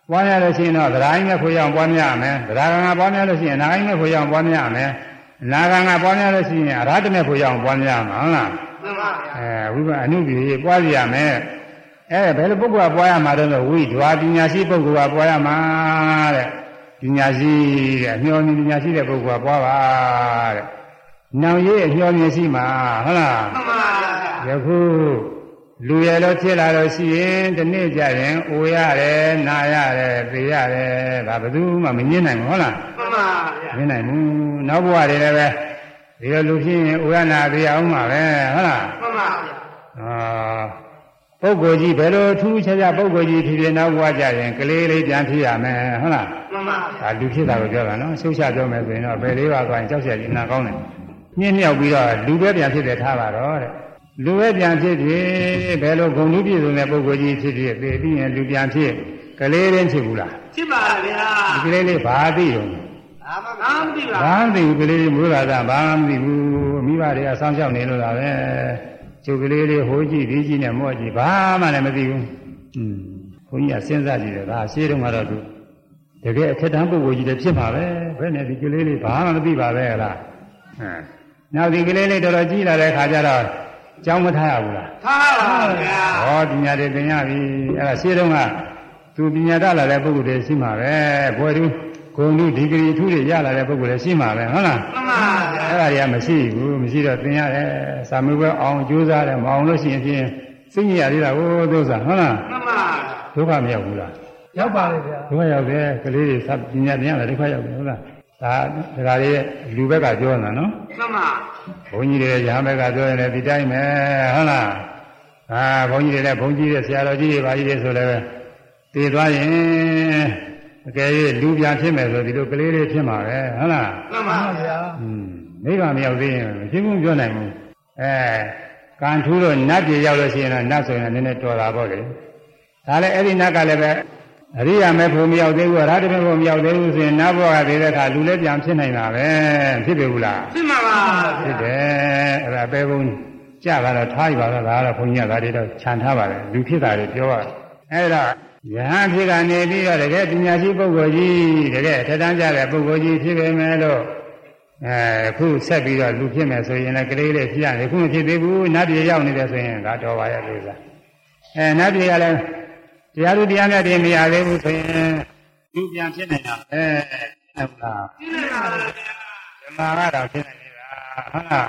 ပွားများလို့ရှိရင်တော့သရာယိမဲ့ဖို့ရအောင်ပွားများမယ်သရာဂံကပွားများလို့ရှိရင်နာဂိမဲ့ဖို့ရအောင်ပွားများမယ်နာဂံကပွားများလို့ရှိရင်အရဟတမဲ့ဖို့ရအောင်ပွားများမှာဟုတ်လားမှန်ပါဗျာအဲဝိပအနုပြေပွားရမယ် အဲဘယ်လိုပုဂ္ဂိုလ်ကပွားရမှာတော့ဝိဓဝါပညာရှိပုဂ္ဂိုလ်ကပွားရမှာတဲ့ပညာရှိတဲ့အမျောမြင်ပညာရှိတဲ့ပုဂ္ဂိုလ်ကပွားပါတဲ့နောင်ရေးအမျောမြင်ရှိမှာဟုတ်လားမှန်ပါဗျာယခုလူရလို့ဖြစ်လာလို့ရှိရင်ဒီနေ့ကျရင်အိုရတယ်နာရတယ်သိရတယ်ဒါဘယ်သူမှမငင်းနိုင်ဘူးဟုတ်လားမှန်ပါဗျာငင်းနိုင်ဘူးနောက်ဘဝတွေလည်းပဲဒီလိုလူဖြစ်ရင်အိုရနာသိအောင်မှာပဲဟုတ်လားမှန်ပါဗျာအာ ပုဂ္ဂိုလ်ကြီးဘယ်လိုထူးခြားခြားပုဂ္ဂိုလ်ကြီးဖြစ်ဖြစ်နောက်ဘဝကြရင်ကလေးလေးပြန်ဖြစ်ရမယ်ဟုတ်လားမှန်ပါဒါလူဖြစ်တာကိုပြောတာနော်ရှုပ်ချပြောမယ်ဆိုရင်တော့ဘယ်လေးပါသွားရင်ကြောက်ရည်နာကောင်းတယ်ညှင်းမြောက်ပြီးတော့လူပဲပြန်ဖြစ်တယ်ထားပါတော့တဲ့လူပဲပြန်ဖြစ်ဖြစ်ဘယ်လိုဂုဏ်လူပြည့်စုံတဲ့ပုဂ္ဂိုလ်ကြီးဖြစ်ဖြစ်သိပြီးရင်လူပြန်ဖြစ်ကလေးလေးဖြစ်ဘူးလားဖြစ်ပါဗျာဒီကလေးလေးဘာသိတော့ဘာမှမသိပါဘာမှမသိဘူးကလေးလေးမွေးလာတာဘာမှမသိဘူးမိဘတွေကစောင့်ရှောက်နေလို့လားပဲ ကျုပ်ကလေးလေးဟိုးကြည့်ဒီကြည့်နဲ့မော့ကြည့်ဘာမှလည်းမသိဘူးอืมဘုန်းကြီးကစဉ်းစားကြည့်တယ်ဒါရှင်းတော့ကတော့သူတကယ်အထက်တန်းပုဂ္ဂိုလ်ကြီးလည်းဖြစ်ပါပဲဘယ်နဲ့ဒီကလေးလေးဘာမှမသိပါပဲဟလားဟမ်နောက်ဒီကလေးလေးတော်တော်ကြီးလာတဲ့ခါကျတော့ကြောင်းမထားရဘူးလားထားပါဗျာဟောပညာတွေသင်ရပြီအဲ့ဒါရှင်းတော့ကသူပညာတတ်လာတဲ့ပုဂ္ဂိုလ်တွေရှိမှာပဲဘွယ်သူ ဂုံလူဒီဂရီအထူးတွေရလာတဲ့ပုဂ္ဂိုလ်လည်းရှိမှာပဲဟုတ်လားမှန်ပါဗျာအဲ့ဒါတွေကမရှိဘူးမရှိတော့သင်ရတယ်စာမေးပွဲအောင်ကြိုးစားတယ်မအောင်လို့ရှိရင်ဖြင့်စိတ်ညစ်ရသေးတာကိုသို့စားဟုတ်လားမှန်ပါဒုက္ခမရောက်ဘူးလားရောက်ပါလေဗျာဒုက္ခရောက်တယ်ကလေးတွေသပညာသင်ရတယ်ဒုက္ခရောက်တယ်ဟုတ်လားဒါဒါလေးလူဘက်ကပြောနေတာနော်မှန်ပါဘုန်းကြီးတွေရဟန်းဘက်ကပြောရင်လည်းဒီတိုင်းပဲဟုတ်လားအာဘုန်းကြီးတွေလည်းဘုန်းကြီးတွေဆရာတော်ကြီးတွေပါကြီးတွေဆိုလည်းတည်သွားရင် အကယ်၍လူပြန်ဖြစ်မယ်ဆိုဒီလိုကလေးလေးဖြစ်မှာပဲဟုတ်လားမှန်ပါဗျာอืมနိဗ္ဗာန်မရောက်သေးရင်မရှင်းဘူးပြောနိုင်ဘူးအဲကံထူးလို့နတ်ပြည်ရောက်လို့ရှိရင်တော့နတ်ဆိုရင်လည်းနည်းနည်းတော်တာပေါ့လေဒါလည်းအဲ့ဒီနတ်ကလည်းပဲအရိယာမေဖို့မရောက်သေးဘူးအရဟတမေဖို့မရောက်သေးဘူးဆိုရင်နတ်ဘဝကသေးတဲ့အခါလူလည်းပြန်ဖြစ်နိုင်တာပဲဖြစ်ပြီဘူးလားဖြစ်မှာပါဖြစ်တယ်အဲ့ဒါပဲဘုံကြတာတော့ထားရပါတော့ဒါကတော့ဘုန်းကြီးကဒါတွေတော့ခြံထားပါတယ်လူဖြစ်တာတွေပြောရအဲ့ဒါ ယဟန်ဖြစ်ကနေပြီးတော့တကယ်ပညာရှိပုဂ္ဂိုလ်ကြီးတကယ်ထက်တန်းကြတဲ့ပုဂ္ဂိုလ်ကြီးဖြစ်ပေမဲ့လို့အဲခုဆက်ပြီးတော့လူဖြစ်မယ်ဆိုရင်လည်းကလေးလေးဖြစ်ရတယ်ခုမဖြစ်သေးဘူးနတ်ပြည်ရောက်နေတယ်ဆိုရင်ဒါတော်ပါရဲ့လို့ဆိုတာအဲနတ်ပြည်ကလည်းတရားသူတရားမြတ်တွေမရသေးဘူးဆိုရင်လူပြန်ဖြစ်နေတာအဲဟုတ်လားဖြစ်နေတာပါဗျာဓမ္မကတော့ဖြစ်နေနေတာဟုတ်လား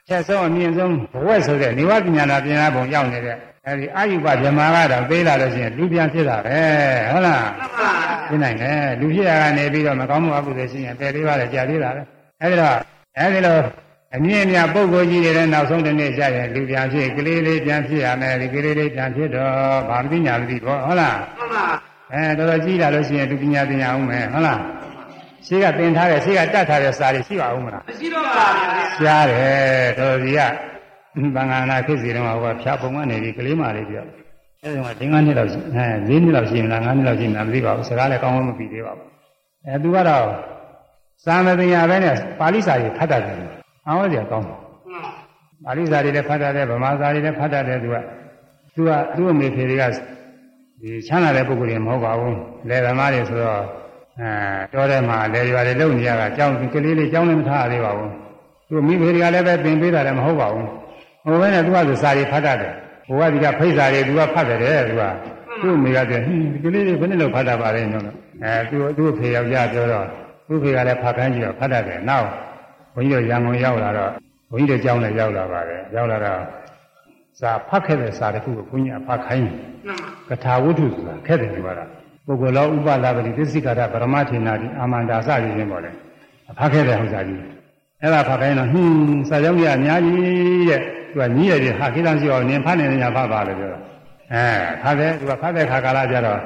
အချက်ဆုံးအမြင့်ဆုံးဘဝဆိုတဲ့နေဝပညာနာပညာဘုံရောက်နေတဲ့ အဲဒီအာယုပဗြဟ္မာကတော့သေးလာလို့ရှိရင်လူပြန်ဖြစ်တာပဲဟုတ်လားဖြစ်နိုင်တယ်လူဖြစ်ရကနေပြီးတော့မကောင်းမှုအကုသိုလ်ရှိရင်ပယ်လေးပါးလည်းကြာသေးတာပဲအဲဒီတော့အဲဒီလိုအမြင့်အမြတ်ပုဂ္ဂိုလ်ကြီးတွေလည်းနောက်ဆုံးတစ်နေ့ကျရင်လူပြန်ဖြစ်ကလေးလေးပြန်ဖြစ်ရမယ်ဒီကလေးလေးပြန်ဖြစ်တော့ဘာမသိညာမသိဘောဟုတ်လားမှန်ပါအဲတော်တော်ကြီးလာလို့ရှိရင်သူပညာပညာအောင်မယ်ဟုတ်လားရှိကသင်ထားတဲ့ရှိကတတ်ထားတဲ့စာတွေရှိပါဦးမလားမရှိတော့ပါဘူးရှားတယ်တော်တော်ကြီးက ဘင်္ဂနာခေတ်စီတုန်းကဟိုကဖြာပုံကနေပြီးကလေးမလေးပြောအဲဒီမှာဒင်္ဂနှစ်လောက်ရှိအဲ၄နှစ်လောက်ရှိမလား၅နှစ်လောက်ရှိမလားမသိပါဘူးစကားလည်းကောင်းကောင်းမပြီးသေးပါဘူးအဲသူကတော့သာမသင်္ယာပဲနဲ့ပါဠိစာကြီးဖတ်တတ်တယ်အောင်းစရာကောင်းတယ်ပါဠိစာတွေလည်းဖတ်တတ်တယ်ဗမာစာတွေလည်းဖတ်တတ်တယ်သူကသူကသူ့အမေဖေတွေကဒီချမ်းသာတဲ့ပုဂ္ဂိုလ်တွေမဟုတ်ပါဘူးလယ်သမားတွေဆိုတော့အဲတော်ထဲမှာလယ်ရွာတွေလုံနေရတာကြောင်းကလေးလေးကြောင်းလည်းမထားရသေးပါဘူးသူမိဖေတွေကလည်းပဲပင်ပေးတာလည်းမဟုတ်ပါဘူး ဟိုဘက်နဲ့သူကဆိုစာတွေဖတ်တတ်တယ်ဟိုကဒီကဖိတ်စာတွေသူကဖတ်တယ်သူကသူ့မိကပြောဟင်းဒီကလေးတွေဘယ်နဲ့လောက်ဖတ်တတ်ပါလဲနော်အဲသူသူ့ဖေယောက်ျားပြောတော့သူ့ဖေကလည်းဖတ်ခိုင်းကြည့်တော့ဖတ်တတ်တယ်နောက်ဘုန်းကြီးတို့ရန်ကုန်ရောက်လာတော့ဘုန်းကြီးတို့ကျောင်းလည်းရောက်လာပါတယ်ရောက်လာတော့စာဖတ်ခဲ့တဲ့စာတစ်ခုကိုဘုန်းကြီးအဖတ်ခိုင်းကထာဝတ္ထုဆိုတာခက်တယ်ဒီပါလားပုဂ္ဂိုလ်လောဥပလာပတိသစ္စိကရပရမထေနာတိအာမန္တာစရည်ချင်းပေါ့လေအဖတ်ခဲ့တဲ့ဟောစာကြီးအဲ့ဒါဖတ်ခိုင်းတော့ဟင်းစာကြောင်းကြီးအများကြီးတဲ့ သူကညီးရည်ဟာကိလန်းစီအောင်နင်ဖတ်နေနေညာဖတ်ပါလေပြောတာအဲဖတ်တယ်သူကဖတ်တဲ့ခါကာလကျတော့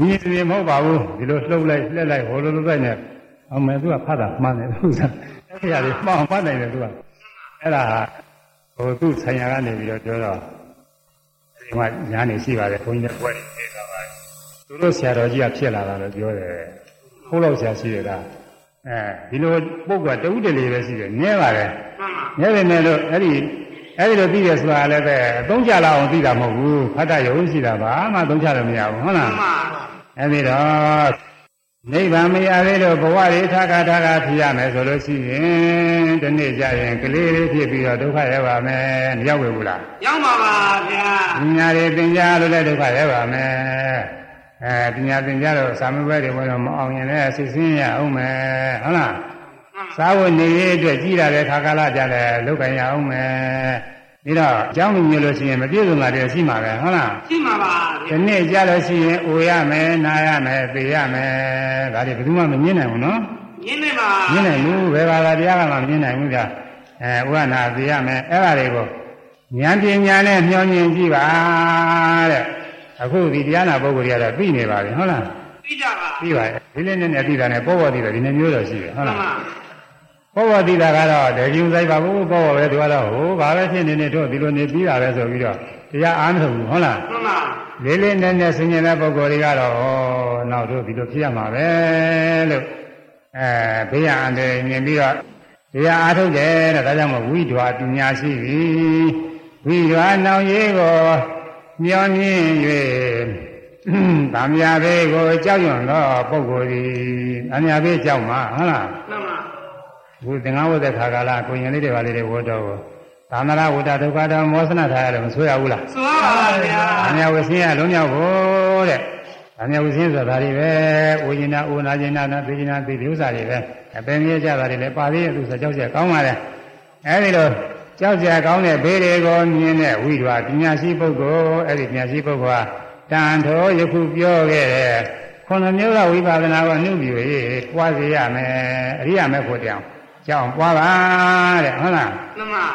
ညီးစီမဟုတ်ပါဘူးဒီလိုလှုပ်လိုက်လှက်လိုက်ဟိုလိုလိုပဲနဲ့အောင်မယ်သူကဖတ်တာမှန်တယ်သူကအဲ့ဒါလေးမှောင်ဖတ်နိုင်တယ်သူကအဲ့ဒါဟိုသူ့ဆိုင်ရာကနေပြီးတော့ပြောတော့ဒီမှာညာနေရှိပါတယ်ဘုန်းကြီးတွေပွဲနေနေတာပါသူတို့ဆရာတော်ကြီးကဖြစ်လာတာလို့ပြောတယ်ခိုးလို့ဆရာရှိတယ်ကအဲဒီလိုပုဂ္ဂိုလ်တဝုတလေးပဲရှိတယ်နည်းပါတယ်နည်းပေမဲ့လို့အဲ့ဒီ အဲ့ဒီလိုသိတယ်ဆိုတာလည်းပဲအသုံးချလာအောင်သိတာမဟုတ်ဘူးဖတ်တရုံရှိတာပါမှသုံးချလို့မရဘူးဟုတ်လားအဲ့ဒီတော့နိဗ္ဗာန်မရသေးလို့ဘဝတွေထာကထာကဖြစ်ရမယ်ဆိုလို့ရှိရင်ဒီနေ့ကျရင်ကလေးလေးဖြစ်ပြီးတော့ဒုက္ခရောက်ပါမယ်မရောက်ဘူးလားရောက်ပါပါဗျာပညာတွေသင်ကြားလို့လည်းဒုက္ခရောက်ပါမယ်အဲပညာသင်ကြားလို့စာမေးပွဲတွေဘယ်တော့မအောင်ရင်လည်းစိတ်ဆင်းရအောင်မယ်ဟုတ်လား သာဝနေရေးအတွက်ကြည်ရတဲ့ခါကာလကြလည်းလုတ်ကြရအောင်မယ်ပြီးတော့အကြောင်းမျိုးလို့ရှိရင်မပြည့်စုံတာတွေရှိမှာပဲဟုတ်လားရှိမှာပါဒီနေ့ကြလို့ရှိရင်အိုရမယ်နာရမယ်သိရမယ်ဒါတွေဘယ်သူမှမမြင်နိုင်ဘူးနော်မြင်နိုင်ပါမြင်နိုင်ဘူးဘယ်ဘာသာတရားကမှမြင်နိုင်ဘူးကအဲဥရနာသိရမယ်အဲ့ဒါတွေကိုဉာဏ်ပညာနဲ့မျှော်မြင်ကြည့်ပါတဲ့အခုဒီတရားနာပုဂ္ဂိုလ်တွေကတော့သိနေပါပြီဟုတ်လားသိကြပါသိပါရဲ့ဒီလေးနဲ့နဲ့သိတာနဲ့ပေါ်ပေါ်သိတယ်ဒီနေ့မျိုးတော့ရှိတယ်ဟုတ်လား ပေါ်ပေါ်သိတာကတော့တကယ်ဆိုင်ပါဘူးပေါ်ပေါ်ပဲသူကတော့ဟိုဘာပဲဖြစ်နေနေတို့ဒီလိုနေပြီးတာပဲဆိုပြီးတော့တရားအားမထုတ်ဘူးဟုတ်လားမှန်ပါလေးလေးနဲ့နဲ့ဆင်ញင်တဲ့ပုဂ္ဂိုလ်တွေကတော့ဩနောက်တို့ဒီလိုဖြစ်ရမှာပဲလို့အဲဘေးရန်တယ်မြင်ပြီးတော့တရားအားထုတ်တယ်တဲ့ဒါကြောင့်မို့ဝိဓွာပညာရှိပြီဝိဓွာနောင်ရေးကိုမျောမြင့်၍ဗာမယာဘေးကိုကြောက်ရွံ့သောပုဂ္ဂိုလ်သည်ဗာမယာဘေးကြောက်မှာဟုတ်လားမှန် ပါဘုသင်္ဃဝတ္တခါကာလကိုရင်လေးတွေပါလေးတွေဝတ်တော့သာမရဝတ္တဒုက္ခတောမောစနထားရတယ်မဆိုရဘူးလားဆိုရပါဗျာဗာမယာဝဆင်းရလုံးမြောက်ဖို့တဲ့ဗာမယာဝဆင်းဆိုတာဒါတွေပဲဝိညာဏဥနာကျင်နာနာသိကျင်နာသိဒီဥစ္စာတွေပဲအပင်မြဲကြတာတွေလည်းပါသေးရဲ့သူဆိုကြောက်ကြကောင်းပါလေအဲဒီလိုကြောက်ကြကောင်းတဲ့ဘေးတွေကိုမြင်တဲ့ဝိဓဝပညာရှိပုဂ္ဂိုလ်အဲ့ဒီပညာရှိပုဂ္ဂိုလ်ဟာတန်ထောယခုပြောခဲ့တဲ့ခုနှစ်မျိုးသောဝိပါဒနာကိုနှုတ်ပြီးပွားစေရမယ်အရိယာမေဖို့တောင် ကြောင်းပွားပါတဲ့ဟုတ်လားမှန်ပါ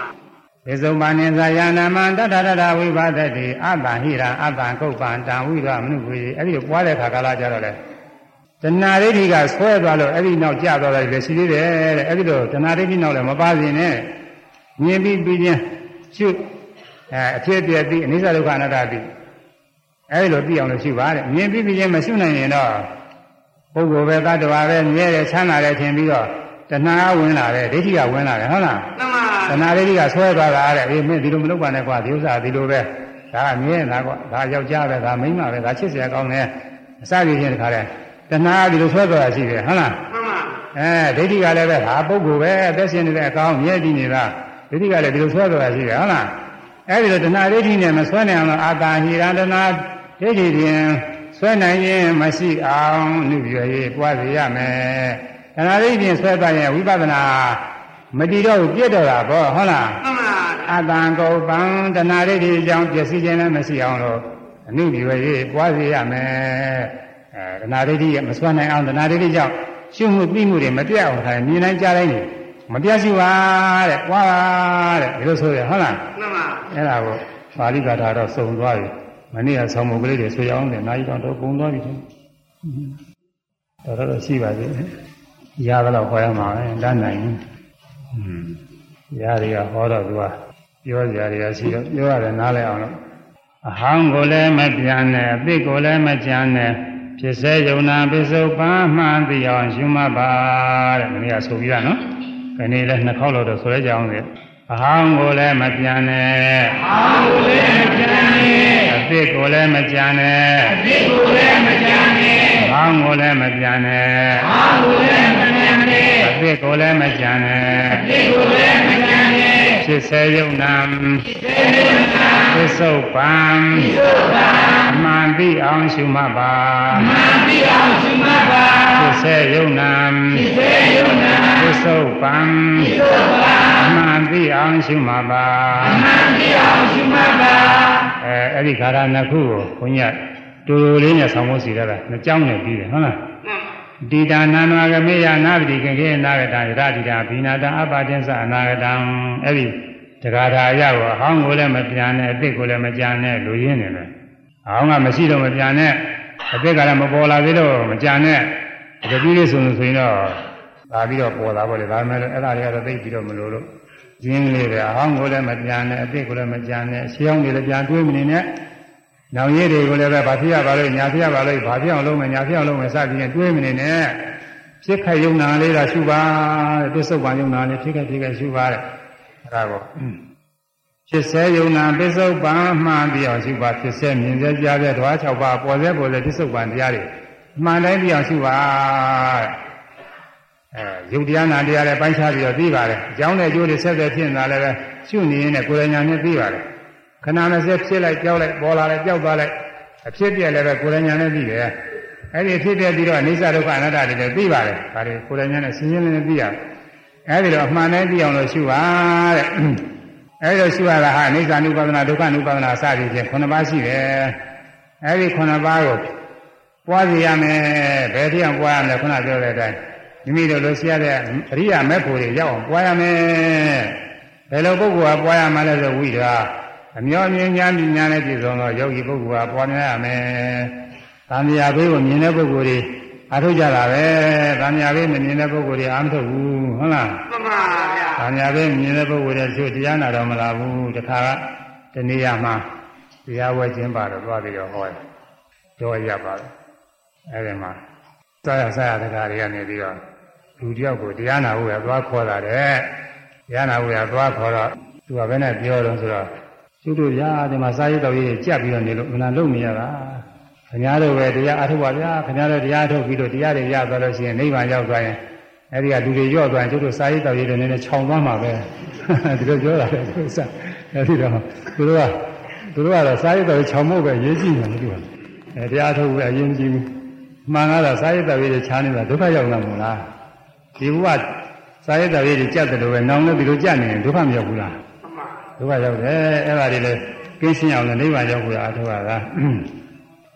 သေဆုံးပါနေသာယာနာမတတတတဝိပါဒတိအတ္တဟိရအတ္တကုပ္ပံတံဝိရမနုဝေအဲ့ဒီပွားတဲ့ခါကာလကြတော့လေတဏှာဒိဋ္ဌိကဆွဲသွားလို့အဲ့ဒီနောက်ကျသွားတယ်လေရှိသေးတယ်တဲ့အဲ့ဒီတော့တဏှာဒိဋ္ဌိနောက်လည်းမပါစေနဲ့မြင်ပြီးပြီးချင်းရှုအဲအဖြစ်ပြည့်သိအနိစ္စဒုက္ခအနတ္တသိအဲဒီလိုသိအောင်လို့ရှုပါတဲ့မြင်ပြီးပြီးချင်းမရှုနိုင်ရင်တော့ပုဂ္ဂိုလ်ပဲတ attva ပဲမြဲတယ်ချမ်းသာတယ်ထင်ပြီးတော့ တဏှာဝင်လာတယ်ဒိဋ္ဌိကဝင်လာတယ်ဟုတ်လားမှန်ပါတဏှာဒိဋ္ဌိကဆွဲသွားတာတဲ့အေးမင်းဒီလိုမလုပ်ပါနဲ့ကွာဒီဥစ္စာဒီလိုပဲဒါအမြဲလားကွာဒါယောက်ျားပဲဒါမိန်းမပဲဒါချစ်စရာကောင်းတယ်အစပြုချင်းတခါတည်းတဏှာဒီလိုဆွဲသွားတာရှိတယ်ဟုတ်လားမှန်ပါအဲဒိဋ္ဌိကလည်းပဲဒါပုဂ္ဂိုလ်ပဲအသက်ရှင်နေတဲ့အကောင်မြဲတည်နေတာဒိဋ္ဌိကလည်းဒီလိုဆွဲသွားတာရှိတယ်ဟုတ်လားအဲဒီလိုတဏှာဒိဋ္ဌိနဲ့မဆွဲနိုင်အောင်အာတာဟိရတနာဒိဋ္ဌိဖြင့်ဆွဲနိုင်ရင်မရှိအောင်နှုတ်ရရေးပွားစေရမယ် တဏှာဒိဋ္ဌိဖြင့်ဆွဲသွားရင်ဝိပဿနာမတည်တော့ဘူးပြည့်တော့တာပေါ့ဟုတ်လားမှန်ပါအတန်ကုပံတဏှာဒိဋ္ဌိအကြောင်းပျက်စီးခြင်းလည်းမရှိအောင်လို့အနုပြည့်ရေးပွားစေရမယ်အဲတဏှာဒိဋ္ဌိမဆွဲနိုင်အောင်တဏှာဒိဋ္ဌိကြောင့်ရှုမှုသိမှုတွေမပြတ်အောင်ထားမြင်နိုင်ကြတိုင်းနေမပြတ်ရှိပါတဲ့와ပါတဲ့ဒီလိုဆိုရဟုတ်လားမှန်ပါအဲ့ဒါကိုပါဠိကာထာတော့စုံသွားပြီမနေ့ကဆောင်းမုတ်ကလေးတွေဆွေအောင်တယ်နိုင်တော့တော့ပုံသွားပြီတော်တော်ရှိပါသေးတယ် ရသလောက်ဟောရမှာပဲတတ်နိုင်อืมရတွေကဟောတော့သူကပြောကြရရှိတော့ပြောရတယ်နားလဲအောင်လို့အဟောင်းကိုလည်းမပြန်နဲ့အသစ်ကိုလည်းမကြမ်းနဲ့ဖြစ်စေယုံနာပစ္စုပန်မှန်သိအောင်ရှုမှတ်ပါတဲ့မင်းကဆိုပြီးတာနော်ခဏလေးနှစ်ခေါက်လို့တော့ဆိုရကြအောင်လေအဟောင်းကိုလည်းမပြန်နဲ့အဟောင်းကိုလည်းမပြန်နဲ့အသစ်ကိုလည်းမကြမ်းနဲ့အသစ်ကိုလည်းမ ကြမ်းနဲ့အဟောင်းကိုလည်းမပြန်နဲ့အဟောင်းကိုလည်းမပြန်နဲ့အသစ်ကိုလည်းမကြမ်းနဲ့အသစ်ကိုလည်းမကြမ်းနဲ့ဖြစ်စေယုံနာဖြစ်စေယုံနာသစ္ဆုတ်ပံသစ္ဆုတ်ပံအမှန်သိအောင်ရှုမှတ်ပါအမှန်သိအောင်ရှုမှတ်ပါဖြစ်စေယုံနာဖြစ်စေယုံနာသစ္ဆုတ်ပံသစ္ဆုတ်ပံအမှန်သိအောင်ရှုမှတ်ပါအမှန်သိအောင်ရှုမှတ်ပါအဲအဲ့ဒီခါရနှစ်ခုကိုဘုန်းကြီးက တူတူလေးနဲ့ဆောင်းဖို့စီရတာနှစ်ကြောင်းနဲ့ပြီးတယ်ဟုတ်လားတိတာနာနာဂမေယနာတိကေကေနာဂတံရတတိတာဘိနာတအပတင်္စအနာဂတံအဲ့ဒီတဂါထာအရကိုအဟောင်းကိုလည်းမပြန်နဲ့အစ်စ်ကိုလည်းမကြံနဲ့လူရင်းနေတယ်အဟောင်းကမရှိတော့မပြန်နဲ့အစ်စ်ကလည်းမပေါ်လာသေးတော့မကြံနဲ့တတိလေးဆိုလို့ဆိုရင်တော့ဒါပြီးတော့ပေါ်လာပါလေဒါမှလည်းအဲ့ဒါတွေကတော့သိပြီးတော့မလို့လို့ရင်းလေးပဲအဟောင်းကိုလည်းမပြန်နဲ့အစ်စ်ကိုလည်းမကြံနဲ့ရှေးအောင်တွေလည်းပြန်တွေးမနေနဲ့ နောင်ရည်တွေကိုလည်းပဲဘာဖြစ်ရပါလို့ညာဖြစ်ရပါလို့ဘာဖြစ်အောင်လုပ်မယ်ညာဖြစ်အောင်လုပ်မယ်စသည်ဖြင့်တွေးမနေနဲ့ဖြစ်ခိုက်ယုံနာလေးကရှုပါတဲ့ပစ္စုပန်ယုံနာလေးဖြစ်ခိုက်ဖြစ်ခိုက်ရှုပါတဲ့အဲ့ဒါကိုဖြစ်စေယုံနာပစ္စုပန်မှန်ပြီးအောင်ရှုပါဖြစ်စေမြင်စေကြားစေဓဝါ6ပါးပေါ်စေပေါ်စေပစ္စုပန်တရားတွေမှန်တိုင်းပြီးအောင်ရှုပါတဲ့အဲယုတ်တရားနာတရားလည်းပိုင်းခြားပြီးတော့သိပါတယ်အကြောင်းနဲ့အကျိုးတွေဆက်ဆက်ဖြစ်နေတာလည်းပဲရှုနေရင်လည်းကိုယ်တိုင်ညာနဲ့သိပါတယ် ခဏနဲ့ဆက်ဖြစ်လိုက်ကြောက်လိုက်ပေါ်လာလိုက်ကြောက်သွားလိုက်အဖြစ်ပြက်လည်းပဲကိုယ်တိုင်ညာနဲ့သိတယ်အဲ့ဒီအဖြစ်ပြက်ပြီးတော့အိဋ္ဌဒုက္ခအနတ္တတွေလည်းသိပါတယ်ဒါတွေကိုယ်တိုင်ညာနဲ့ရှင်းရှင်းလင်းလင်းသိရတယ်အဲဒီတော့အမှန်တိုင်းသိအောင်လို့ရှုပါတဲ့အဲဒီတော့ရှုရတာဟာအိဋ္ဌာနုပါဒနာဒုက္ခနုပါဒနာစသည်ဖြင့်9ပါးရှိတယ်အဲဒီ9ပါးကိုပွားစီရမယ်ဘယ်တရားပွားရမလဲခုနပြောတဲ့အတိုင်းမိမိတို့လိုရှိရတဲ့အရိယာမေဖို့တွေရောက်အောင်ပွားရမယ်ဘယ်လိုပုဂ္ဂိုလ်ကပွားရမှလဲဆိုဝိဓာ အမျောမြင်ညာမြင်ညာနဲ့ပြည့်စုံသောယောဂီပုဂ္ဂိုလ်ကပွားများရမယ်။သံဃာဘေးကိုမြင်တဲ့ပုဂ္ဂိုလ်တွေအားထုတ်ကြတာပဲ။သံဃာဘေးမမြင်တဲ့ပုဂ္ဂိုလ်တွေအားမထုတ်ဘူးဟုတ်လား။မှန်ပါဗျာ။သံဃာဘေးမြင်တဲ့ပုဂ္ဂိုလ်တွေသူတရားနာတော်မလာဘူး။တခါကတနည်းမှတရားဝဲခြင်းပါတော့သွားပြီးတော့ဟောတယ်။တော့ရပါတယ်။အဲဒီမှာသာရဆရာတကားတွေကနေပြီးတော့လူတယောက်ကိုတရားနာဖို့ရသွားခေါ်တာတဲ့။တရားနာဖို့ရသွားခေါ်တော့သူကဘယ်နဲ့ပြောတော့ဆိုတော့ ကျုပ်တို့ဗျာဒီမှာစာရေးတော်ကြီးကြက်ပြီးတော့နေလို့မနာလုံနေရတာခင်ဗျားတို့ပဲတရားအထုတ်ပါဗျာခင်ဗျားတို့တရားထုတ်ပြီးတော့တရားတွေရသွားလို့ရှိရင်နိဗ္ဗာန်ရောက်သွားရင်အဲဒီကလူတွေရော့သွားရင်ကျုပ်တို့စာရေးတော်ကြီးတွေနည်းနည်းခြောင်သွားမှာပဲဒီလိုပြောတာလေသူစအဲဒီတော့သူတို့ကသူတို့ကတော့စာရေးတော်ကြီးခြောင်ဖို့ပဲရေးကြည့်တယ်သူကအဲတရားထုတ်ပဲအရင်ကြည့်ဘူးမှန်ကတော့စာရေးတော်ကြီးတွေခြားနေတာဒုက္ခရောက်လာမို့လားဒီဘုရားစာရေးတော်ကြီးတွေကြက်တယ်လို့ပဲနောင်လည်းဒီလိုကြက်နေရင်ဒုက္ခမရောက်ဘူးလားမှန်ပါ ဒုက္ခရောက်တယ်အဲ့ဒါတွေလည်းကင်းရှင်းအောင်လည်းနိဗ္ဗာန်ရောက်ဖို့အားထုတ်ရတာ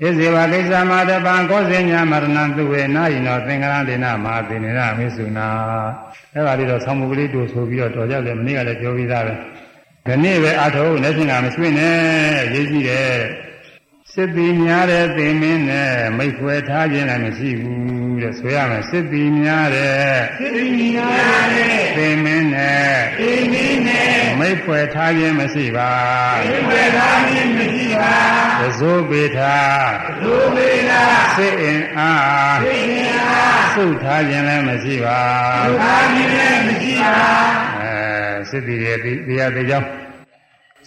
ဣဇေဝကိစ္စမတပံကောဇင်ညာမရဏသူဝေနာယိနောသင်္ကရဒေနမဟာသေနေရမေစုနာအဲ့ဒါလေးတော့ဆောင်းမကလေးတို့ဆိုပြီးတော့တော်ကြတယ်မနေ့ကလည်းပြောပြီးသားပဲဒီနေ့ပဲအားထုတ်လက်ရှင်ကမရွှေ့နဲ့ရေးကြည့်တယ်စစ်တီများတဲ့သင်မင်းနဲ့မိတ်ခွဲထားခြင်းလည်းမရှိဘူး တဲ့ဆိုရမယ်စစ်တီများတဲ့သတိညာနဲ့သင်မင်းနဲ့ဒီနည်းနဲ့မိတ်ခွဲထားခြင်းမရှိပါဒီဝေသာမင်းမရှိပါသဇိုးပေထာလူမေလာစိတ်အင်အားသိညာသုတ်ထားခြင်းလည်းမရှိပါလူသာမင်းလည်းမရှိပါအဲစစ်တီတွေတရားသေးကြောင်း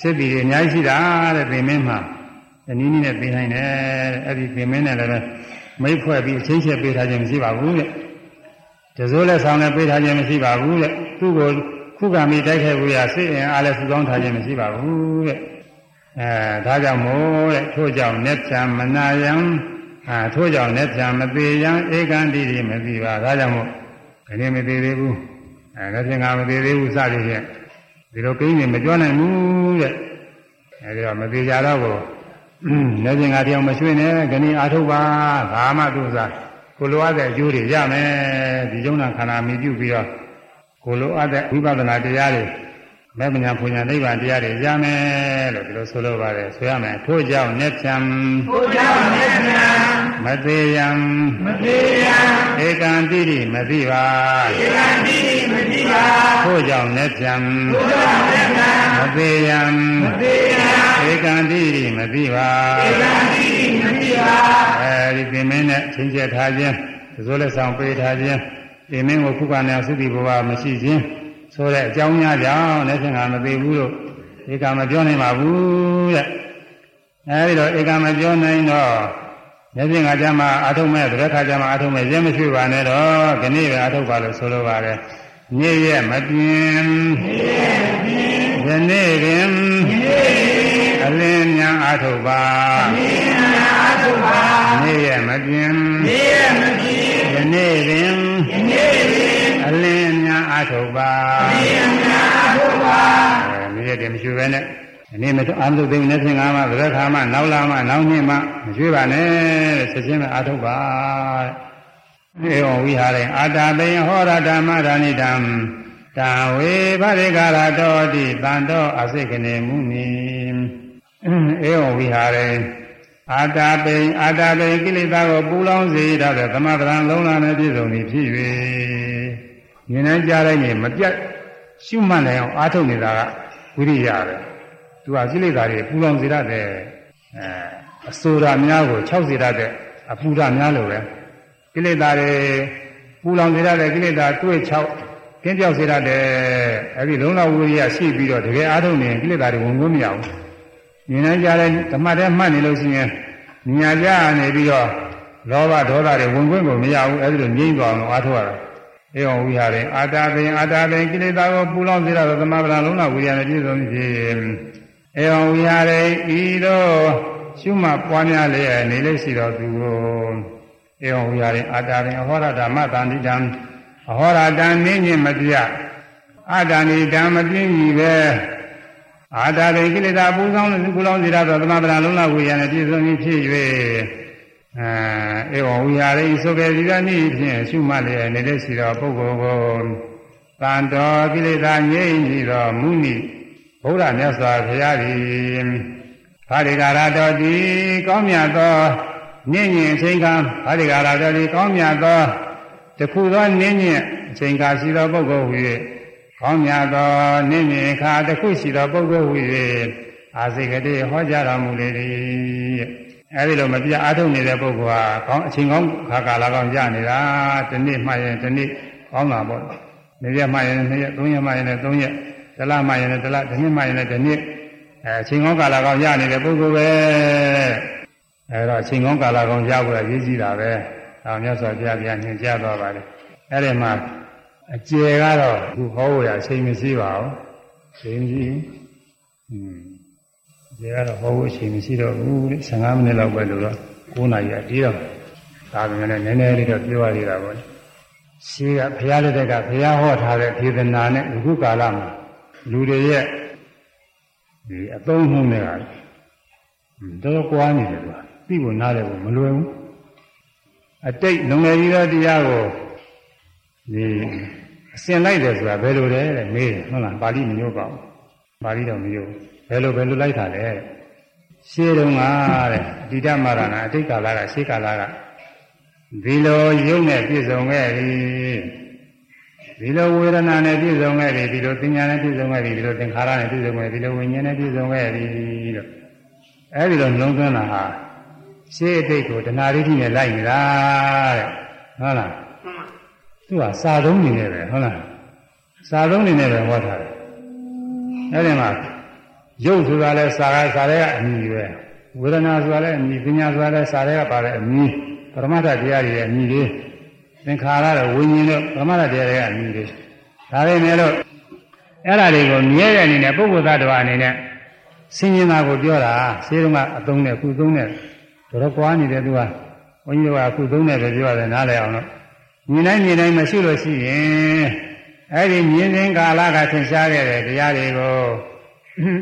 စစ်တီတွေအများကြီးရှိတာတဲ့သင်မင်းမှာအနည်းနည်းနဲ့သင်နိုင်တယ်တဲ့အဲ့ဒီသင်မင်းနဲ့လည်းပဲ မိတ်ဖွဲ့ပြီးအချင်းချင်းပေးထားခြင်းမရှိပါဘူးတဲ့တစိုးလည်းဆောင်လည်းပေးထားခြင်းမရှိပါဘူးတဲ့သူ့ကိုခုခံပြီးတိုက်ခိုက်ဖို့ရစိတ်အင်အားလည်းစုပေါင်းထားခြင်းမရှိပါဘူးတဲ့အဲဒါကြောင့်မို့တဲ့ထို့ကြောင့် net ဖြံမနာယံအာထို့ကြောင့် net ဖြံမသေးယံဧကံတိတိမသိပါဒါကြောင့်မို့ခဏမသေးသေးဘူးအဲလက်ဖြင့်ကမသေးသေးဘူးစသည်ဖြင့်ဒီလိုကိန်းနေမပြောနိုင်ဘူးတဲ့အဲဒီတော့မသေးကြတော့ကို လက်ဖြင့်ကတရားမရွှေ့နဲ့ခဏအာထုတ်ပါဘာမှသူစားကိုလိုအပ်တဲ့အကျိုးတွေရမယ်ဒီကျုံနာခန္ဓာမြည်ပြုပြီးတော့ကိုလိုအပ်တဲ့ဝိပဿနာတရားတွေမဲ့ပညာပညာနိဗ္ဗာန်တရားတွေရမယ်လို့ဒီလိုဆိုလိုပါတယ်ဆိုရမယ်ထို့ကြောင့် net ဖြံဘုရားမြတ်ညာမသေးယံမသေးရန်ဧကံတိတိမသိပါဧကံတိမသိပါထို့ကြောင့်လက်ပြန်ဘုရားမြတ်နာမသေးယံမသေးရဧ ကံတိရိမသိပါဧကံတိမတိပါအဲဒီပင်မင်းနဲ့ချင်းချက်ထားခြင်းသဇိုးလက်ဆောင်ပေးထားခြင်းပင်မင်းကိုခုခံတဲ့သုတိဘဝမရှိခြင်းဆိုတဲ့အကြောင်းများကြောင့်လက်ဖြင့်ကမသိဘူးလို့ဧကမပြောနိုင်ပါဘူးတဲ့အဲဒီတော့ဧကမပြောနိုင်တော့လက်ဖြင့်ကကြမှာအာထုံမဲ့တစ်ခါကြမှာအာထုံမဲ့ရဲမရှိပါနဲ့တော့ခဏိပဲအာထုပါလို့ဆိုလိုပါတယ်ညည့်ရဲ့မပြင်းယနေ့ပင်အ လင်းများအာထုပါအာသုပါနေ့ရက်မပြင်းနေရမကြည်ယနေ့ပင်နေရည်အလင်းများအထုတ်ပါနေရနာသုပါအဲနေ့ရက်တည်းမရှိပဲနဲ့ဒီနေ့မအာမလို့သိနေသင်္ကာမဗရခါမနောက်လာမနောက်နှစ်မမရွှေ့ပါနဲ့ဆက်ချင်းပဲအထုတ်ပါဧဝံဝိဟာရေအာတာပိဟောရဓမ္မဒါနိတံတံဝေဗရေကာရတောတိတန်တော်အစိကနေမူနီ ဧဝံဝိဟာရေအာတာပိအာတာပိကိလေသာကိုပူလောင်စေရတဲ့သမဗရံလုံးလာနဲ့ပြည့်စုံသည်ဖြစ်၍ဉာဏ်နဲ့ကြားလိုက်ရင်မပြတ်ရှုမှတ်နိုင်အောင်အားထုတ်နေတာကဝိရိယပဲသူကကိလေသာတွေပူလောင်စေရတဲ့အဲအစိုးရများကို6စေရတဲ့အပူရများလို့ပဲကိလေသာတွေပူလောင်စေရတဲ့ကိလေသာတွေ့6ကင်းပြောက်စေရတဲ့အဲဒီလုံးလဝိရိယရှိပြီးတော့တကယ်အားထုတ်နေရင်ကိလေသာတွေဝင်လို့မရဘူး ဉာဏ်နဲ့ကြားတဲ့ဓမ္မတဲ့မှတ်နေလို့ရှိရင်ညာကြနေပြီးတော့လောဘဒေါသတွေဝင်ခွင့်ကိုမရဘူးအဲဒီလိုငြိမ့်သွားအောင်အားထုတ်ရတာဧဝံဝိဟာရင်အာတာပင်အာတာပင်ကိလေသာကိုပူလောင်စေရသောသမဗလာလုံးလဝိရိယနဲ့ပြည့်စုံဖြစ်ဧဝံဝိဟာရင်ဤသို့ရှုမှတ်ပွားများလျက်နေလို့ရှိတော်သူကိုဧဝံဝိဟာရင်အာတာပင်အဟောရဓမ္မတန်တိတံအဟောရတံနင်းညင်မပြအာတာနိတံမပြင်းကြီးပဲ အာတာပင်ကိလေသာပူလောင်ပူလောင်စေရသောသမဗလာလုံးလဝိရိယနဲ့ပြည့်စုံဖြစ်၍အဲဧဝံဝိဟာရင်ဆိုပဲဒီကနေ့ဖြင့်ရှုမှတ်လျက်နေတဲ့ရှိတော်ပုဂ္ဂိုလ်ကိုတန်တော်ကိလေသာငြိမ့်ပြီးတော့မုနိဘုရားမြတ်စွာဘုရားသည်ဘာရိကာရတော်ဒီကောင်းမြတ်သောနင့်ညင်အချိန်ကဘာရိကာရတော်ဒီကောင်းမြတ်သောတခုသောနင့်ညင်အချိန်ကာရှိသောပုဂ္ဂိုလ်ဟူ၍ ကောင်းမြတ်သောနင့်ညင်ခါတခုရှိသောပုဂ္ဂိုလ်ဟူ၍အာစိကတိဟောကြားတော်မူလေသည်အဲဒီလိုမပြအားထုတ်နေတဲ့ပုဂ္ဂိုလ်ဟာကောင်းအချိန်ကောင်းခါကာလကောင်းကြနေတာဒီနေ့မှရင်ဒီနေ့ကောင်းတာပေါ့နေ့ရက်မှရင်နေ့ရက်သုံးရက်မှရင်လည်းသုံးရက်တလမှရင်လည်းတလဒီနေ့မှရင်လည်းဒီနေ့အဲအချိန်ကောင်းကာလကောင်းရနေတဲ့ပုဂ္ဂိုလ်ပဲအဲတော့အချိန်ကောင်းကာလကောင်းရဖို့ရည်ကြည်တာပဲဒါမြတ်စွာဘုရားပြန်ညွှန်ကြားသွားပါတယ်အဲဒီမှာ အကျေကတော့ခုဟောဖို့ရအချိန်မရှိပါဘူးချိန်ကြီးอืมဒီကတော့ဟောဖို့အချိန်မရှိတော့ဘူး15မိနစ်လောက်ပဲလို့တော့9နာရီအတီးတော့ဒါပေမဲ့လည်းနည်းနည်းလေးတော့ပြောရသေးတာပေါ့ရှိကဘုရားလက်ထက်ကဘုရားဟောထားတဲ့ဒေသနာနဲ့အခုကာလမှာလူတွေရဲ့ဒီအသုံးနှုန်းတွေကတော်ကွာနေတယ်ကွာသိဖို့နားတယ်ဖို့မလွယ်ဘူးအတိတ်လုံငယ်ကြီးသောတရားကို ဒီအစင်လိုက်တယ်ဆိုတာဘယ်လိုလဲတဲ့မေးတယ်ဟုတ်လားပါဠိမညို့ပါဘူးပါဠိတော့မညို့ဘယ်လိုဘယ်လိုလိုက်တာလဲရှင်းတော့ကတဲ့အတိတမရဏအတိတ်ကာလကရှေးကာလကဒီလိုရုပ်နဲ့ပြည့်စုံခဲ့ပြီဒီလိုဝေဒနာနဲ့ပြည့်စုံခဲ့ပြီဒီလိုသင်ညာနဲ့ပြည့်စုံခဲ့ပြီဒီလိုသင်္ခါရနဲ့ပြည့်စုံခဲ့ပြီဒီလိုဝိညာဉ်နဲ့ပြည့်စုံခဲ့ပြီလို့အဲဒီလိုနှလုံးသွင်းတာဟာရှေးအတိတ်ကိုတဏှာရိဋ္ဌိနဲ့လိုက်နေတာတဲ့ဟုတ်လား သူကစာသုံးနေနေပဲဟုတ်လားစာသုံးနေနေပဲဟောထားတယ်အဲဒီမှာရုပ်ဆိုတာလဲစာကစာတွေကအမည်ပဲဝေဒနာဆိုတာလဲအမည်ပညာဆိုတာလဲစာတွေကပါတဲ့အမည်ပရမတ္ထတရားတွေရဲ့အမည်တွေသင်္ခါရတော့ဝိညာဉ်တို့ပရမတ္ထတရားတွေရဲ့အမည်တွေဒါတွေနဲ့လို့အဲ့ဓာတွေကိုမြဲတဲ့အနေနဲ့ပုဂ္ဂိုလ်သတ္တဝါအနေနဲ့ဆင်ញင်တာကိုပြောတာရှင်းတော့ကအသုံးနဲ့ခုသုံးနဲ့တော်ကွာနေတယ်သူကဘုန်းကြီးကခုသုံးနဲ့ပဲပြောရတယ်နားလည်အောင်လို့ မြင်တိုင်းမြင်တိုင်းမရှိလို့ရှိရင်အဲ့ဒီမြင်စဉ်ကာလကသင်ရှားခဲ့တဲ့တရားတွေကို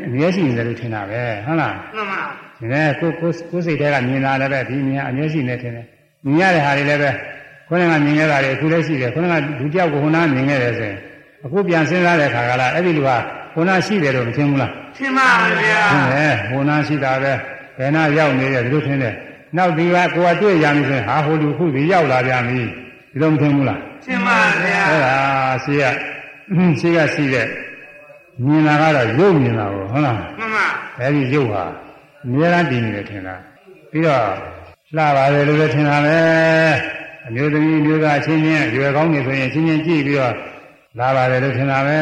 အမျက်ရှိနေတယ်လို့ထင်တာပဲဟုတ်လားမှန်ပါဒီနဲ့ကိုကိုကိုစိတ်ထဲကမြင်လာလည်းပဲဒီမြင်အမျက်ရှိနေတယ်ထင်တယ်မြင်ရတဲ့ဟာတွေလည်းပဲခုနကမြင်ခဲ့တာတွေအခုလည်းရှိတယ်ခုနကဒုတိယကိုခုနကမြင်ခဲ့တယ်ဆိုရင်အခုပြန်စဉ်းစားတဲ့ခါကလာအဲ့ဒီလူကခုနရှိတယ်လို့မထင်ဘူးလားရှင်းပါဗျာထင်တယ်ခုနရှိတာပဲဘယ်နာရောက်နေတယ်ဒီလိုထင်တယ်နောက်ဒီကကိုကတွေ့ရပြီဆိုရင်ဟာဟိုလူခုဒီရောက်လာပြန်ပြီ ဒီလိုမထင်ဘူးလားရှင်းပါဗျာအဲ့ဒါရှိရရှိကရှိတဲ့မြင်တာကတော့ရုပ်မြင်တာကိုဟုတ်လားမှန်ပါအဲဒီရုပ်ဟာအများအားတည်နေတယ်ထင်တာပြီးတော့လှပါတယ်လို့လည်းထင်တာပဲအမျိုးသမီးမျိုးသားအချင်းချင်းရွယ်ကောင်းနေဆိုရင်အချင်းချင်းကြည့်ပြီးတော့လာပါတယ်လို့ထင်တာပဲ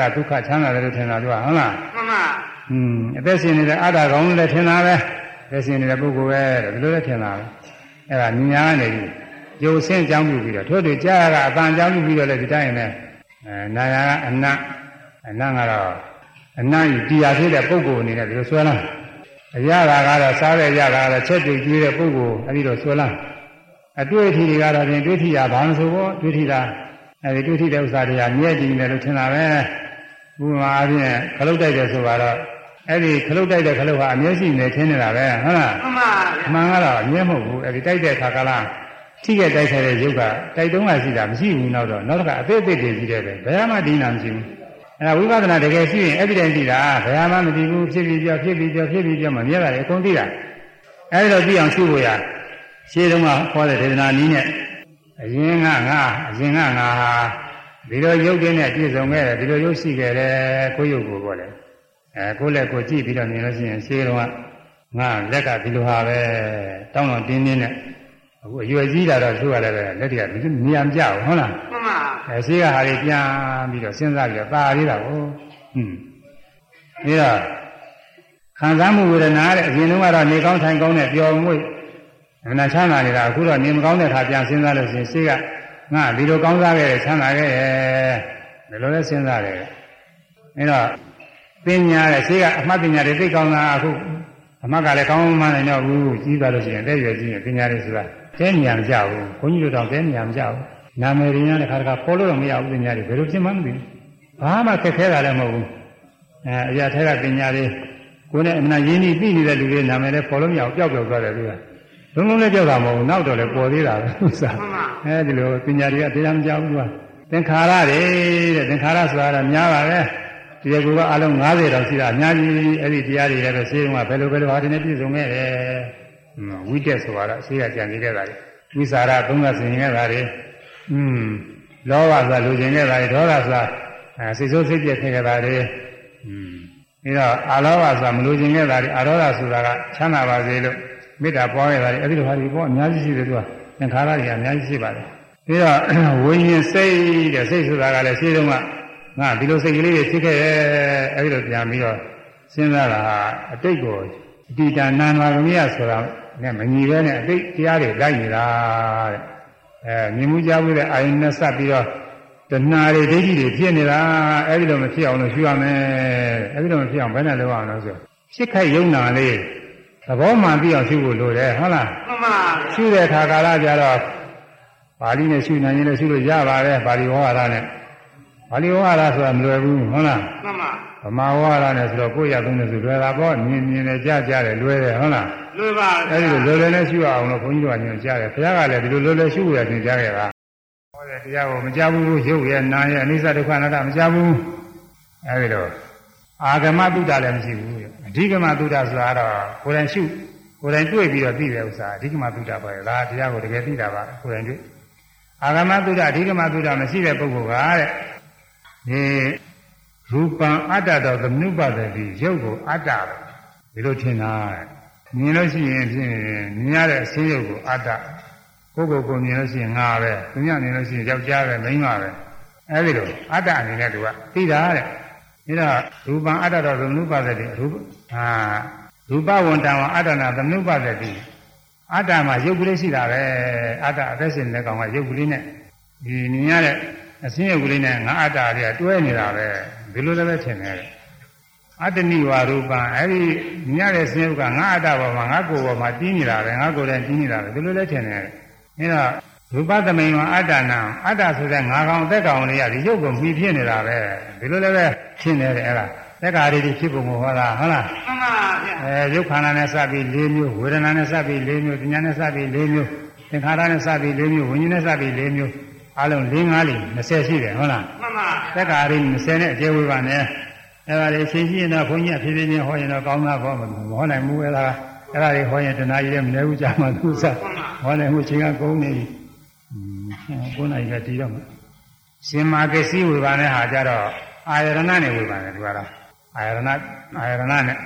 ဒါဒုက္ခချမ်းသာတယ်လို့ထင်တာတို့ကဟုတ်လားမှန်ပါอืมအသက်ရှင်နေတဲ့အတ္တကောင်းလည်းထင်တာပဲအသက်ရှင်နေတဲ့ပုဂ္ဂိုလ်ပဲတဲ့ဒီလိုလည်းထင်တာပဲအဲ့ဒါဉာဏ်ကနေပြီး ရုပ်ဆင်းအကြောင်းပြုပြီးတော့ထို့တူကြားရကအတန်အကြောင်းပြုပြီးတော့လည်းဒီတိုင်းနဲ့အဲနာယာကအနတ်အနတ်ကတော့အနတ်ကြီးတရားဖြစ်တဲ့ပုဂ္ဂိုလ်အနေနဲ့ဒီလိုဆွဲလာအရာသာကတော့စားတဲ့ရတာကတော့ချက်တူကျွေးတဲ့ပုဂ္ဂိုလ်အဲ့ဒီတော့ဆွဲလာအတွေ့အထိတွေကတော့ပြင်တွေ့ထိတာဘာလို့ဆိုတော့တွေ့ထိတာအဲဒီတွေ့ထိတဲ့ဥစ္စာတွေကမြဲတည်နေတယ်လို့ထင်တာပဲဥပမာအပြင်ခလုတ်တိုက်တယ်ဆိုတော့အဲ့ဒီခလုတ်တိုက်တဲ့ခလုတ်ဟာအမျက်ရှိနေထင်နေတာပဲဟုတ်လားမှန်ပါအမှန်ကတော့အမျက်မဟုတ်ဘူးအဲ့ဒီတိုက်တဲ့ခါကလား ထိခဲ့တိုက်ခဲ့တဲ့ရုပ်ကတိုက်တုံးကရှိတာမရှိဘူးနောက်တော့နောက်တစ်ခါအသေးအသေးတွေကြီးတယ်ပဲဘယ်မှဒီနာမရှိဘူးအဲ့ဒါဝိပဿနာတကယ်ရှိရင်အဲ့ဒီတိုင်းသိတာဘယ်မှမသိဘူးဖြစ်ပြီးပြောဖြစ်ပြီးပြောဖြစ်ပြီးပြောမမြဲတာလေအကုန်သိတာအဲ့ဒီတော့သိအောင်ရှုဖို့ရရှင်းတုန်းကခေါ်တဲ့ဒေသနာနည်းနဲ့အရင်ကငါအရင်ကငါဟာဒီလိုရုပ်တွေနဲ့ပြည့်စုံခဲ့တယ်ဒီလိုရုပ်ရှိခဲ့တယ်ကိုယ်ရုပ်ကိုပေါ့လေအဲကိုယ်လက်ကိုကြည့်ပြီးတော့မြင်လို့ရှိရင်ရှင်းတုန်းကငါလက်ကဒီလိုဟာပဲတောင်းတော့တင်းတင်းနဲ့ အခုအရွယ်ကြီးလာတော့သူ့ရလည်းပဲလက်တွေကဒီနေရာမကြဘူးဟုတ်လားမှန်ပါအဲရှိကဟာတွေပြန်ပြီးတော့စဉ်းစားပြီးတော့ตาလေးတာကိုဟွန်းပြီးတော့ခံစားမှုဝေဒနာတဲ့အရင်တုန်းကတော့နေကောင်းထိုင်ကောင်းနဲ့ပျော်မွေ့အနာချမ်းသာနေတာအခုတော့နေမကောင်းတဲ့အခါပြန်စဉ်းစားလို့ရှိရင်ရှိကငါဒီလိုကောင်းစားခဲ့တယ်ချမ်းသာခဲ့တယ်ဒီလိုလဲစဉ်းစားတယ်အဲတော့ပညာတဲ့ရှိကအမှတ်ပညာတွေသိကောင်းတာအခုအမှတ်ကလည်းကောင်းမှန်းနိုင်တော့ဘူးကြီးသွားလို့ရှိရင်တဲ့ရွယ်ကြီးရင်ပညာတွေဆိုတာ တဲနေရမကြဘူးဘုန်းကြီးတို့တော့တဲနေရမကြဘူးနာမည်ရင်းနဲ့ခါတခါပေါ်လို့တော့မရဘူးပညာတွေဘယ်လိုဖြစ်မှန်းမသိဘူးဘာမှခက်ခဲတာလည်းမဟုတ်ဘူးအဲအရာထဲကပညာတွေကိုယ်နဲ့အမှန်ရင်းနှီးပြီးနေတဲ့လူတွေနာမည်လည်းပေါ်လို့မရဘူးပျောက်ပျောက်သွားတယ်သူကလုံးလုံးလည်းကြောက်တာမဟုတ်ဘူးနောက်တော့လည်းပေါ်သေးတာပဲဥစ္စာမှန်ပါအဲဒီလိုပညာတွေကတရားမကြောက်ဘူးကသင်္ခါရတွေတဲ့သင်္ခါရဆိုတာကများပါပဲတရားကူကအလုံး90တောင်ရှိတာအများကြီးအဲ့ဒီတရားတွေလည်းပဲရှင်းကဘယ်လိုဘယ်လိုဟာတွေနဲ့ပြည့်စုံခဲ့တယ် ဝိတက်ဆိုတာတော့ရှင်းကကြံနေခဲ့တာတွေဝိစာရသုံးကဆင်ခဲ့တာတွေอืมလောဘဆိုတာလူကျင်ခဲ့တာတွေဒေါသဆိုတာအဲစိတ်ဆိုးစိတ်ပြည့်ခဲ့တာတွေอืมပြီးတော့အာလောဘဆိုတာမလူကျင်ခဲ့တာတွေအာရောဓဆိုတာကချမ်းသာပါစေလို့မေတ္တာပွားခဲ့တာတွေအဲ့ဒီလိုဟာတွေပေါ့အများကြီးရှိတယ်သူကသင်္ခါရတွေကအများကြီးရှိပါတယ်ပြီးတော့ဝိညာဉ်စိတ်တဲ့စိတ်ဆိုတာကလည်းရှင်းတုန်းကငါဒီလိုစိတ်ကလေးတွေဖြစ်ခဲ့ရဲ့အဲ့ဒီလိုပြန်ပြီးတော့စဉ်းစားတာဟာအတိတ်ကိုအတိတန်နန္ဒာကမိယဆိုတာ နဲ့မညီပဲနဲ့အတိတ်တရားတွေလိုက်နေတာတဲ့အဲမြင်မှုကြားမှုတဲ့အာယုန်နဲ့ဆက်ပြီးတော့တဏှာတွေဒိဋ္ဌိတွေဖြစ်နေတာအဲ့ဒီလိုမဖြစ်အောင်လို့ရှင်းရမယ်အဲ့ဒီလိုမဖြစ်အောင်ဘယ်နဲ့လုပ်အောင်လဲဆိုရှစ်ခိုက်ယုံနာလေးသဘောမှန်ပြီးအောင်ရှင်းဖို့လိုတယ်ဟုတ်လားမှန်ပါရှုတဲ့အခါကာလကြတော့ပါဠိနဲ့ရှုနိုင်ရင်လည်းရှုလို့ရပါတယ်ပါဠိဝါဒနဲ့ပါဠိဝါဒဆိုတာမလွယ်ဘူးဟုတ်လားမှန်ပါဗမာဝါဒနဲ့ဆိုတော့ကိုယ့်ရသုံးတယ်ဆိုလွယ်တာပေါ့မြင်မြင်နဲ့ကြားကြားတယ်လွယ်တယ်ဟုတ်လား လွယ်ပါအဲဒီလိုလွယ်လွယ်နဲ့ရှုအောင်လို့ဘုန်းကြီးတို့ကညွှန်ကြားတယ်ဘုရားကလည်းဒီလိုလွယ်လွယ်ရှုရသင်ကြားခဲ့တာဟောတယ်တရားကိုမကြားဘူးရုပ်ရဲ့နာရဲ့အနိစ္စဒုက္ခအနတ္တမကြားဘူးအဲဒီတော့အာဂမတုဒ္ဒလည်းမရှိဘူးအဓိကမတုဒ္ဒဆိုတာကတော့ကိုယ်တိုင်ရှုကိုယ်တိုင်တွေ့ပြီးတော့သိတဲ့ဥစ္စာအဓိကမတုဒ္ဒပါလေဒါတရားကိုတကယ်သိတာပါကိုယ်တိုင်တွေ့အာဂမတုဒ္ဒအဓိကမတုဒ္ဒမရှိတဲ့ပုဂ္ဂိုလ်ကတဲ့ဒီရူပံအတ္တတော်သမနုပတတိရုပ်ကိုအတ္တပဲဒီလိုထင်တာတဲ့ မြင်လို့ရှိရင်ဖြင့်မြင်ရတဲ့အစင်းရုပ်ကိုအတ္တကိုယ်ကိုယ်ကိုမြင်လို့ရှိရင်ငါပဲသူညမြင်လို့ရှိရင်ယောက်ျားပဲမိန်းမပဲအဲဒီလိုအတ္တအနေနဲ့သူကသိတာတဲ့ဒါတော့ရူပံအတ္တတော်သမနုပတတိရူပဟာရူပဝန္တံဝအတ္တနာသမနုပတတိအတ္တမှာရုပ်ကလေးရှိတာပဲအတ္တအသက်ရှင်တဲ့ကောင်ကရုပ်ကလေးနဲ့ဒီမြင်ရတဲ့အစင်းရုပ်ကလေးနဲ့ငါအတ္တတွေကတွဲနေတာပဲဒီလိုလည်းပဲထင်တယ် အတ္တနိဝါရူပံအဲ့ဒီမြင်ရတဲ့စင်းရုပ်ကငါအတ္တပေါ်မှာငါကိုယ်ပေါ်မှာတီးနေတာပဲငါကိုယ်တိုင်တီးနေတာပဲဒီလိုလည်းထင်တယ်အဲတော့ရူပသမိန်မှာအတ္တနာအတ္တဆိုတဲ့ငါကောင်သက်ကောင်လေးကဒီရုပ်ကိုမှီဖြစ်နေတာပဲဒီလိုလည်းပဲထင်တယ်အဲ့ဒါသက်္ကာရီတွေဖြစ်ပုံကိုဟောတာဟုတ်လားမှန်ပါဗျာအဲရုပ်ခန္ဓာနဲ့စပ်ပြီး၄မျိုးဝေဒနာနဲ့စပ်ပြီး၄မျိုးဉာဏ်နဲ့စပ်ပြီး၄မျိုးသင်္ခါရနဲ့စပ်ပြီး၄မျိုးဝိညာဉ်နဲ့စပ်ပြီး၄မျိုးအလုံး၄၅လေး20ရှိတယ်ဟုတ်လားမှန်ပါသက်္ကာရီ20နဲ့အကျေဝေပါနဲ့ အဲဒါလေးရှင်းရှင်းတော့ဘုန်းကြီးအဖြစ်ဖြစ်ချင်းဟောရင်တော့ကောင်းတာပေါ့မဟောနိုင်ဘူးအဲဒါအဲဒါလေးဟောရင်တဏှာကြီးလည်းမနေဘူးကြာမှသူစားဟောနိုင်မှုချင်းကကုန်နေပြီอืม9နာရီကတည်တော့မှာရှင်မာကစီဝေဘာနဲ့ဟာကြတော့အာယရဏနဲ့ဝေဘာနဲ့သူကတော့အာယရဏအာယရဏနဲ့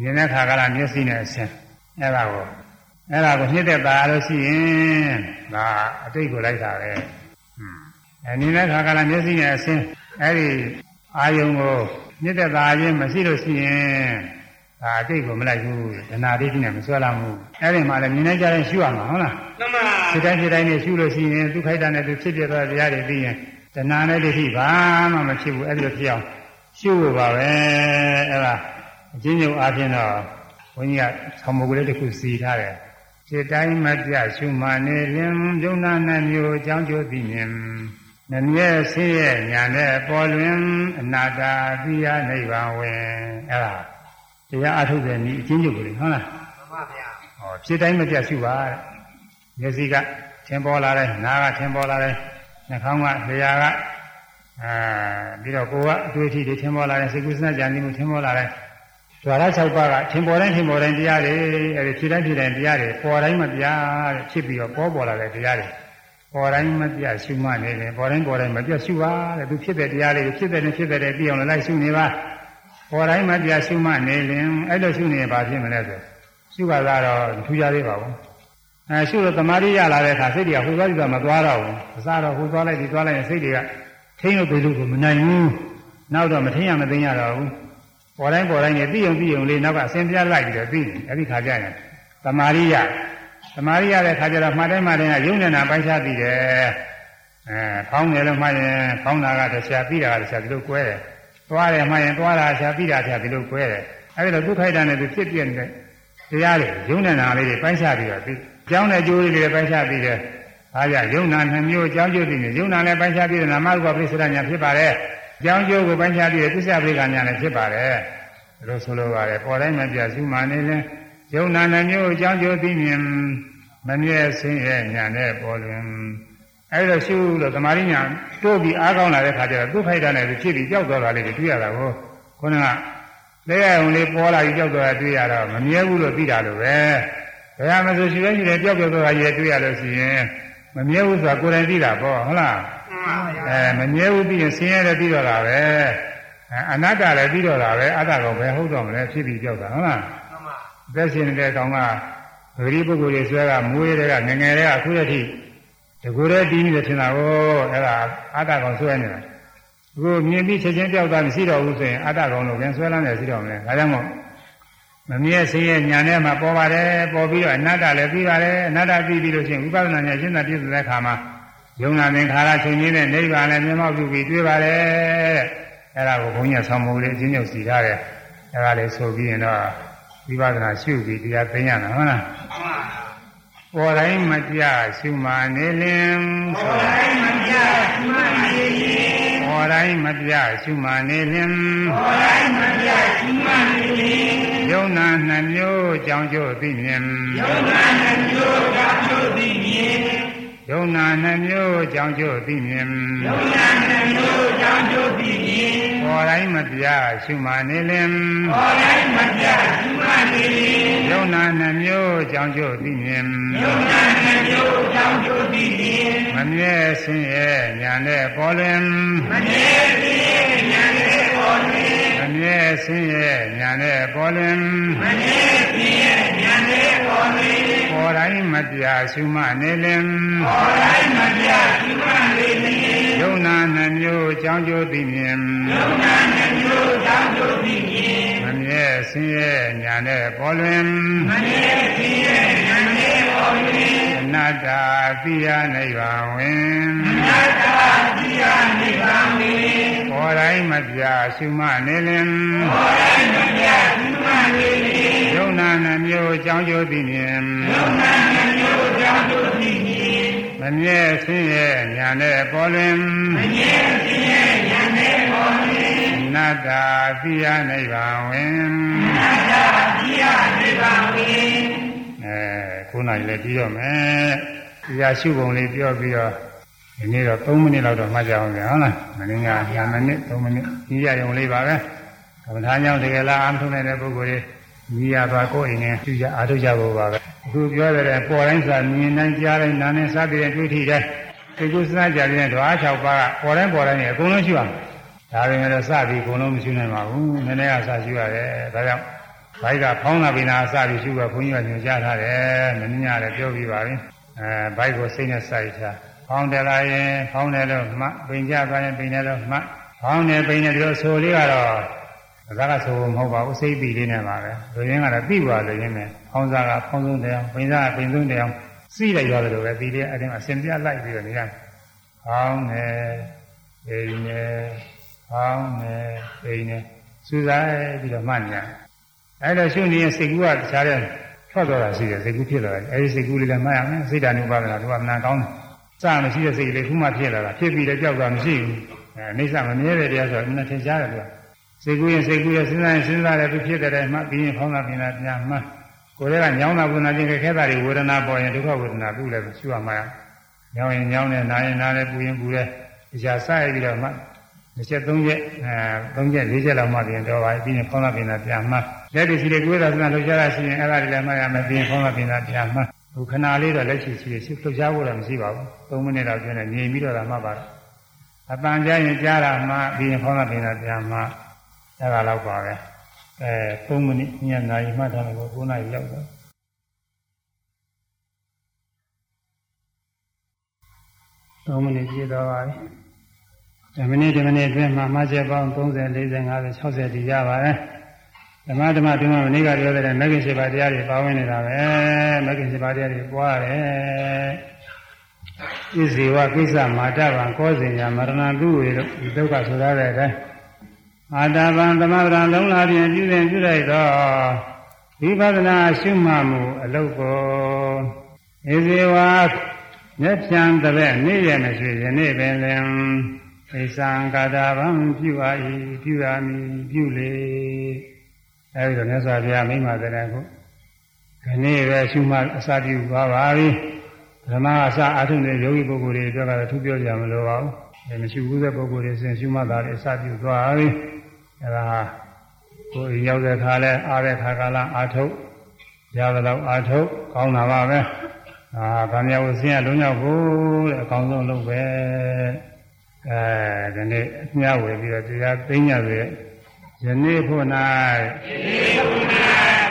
မြင်တဲ့ခါကလာမျက်စိနဲ့အဆင်းအဲ့ဒါကိုအဲ့ဒါကိုနှစ်သက်ပါလို့ရှိရင်ဒါအတိတ်ကိုလိုက်တာပဲအဲမြင်တဲ့ခါကလာမျက်စိနဲ့အဆင်းအဲ့ဒီအာယုံကို နှစ်သက်ပါခြင်းမရှိလို့ရှိရင်ဒါအတိတ်ကိုမလိုက်ဘူးဒနာဒိဋ္ဌိနဲ့မဆွဲလာဘူးအဲ့ဒီမှာလည်းမြင်နေကြရင်ရှုရမှာဟုတ်လားမှန်ပါစိတ်တိုင်းစိတ်တိုင်းနဲ့ရှုလို့ရှိရင်သူခိုက်တာနဲ့သူဖြစ်ပြသွားတရားတွေသိရင်တဏှာနဲ့ဒိဋ္ဌိဘာမှမဖြစ်ဘူးအဲ့ဒီလိုဖြစ်အောင်ရှုဖို့ပါပဲအဲ့ဒါအချင်းချင်းအားဖြင့်တော့ဘုန်းကြီးကဆောင်းမုတ်ကလေးတစ်ခုစီထားတယ်စိတ်တိုင်းမပြရှုမှနေလင်ယုံနာနှမျိုးအကြောင်းကျိုးသိမြင် နမြဲဆင်းရဲညာနဲ့ပေါ်လွင်အနာတာသိရနိဗ္ဗာန်ဝင်အဲ့ဒါတရားအထုတ်တဲ့ဤအချင်းချင်းကိုလေဟုတ်လားမှန်ပါဗျာဟောဖြစ်တိုင်းမပြတ်ရှုပါတဲ့မျက်စိကထင်ပေါ်လာတယ်နားကထင်ပေါ်လာတယ်နှာခေါင်းကလျှာကအာပြီးတော့ကိုယ်ကအတွေ့အထိတွေထင်ပေါ်လာတယ်စိတ်ကူးစနကြံနေမှုထင်ပေါ်လာတယ်ဓဝရ6ပါးကထင်ပေါ်တိုင်းထင်ပေါ်တိုင်းတရားတွေအဲဒီဖြစ်တိုင်းဖြစ်တိုင်းတရားတွေပေါ်တိုင်းမပြတ်တဲ့ဖြစ်ပြီးတော့ပေါ်ပေါ်လာတဲ့တရားတွေ ပေါ်တိုင်းမပြတ်ရှုမှနေတယ်ပေါ်တိုင်းပေါ်တိုင်းမပြတ်ရှုပါတဲ့သူဖြစ်တဲ့တရားတွေဖြစ်တဲ့နဲ့ဖြစ်တဲ့ပြီးအောင်လိုက်ရှုနေပါပေါ်တိုင်းမပြတ်ရှုမှနေရင်အဲ့လိုရှုနေရင်ဘာဖြစ်မလဲဆိုရှုပါလားတော့ထူးခြားသေးပါဘူးအဲရှုလို့တမာရီရလာတဲ့အခါစိတ်တွေကဟိုသွားကြည့်တာမသွားတော့ဘူးအစားတော့ဟိုသွားလိုက်ဒီသွားလိုက်ရင်စိတ်တွေကထိမ့်လို့ပြေလို့ကိုမနိုင်ဘူးနောက်တော့မထိမ့်ရမသိမ့်ရတော့ဘူးပေါ်တိုင်းပေါ်တိုင်းနဲ့သိုံသိုံလေးနောက်ကအစင်ပြလိုက်ပြီးတော့သိတယ်အဲ့ဒီခါကျရင်တမာရီရ တမာရီရတဲ့ခါကျတော့မှတ်တိုင်းမှတ်တိုင်းကယုံနေတာပိုင်းခြားသိတယ်အဲဖောင်းတယ်လို့မှတ်ရင်ဖောင်းတာကတစ်ခြားပြီးတာကတစ်ခြားဒီလိုကွဲတယ်သွားတယ်မှတ်ရင်သွားတာတစ်ခြားပြီးတာတစ်ခြားဒီလိုကွဲတယ်အဲ့ဒါတော့ဒုက္ခိုက်တာနဲ့သူဖြစ်ပြနေတဲ့တရားတွေယုံနာလေးတွေပိုင်းခြားပြီးတော့ပြီးကျောင်းတဲ့ကျိုးလေးတွေပိုင်းခြားပြီးတယ်။အားကြယုံနာနှမျိုးကျောင်းကျိုးတွေယုံနာလည်းပိုင်းခြားပြီးတယ်နာမရူပပရိစ္ဆေဒညာဖြစ်ပါတယ်။ကျောင်းကျိုးကိုပိုင်းခြားပြီးတယ်သစ္စာပရိက္ခညာလည်းဖြစ်ပါတယ်။ဒါလို့ဆိုလိုပါတယ်ပေါ်တိုင်းမပြစုမှနေရင် ယုံနာနှမျိုးကျောင်းကျိုးသိမြင်မမြဲဆင်းရဲညာနဲ့ပေါ်လွင်အဲဒါရှုလို့သမာဓိညာတိုးပြီးအားကောင်းလာတဲ့ခါကျတော့ဒုက္ခိတနဲ့ဖြစ်ပြီးကြောက်သွားတာလေးတွေတွေ့ရတာကိုခေါင်းကလက်ရုံလေးပေါ်လာပြီးကြောက်တော့တွေ့ရတော့မမြဲဘူးလို့သိတာလို့ပဲဘယ်ဟာမဆိုရှိလဲရှိတယ်ကြောက်ကြောက်တော့ကြီးတွေ့ရလို့ရှိရင်မမြဲဘူးဆိုတာကိုယ်တိုင်သိတာပေါ့ဟုတ်လားမှန်ပါဗျာအဲမမြဲဘူးပြီးရင်ဆင်းရဲတယ်ပြီးတော့တာပဲအဲအနတ္တလည်းပြီးတော့တာပဲအတ္တကောင်ပဲဟုတ်တော့မလဲဖြစ်ပြီးကြောက်တာဟုတ်လားမှန်ပါ အသက်ရှင်နေတဲ့ကောင်ကဂရီပုဂ္ဂိုလ်တွေဆွဲကမွေးတွေကငငယ်တွေကအခုတည်းထိတကူတည်းတီးနေတယ်ထင်တာကိုအဲ့ဒါအတ္တကောင်ဆွဲနေတာအခုမြင်ပြီးချက်ချင်းပြောက်တာမရှိတော့ဘူးဆိုရင်အတ္တကောင်လို့ပြန်ဆွဲလန်းတယ်ရှိတော့မလဲဒါကြောင့်မို့မမြဲဆင်းရဲညာထဲမှာပေါ်ပါတယ်ပေါ်ပြီးတော့အနတ္တလည်းပြီးပါတယ်အနတ္တပြီးပြီးလို့ရှိရင်ဝိပဿနာဉာဏ်ရှင်းတာပြည့်စုံတဲ့အခါမှာယုံနာသင်္ခါရချုပ်ငင်းတဲ့နိဗ္ဗာန်လည်းမျက်မှောက်ပြုပြီးတွေ့ပါတယ်တဲ့အဲ့ဒါကိုဘုန်းကြီးဆောင်းမိုးလေးအချင်းချင်းစီထားတယ်အဲ့ဒါလေးဆိုပြီးရင်တော့ ဝိပဿနာရှုပြီးတရားသိရတာဟုတ်လားမှန်ပါပေါ်တိုင်းမပြရှုမှနေလင်ပေါ်တိုင်းမပြမှန်နေရင်ပေါ်တိုင်းမပြရှုမှနေလင်ပေါ်တိုင်းမပြမှန်နေရင်ယုံနာနှမျိုးကြောင့်ကျို့သိမြင်ယုံနာနှမျိုးကတို့သည်မြင် ယုံနာနှမျိုးကြောင့်ကျို့သိမြင်ယုံနာနှမျိုးကြောင့်တို့သည်မြင်ပေါ်တိုင်းမပြရှုမှနေလင်ပေါ်တိုင်းမပြမှန်နေရင်ယုံနာနှမျိုးကြောင့်ကျို့သိမြင်ယုံနာနှမျိုးကြောင့်တို့သည်မြင်မမြဲဆင်းရဲညာနဲ့ပေါ်လွင်မမြဲသေးဉာဏ်နဲ့ပေါ်တွင်မမြဲဆင်းရဲညာနဲ့ပေါ်လွင်မမြဲသေးဉာဏ်နဲ့ပေါ် တွင်ပေါ်တိုင်းမပြရှုမှနေလင်ပေါ်တိုင်းမပြမှန်နေရင်ယုံနာနှမျိုးကြောင့်ကျိုးသိမြင်ယုံနာနှမျိုးကြောင့်တို့သည်မြင်မမြဲဆင်းရဲညာနဲ့ပေါ်လွင်မမြဲသေးဉာဏ်နဲ့ပေါ်တွင်အနတ္တသိယနိဗ္ဗာန်ဝင်သတ္တတိယနိဗ္ဗာန်တွင်ပေါ်တိုင်းမပြရှုမှနေလင်ပေါ်တိုင်းမပြမှန်နေရင်ယုံ နာနှမျိုးကြောင့်ကျိုးသိမြင်ယုံနာနှမျိုးကြောင့်တို့သည်မြင်မမြဲဆင်းရဲညာနဲ့ပေါ်လွင်မမြဲသေးဉာဏ်နဲ့ပေါ်တွင်အနတ္တသိယနိဗ္ဗာန်ဝင်သတ္တတိယနိဗ္ဗာန်တွင်အဲခုနကလည်းပြီးတော့မယ်ဒီဟာရှုပုံလေးပြောပြီးတော့ဒီနေ့တော့3မိနစ်လောက်တော့မှတ်ကြအောင်ဗျာဟုတ်လားမင်းက2မိနစ်3မိနစ်ကြီးရရုံလေးပါပဲကမ္ဘာသားကြောင့်တကယ်လားအားထုတ်နေတဲ့ပုဂ္ဂိုလ်တွေ ကြီးရပါကိုယ်အင်းနဲ့ပြုကြအားထုတ်ကြဖို့ပါပဲအခုပြောတဲ့ပေါ်တိုင်းစာမြင်တိုင်းကြားတိုင်းနားနဲ့စသည်ဖြင့်တွေ့ထိတိုင်းစိတ်ကူးစဉ်းစားကြတဲ့ဓဝါ6ပါးကပေါ်တိုင်းပေါ်တိုင်းနေအကုန်လုံးရှိပါမယ်ဒါပေမဲ့စပြီးအကုန်လုံးမရှိနိုင်ပါဘူးနည်းနည်းကစရှိရတယ်ဒါကြောင့်ဘိုက်ကဖောင်းလာပြီးနာစပြီးရှိကဘုန်းကြီးကညွှန်ကြားထားတယ်မင်းညာလည်းပြောပြီးပါပြီအဲဘိုက်ကိုစိတ်နဲ့စိုက်ချဖောင်းတယ်လာရင်ဖောင်းတယ်လို့မှပိန်ကြသွားရင်ပိန်တယ်လို့မှဖောင်းတယ်ပိန်တယ်ဒီလိုဆိုလေးကတော့ ဒါကဆိုမဟုတ်ပါဘူးစိတ်ပြီးလေးနဲ့ပါပဲလူရင်းကတော့ပြီးပါလို့ရင်းနဲ့ဖောင်းစားကဖောင်းဆုံးတယ်ပိန်စားကပိန်ဆုံးတယ်စီးလိုက်ရတယ်လို့ပဲဒီလေးအတင်းအစင်ပြလိုက်ပြီးတော့နေရတယ်ဖောင်းတယ်ပိန်တယ်ဖောင်းတယ်ပိန်တယ်စူးစိုက်ပြီးတော့မှတ်နေရတယ်အဲ့တော့ရှုနေရင်စိတ်ကူးကတခြားတဲ့ထွက်သွားတာရှိတယ်စိတ်ကူးဖြစ်လာတယ်အဲဒီစိတ်ကူးလေးလည်းမှတ်ရမယ်စိတ်ဓာတ်နုပါဒနာတို့ကမနာကောင်းတယ်စမရှိတဲ့စိတ်ကလေးခုမှဖြစ်လာတာဖြစ်ပြီးတော့ကြောက်တာမရှိဘူးအဲအိဋ္ဌမမြဲတဲ့တရားဆိုတော့နည်းထင်ရှားတယ်သူက စိတ်ကူးရင်စိတ်ကူးရစဉ်းစားရင်စဉ်းစားတယ်သူဖြစ်တဲ့မှပြီးရင်ဖောင်းတာပြင်တာပြန်မှကိုယ်ကညောင်းတာဝေဒနာချင်းခဲတာတွေဝေဒနာပေါ်ရင်ဒုက္ခဝေဒနာပြုလည်းရှုရမှာညောင်းရင်ညောင်းတယ်နားရင်နားတယ်ပူရင်ပူတယ်တရားစရပြီးတော့မှတစ်ချက်သုံးချက်အဲသုံးချက်လေးချက်လောက်မှပြင်တော့ပါပြီးရင်ဖောင်းတာပြင်တာပြန်မှလက်တွေရှိတဲ့ကိုယ်သာစနာလှုပ်ရှားတာရှိရင်အဲ့ဒါတွေလည်းမှတ်ရမယ်ပြီးရင်ဖောင်းတာပြင်တာပြန်မှဟိုခဏလေးတော့လက်ရှိရှိရှိလှုပ်ရှားဖို့တော့မရှိပါဘူး3မိနစ်တော့ကျင်းတယ်ငြိမ်ပြီးတော့လာမှပါတော့အပန်ကြရင်ကြားတာမှပြီးရင်ဖောင်းတာပြင်တာပြန်မှ အဲ့ဒါတော့ပါပဲအဲ3မိနစ်ညနာရီမှထားတယ်ကို9နာရီရောက်တော့3မိနစ်ပြည့်တော့ပါပြီဒီမိနစ်ဒီမိနစ်အတွင်းမှာမှချက်ပေါင်း30 40 50 60ဒီရပါတယ်ဓမ္မဓမ္မဒီမှာမနေ့ကပြောတဲ့မဂ္ဂင်7ပါးတရားတွေပါဝင်နေတာပဲမဂ္ဂင်7ပါးတရားတွေပွားတယ်ဣဇေဝကိစ္စမာတဗံကောဇင်ညာမရဏတုဝေလို့ဒီဒုက္ခဆိုရတဲ့အတိုင်း အာတဗံသမဗရံလုံးလာပြင်ပြုရင်ပြုလိုက်တော့ဝိပဿနာရှုမှတ်မှုအလုတ်ကိုဣဇေဝမျက်ဖြံတဲ့နေ့ရမရှိယနေ့ပင်လင်ဣသံကာတာဗံပြုအာဤပြုအာမီပြုလေအဲဒီတော့မြတ်စွာဘုရားမိမတဲ့ခုခဏပဲရှုမှအစာပြုသွားပါပြီဓမ္မအစာအထုတဲ့ယောဂီပုဂ္ဂိုလ်တွေအတွက်ကတော့သူပြောကြမလို့ပါဘူးအဲမရှိဘူးတဲ့ပုဂ္ဂိုလ်တွေစဉ်ရှုမှတာလည်းအစာပြုသွားပြီ အဲဒါဟာကိုယ်ရောက်တဲ့ခါလဲအားတဲ့ခါကလာအာထုတ်ရသလောက်အာထုတ်ကောင်းတာပါပဲအာဗာမယဝဆင်းရလုံးရောက်ဖို့တဲ့အကောင်းဆုံးလုပ်ပဲအဲဒီနေ့ညဝေပြီးတော့တရားသိညာတွေယနေ့ဖို့၌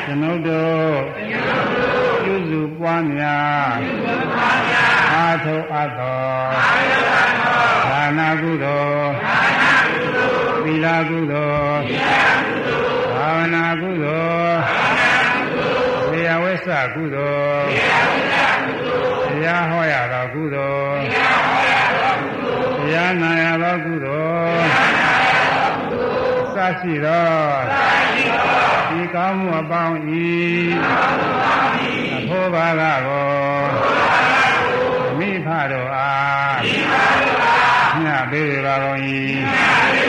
ကျွန်ုပ်တို့ပြုစုပွားများအာထုအပ်သောဒါနာကုသိုလ်သီ လကုသိုလ်ဘာဝနာကုသိုလ်ဝေယဝိသကုသိုလ်တရားဟောရသောကုသိုလ်တရားနာရသောကုသိုလ်ရှိသောဒီကောင်းမှုအပေါင်းဤအဖို့ဘာကကိုမိဖတို့အားညပေးပါကုန်၏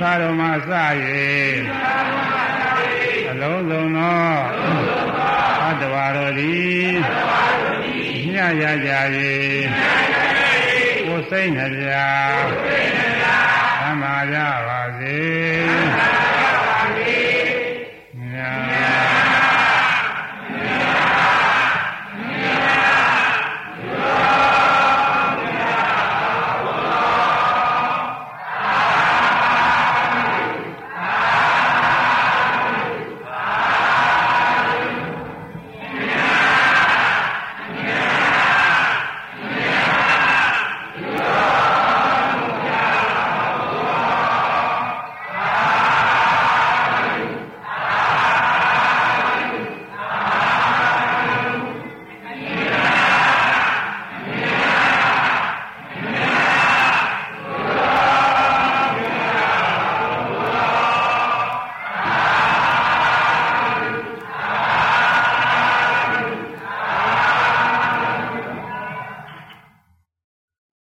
ဖတော်မှာစ၍အလုံးစုံသောသတ္တဝါတို့သည်ညရကြ၍ကိုယ်စိတ်နှပြသမ္မာကြပါစေ